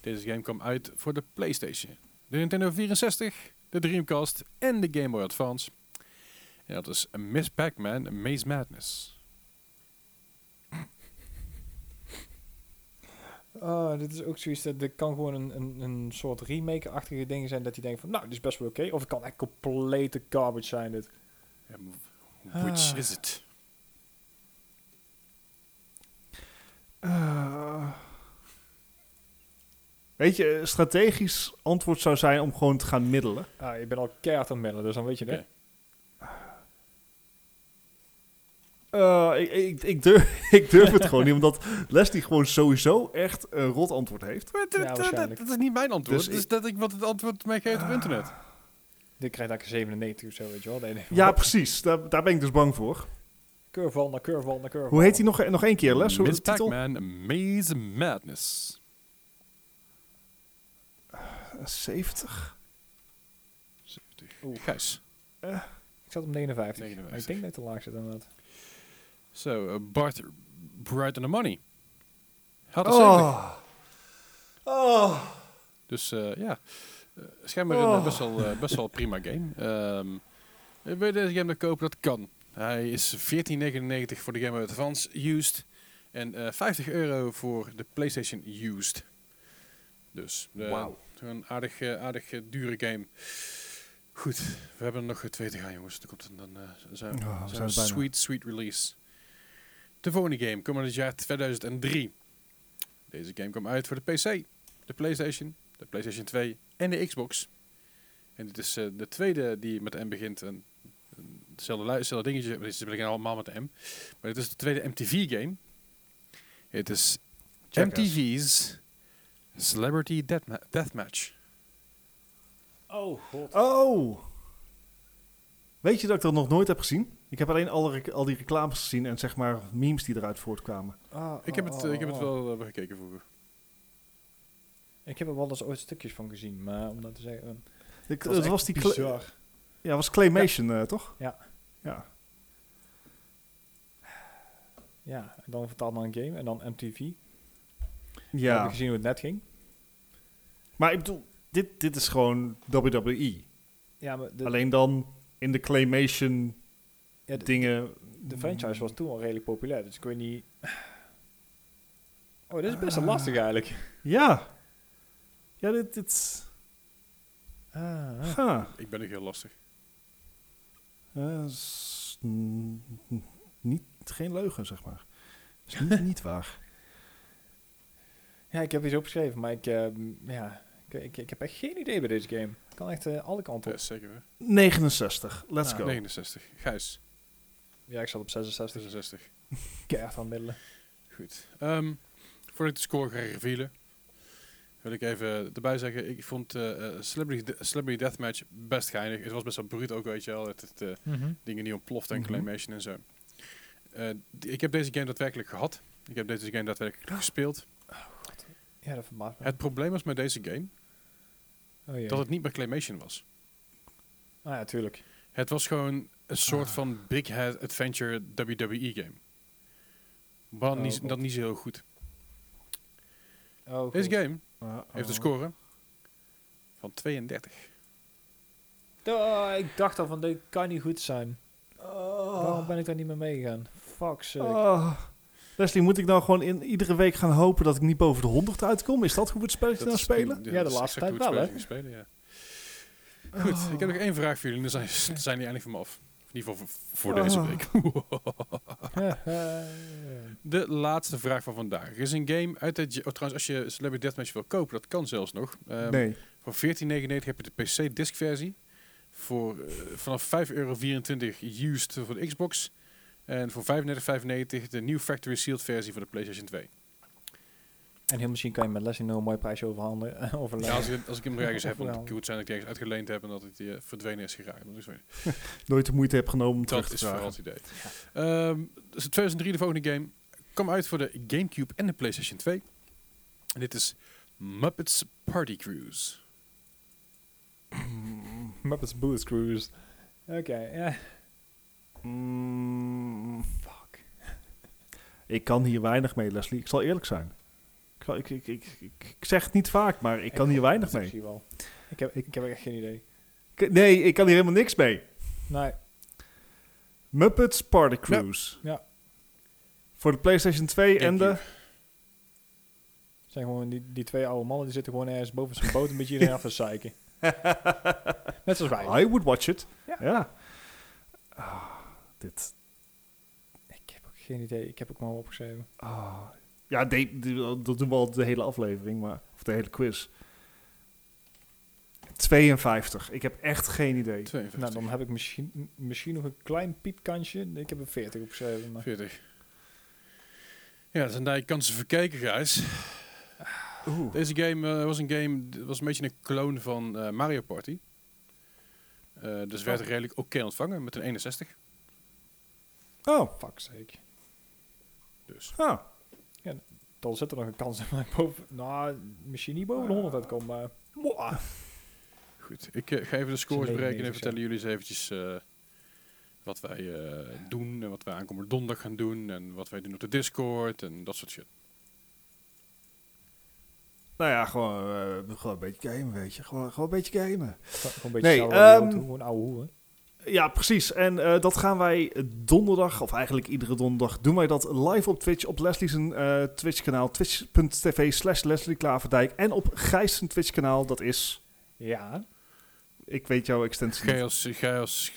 Deze game kwam uit voor de PlayStation, de Nintendo 64, de Dreamcast en de Game Boy Advance. En dat is Miss Pac-Man Maze Madness. Oh, dit is ook zoiets dat dit kan gewoon een, een, een soort remake-achtige ding zijn dat je denkt van, nou, dit is best wel oké. Of het kan echt complete garbage zijn dit. Which Ah. is it? Eh, weet je, strategisch antwoord zou zijn om gewoon te gaan middelen. Ah, je bent al keihard aan het middelen, dus dan weet je dit. Eh, ik, ik, ik, durf, [LAUGHS] ik durf het gewoon niet, omdat Leslie gewoon sowieso echt een rot antwoord heeft. Maar dat- Ja, dat- waarschijnlijk. dat is niet mijn antwoord. Dus Dus is ik- dat ik wat het antwoord mij geeft op Ah. internet. Dit krijgt eigenlijk een 97 of zo, weet je wel. Nee, nee. Ja, precies. Daar, daar ben ik dus bang voor. Curveball naar curveball naar curveball. Hoe heet hij nog, nog één keer, Les? Miss? Pac-Man Maze Madness. Eh, 70? 70. Oeh. Gijs. Ik zat op 59. 59. Maar ik denk dat ik te laag zit inderdaad. Zo, eh, Bart Bright and the Money. Had 70. Oh. Oh. Dus eh, ja, Eh, schijnbaar een Oh. eh, best, wel, eh, best wel prima game. Ehm wil je deze game nog kopen? Dat kan. Hij is 14,99 voor de Game Boy Advance used. En eh 50 euro voor de PlayStation used. Dus eh, een aardig, eh, aardig eh, dure game. Goed, we hebben er nog eh, twee te gaan jongens. Dan komt het dan eh, zijn, Oh, we zijn bijna. sweet, sweet release. De volgende game komt uit het jaar 2003. Deze game kwam uit voor de PC, de PlayStation, de PlayStation 2 en de Xbox. En dit is eh, de tweede die met M begint. En hetzelfde, hetzelfde dingetje, maar ze beginnen allemaal met de M. Maar dit is de tweede MTV-game. Het is. MTV's Celebrity Deathma- Deathmatch. Oh, god. Oh. Weet je dat ik dat nog nooit heb gezien? Ik heb alleen al, die reclames gezien en zeg maar memes die eruit voortkwamen. Ah, Ik heb oh, het, oh, eh, ik heb het oh. wel eh, gekeken vroeger. Ik heb er wel eens ooit stukjes van gezien, maar om dat te zeggen... eh, Ik, het was die bizar. Ja, was claymation, eh, toch? Ja. Ja. Ja, en dan vertaald naar een game en dan MTV. Ja. Heb ik gezien hoe het net ging. Maar ik bedoel, dit, dit is gewoon WWE. Ja, maar de, Alleen dan in de claymation ja, de, dingen. de franchise was toen al redelijk populair, dus ik weet niet... Oh, dit is best wel Ah. lastig eigenlijk. Ja. Ja, dit... dit Ah, ah. huh. Ik ben nog heel lastig. N- n- niet, geen leugen, zeg maar. Is niet, niet [LAUGHS] waar. Ja, ik heb iets opgeschreven, maar ik, eh, ja, ik, ik, ik heb echt geen idee bij deze game. Ik kan echt eh, alle kanten op. Zeker. hè? 69. Let's Ah, go. 69. Gijs. Ja, ik zat op 66. 66. Keihard aan middelen. Goed. Ehm, voordat ik de score ga revealen, wil ik even erbij zeggen, ik vond eh, Celebrity, De- Celebrity Deathmatch best geinig. Het was best wel bruut ook, weet je wel. Het, het, eh, dingen die ontploften en Mhm. claymation en zo. Ik heb deze game daadwerkelijk gehad. Ik heb deze game daadwerkelijk gespeeld. Ja, dat verbaast me. Het probleem was met deze game oh, dat het niet meer claymation was. Ah ja, tuurlijk. Het was gewoon een soort Ah. van Big Head Adventure WWE game. Maar Oh, niet, dat niet zo heel goed. Oh, Deze game Uh, heeft een score van 32. Oh, ik dacht al van, dit kan niet goed zijn. Oh. Waarom ben ik daar niet mee meegegaan? Fuck sake. Oh. Leslie, moet ik nou gewoon in, iedere week gaan hopen dat ik niet boven de 100 uitkom? Is dat hoe we het spelletje nou spelen? Ja, de laatste tijd wel, spelletje Spelen, ja. Goed, ik heb nog één vraag voor jullie. en Dan zijn, zijn die eindelijk van me af. In ieder geval voor, voor deze Oh. week. [LAUGHS] De laatste vraag van vandaag. Er is een game uit het... Oh, trouwens, als je Celebrity Deathmatch wil kopen, dat kan zelfs nog. Nee. Voor 14,99 heb je de PC-disc versie. Voor, eh, vanaf 5,24 euro used voor de Xbox. En voor 35,95 de New Factory Sealed versie voor de PlayStation 2. En heel misschien kan je met Leslie nog een mooi prijsje overhanden. [LAUGHS] overleggen. Ja, als, ik, als ik hem ergens heb, dan Overal. kan het zijn dat ik ergens uitgeleend heb en dat het die, eh, verdwenen is geraakt. Dat weer- [LAUGHS] Nooit de moeite heb genomen om terug dat te is vooral het idee. Ehm, dus 2003 de volgende game kwam uit voor de Gamecube en de PlayStation 2. En dit is Muppets Party Cruise. [CLEARS THROAT] Muppets Boost Cruise. Oké, ja. Mm, Fuck. ik kan hier weinig mee, Leslie. Ik zal eerlijk zijn. Ik, ik, ik, ik, ik, ik zeg het niet vaak, maar ik kan hier weinig mee. je wel. Ik heb, ik heb echt geen idee. Ik- nee, ik kan hier helemaal niks mee. Nee. Muppets Party Cruise. Ja. Voor de PlayStation 2 en de... Zijn gewoon die, die twee oude mannen die zitten gewoon ergens boven zijn boot een beetje iedereen af te zeiken. [LAUGHS] Net zoals wij. I would watch it. Ja. Ja. Ah, dit... Ik heb ook geen idee. Ik heb ook maar opgeschreven. ah. Ja, de- de- dat doen we al de hele aflevering, maar... Of de hele quiz. 52. Ik heb echt geen idee. 52. Nou, dan heb ik misschien, misschien nog een klein piepkantje. Ik heb een 40 opgeschreven. Maar 40. Ja, dat zijn daar je kansen verkeken, guys. Oeh. Deze game eh, was een game, was een beetje een clone van eh, Mario Party. Eh, dus werd Oh. redelijk oké ontvangen met een 61. Oh. fuck sake. Dus. Ah. Dan zit er nog een kans dat ik boven... Nou, misschien niet boven de 100 uitkom, maar... Mwah. Goed, ik eh, ga even de scores berekenen 99 en vertellen jullie eens eventjes eh, wat wij eh, doen en wat wij aankomende donderdag gaan doen en wat wij doen op de Discord en dat soort shit. Nou ja, gewoon, gewoon een beetje gamen, weet je. Gewoon, gewoon een beetje gamen. Gewoon een beetje Nee, ehm, toe, gewoon oude hoeren. Ja, precies. En eh, dat gaan wij donderdag, of eigenlijk iedere donderdag, doen wij dat live op Twitch. Op Leslie's eh Twitch-kanaal, twitch.tv slash Leslie Klaverdijk. En op Gijs' Twitch-kanaal, dat is... Ja. Ik weet jouw extensie. Chaos, chaos.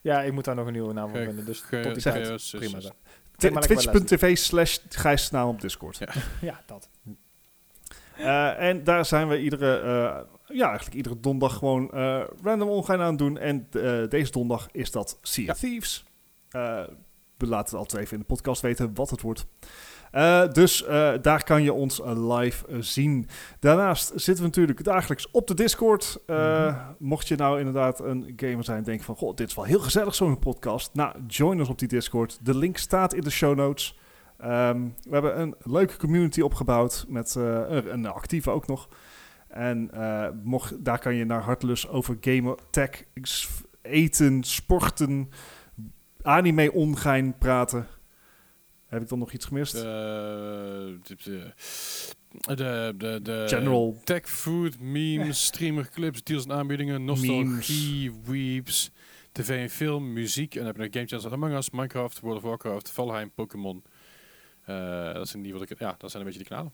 Ja, ik moet daar nog een nieuwe naam voor vinden. Dus tot die Chaos, tijd. Prima Twitch.tv slash Gijs' naam op Discord. Ja. Ja, dat. Eh, en daar zijn we iedere, eh, ja, eigenlijk iedere donderdag gewoon eh, random online aan doen. En eh, deze donderdag is dat Sea of Thieves. Eh, we laten het altijd even in de podcast weten wat het wordt. Dus daar kan je ons live zien. Daarnaast zitten we natuurlijk dagelijks op de Discord. Mhm. Mocht je nou inderdaad een gamer zijn en denken van... Goh, dit is wel heel gezellig zo'n podcast. Nou, join ons op die Discord. De link staat in de show notes. Ehm, we hebben een leuke community opgebouwd met een, een actieve ook nog. En eh, mocht, daar kan je naar hartelus over gamen, tech, eten, sporten, anime ongein praten. Heb ik dan nog iets gemist? De, de, de, de, de, General. tech, food, memes, streamer clips, deals en aanbiedingen, nostalgie, weeps, tv en film, muziek. En dan heb je nog game channels Among Us, Minecraft, World of Warcraft, Valheim, Pokémon. Eh, dat zijn die wat ik, ja, dat zijn een beetje die kanalen.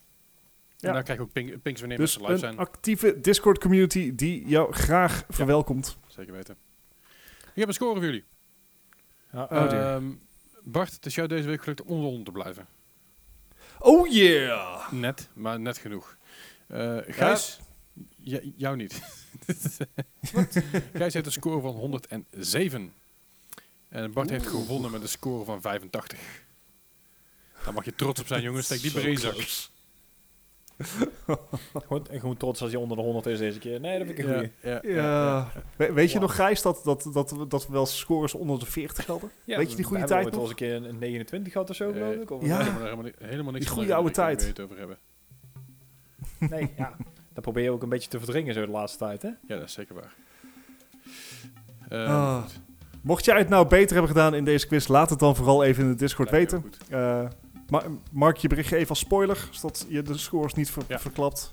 Ja. En dan krijg je ook ping, pings wanneer Dus mensen live een zijn. actieve Discord community die jou graag verwelkomt. Zeker weten. Ik heb een score voor jullie. Ja, Oh. Ehm, Bart, het is jou deze week gelukt om onder de 100 te blijven. Oh yeah! Net, maar net genoeg. Eh Gijs, jou niet. [LAUGHS] Gijs heeft een score van 107. En Bart heeft gewonnen met een score van 85. Daar mag je trots op zijn, jongens. Steek die bij Zo zak. close. [LAUGHS] gewoon, gewoon trots als hij onder de 100 is deze keer. Nee, dat vind ik een goeie. ja, Ja. We- weet je Wow. nog, Gijs, dat, dat, dat, we- dat we wel scores onder de 40 hadden? Ja, Weet je die we goede hebben tijd nog? eens een keer een, een 29 gehad of zo, Eh, geloof ik. Of ja. Helemaal, helemaal niks Die goede oude tijd. het over hebben. Nee, ja. Dat probeer je ook een beetje te verdringen zo de laatste tijd, hè? Ja, dat is zeker waar. Eh, Ah. goed. Mocht jij het nou beter hebben gedaan in deze quiz, laat het dan vooral even in de Discord weten. Eh, ma- mark je berichtje even als spoiler, zodat je de scores niet ver- Ja. verklapt.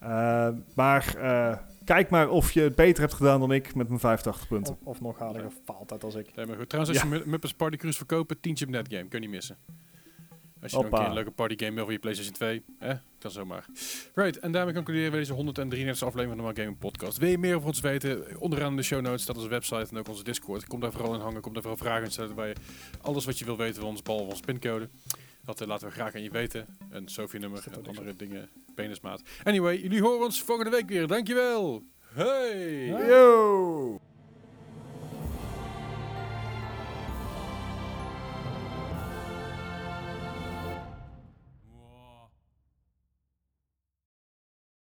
Eh, maar eh, kijk maar of je het beter hebt gedaan dan ik met mijn 85 punten. Of, of nog harder gefaald uit als ik. Nee, maar goed. Trouwens, als je Mu- Muppets Party Cruise verkopen, tientje op netgame. Kun je niet missen. Als je nog een keer een leuke partygame wil voor je PlayStation 2, hè? kan zomaar. Right, en daarmee concluderen we deze 133 aflevering van de Mark Gaming Podcast. Wil je meer over ons weten? Onderaan in de show notes staat onze website en ook onze Discord. Kom daar vooral in hangen, kom daar vooral vragen in stellen bij je alles wat je wil weten van ons, behalve ons pincode. Dat eh, laten we graag aan je weten. Een Sophie-nummer er en andere dingen, penismaat. Anyway, jullie horen ons volgende week weer. Dankjewel! Hey! Yo!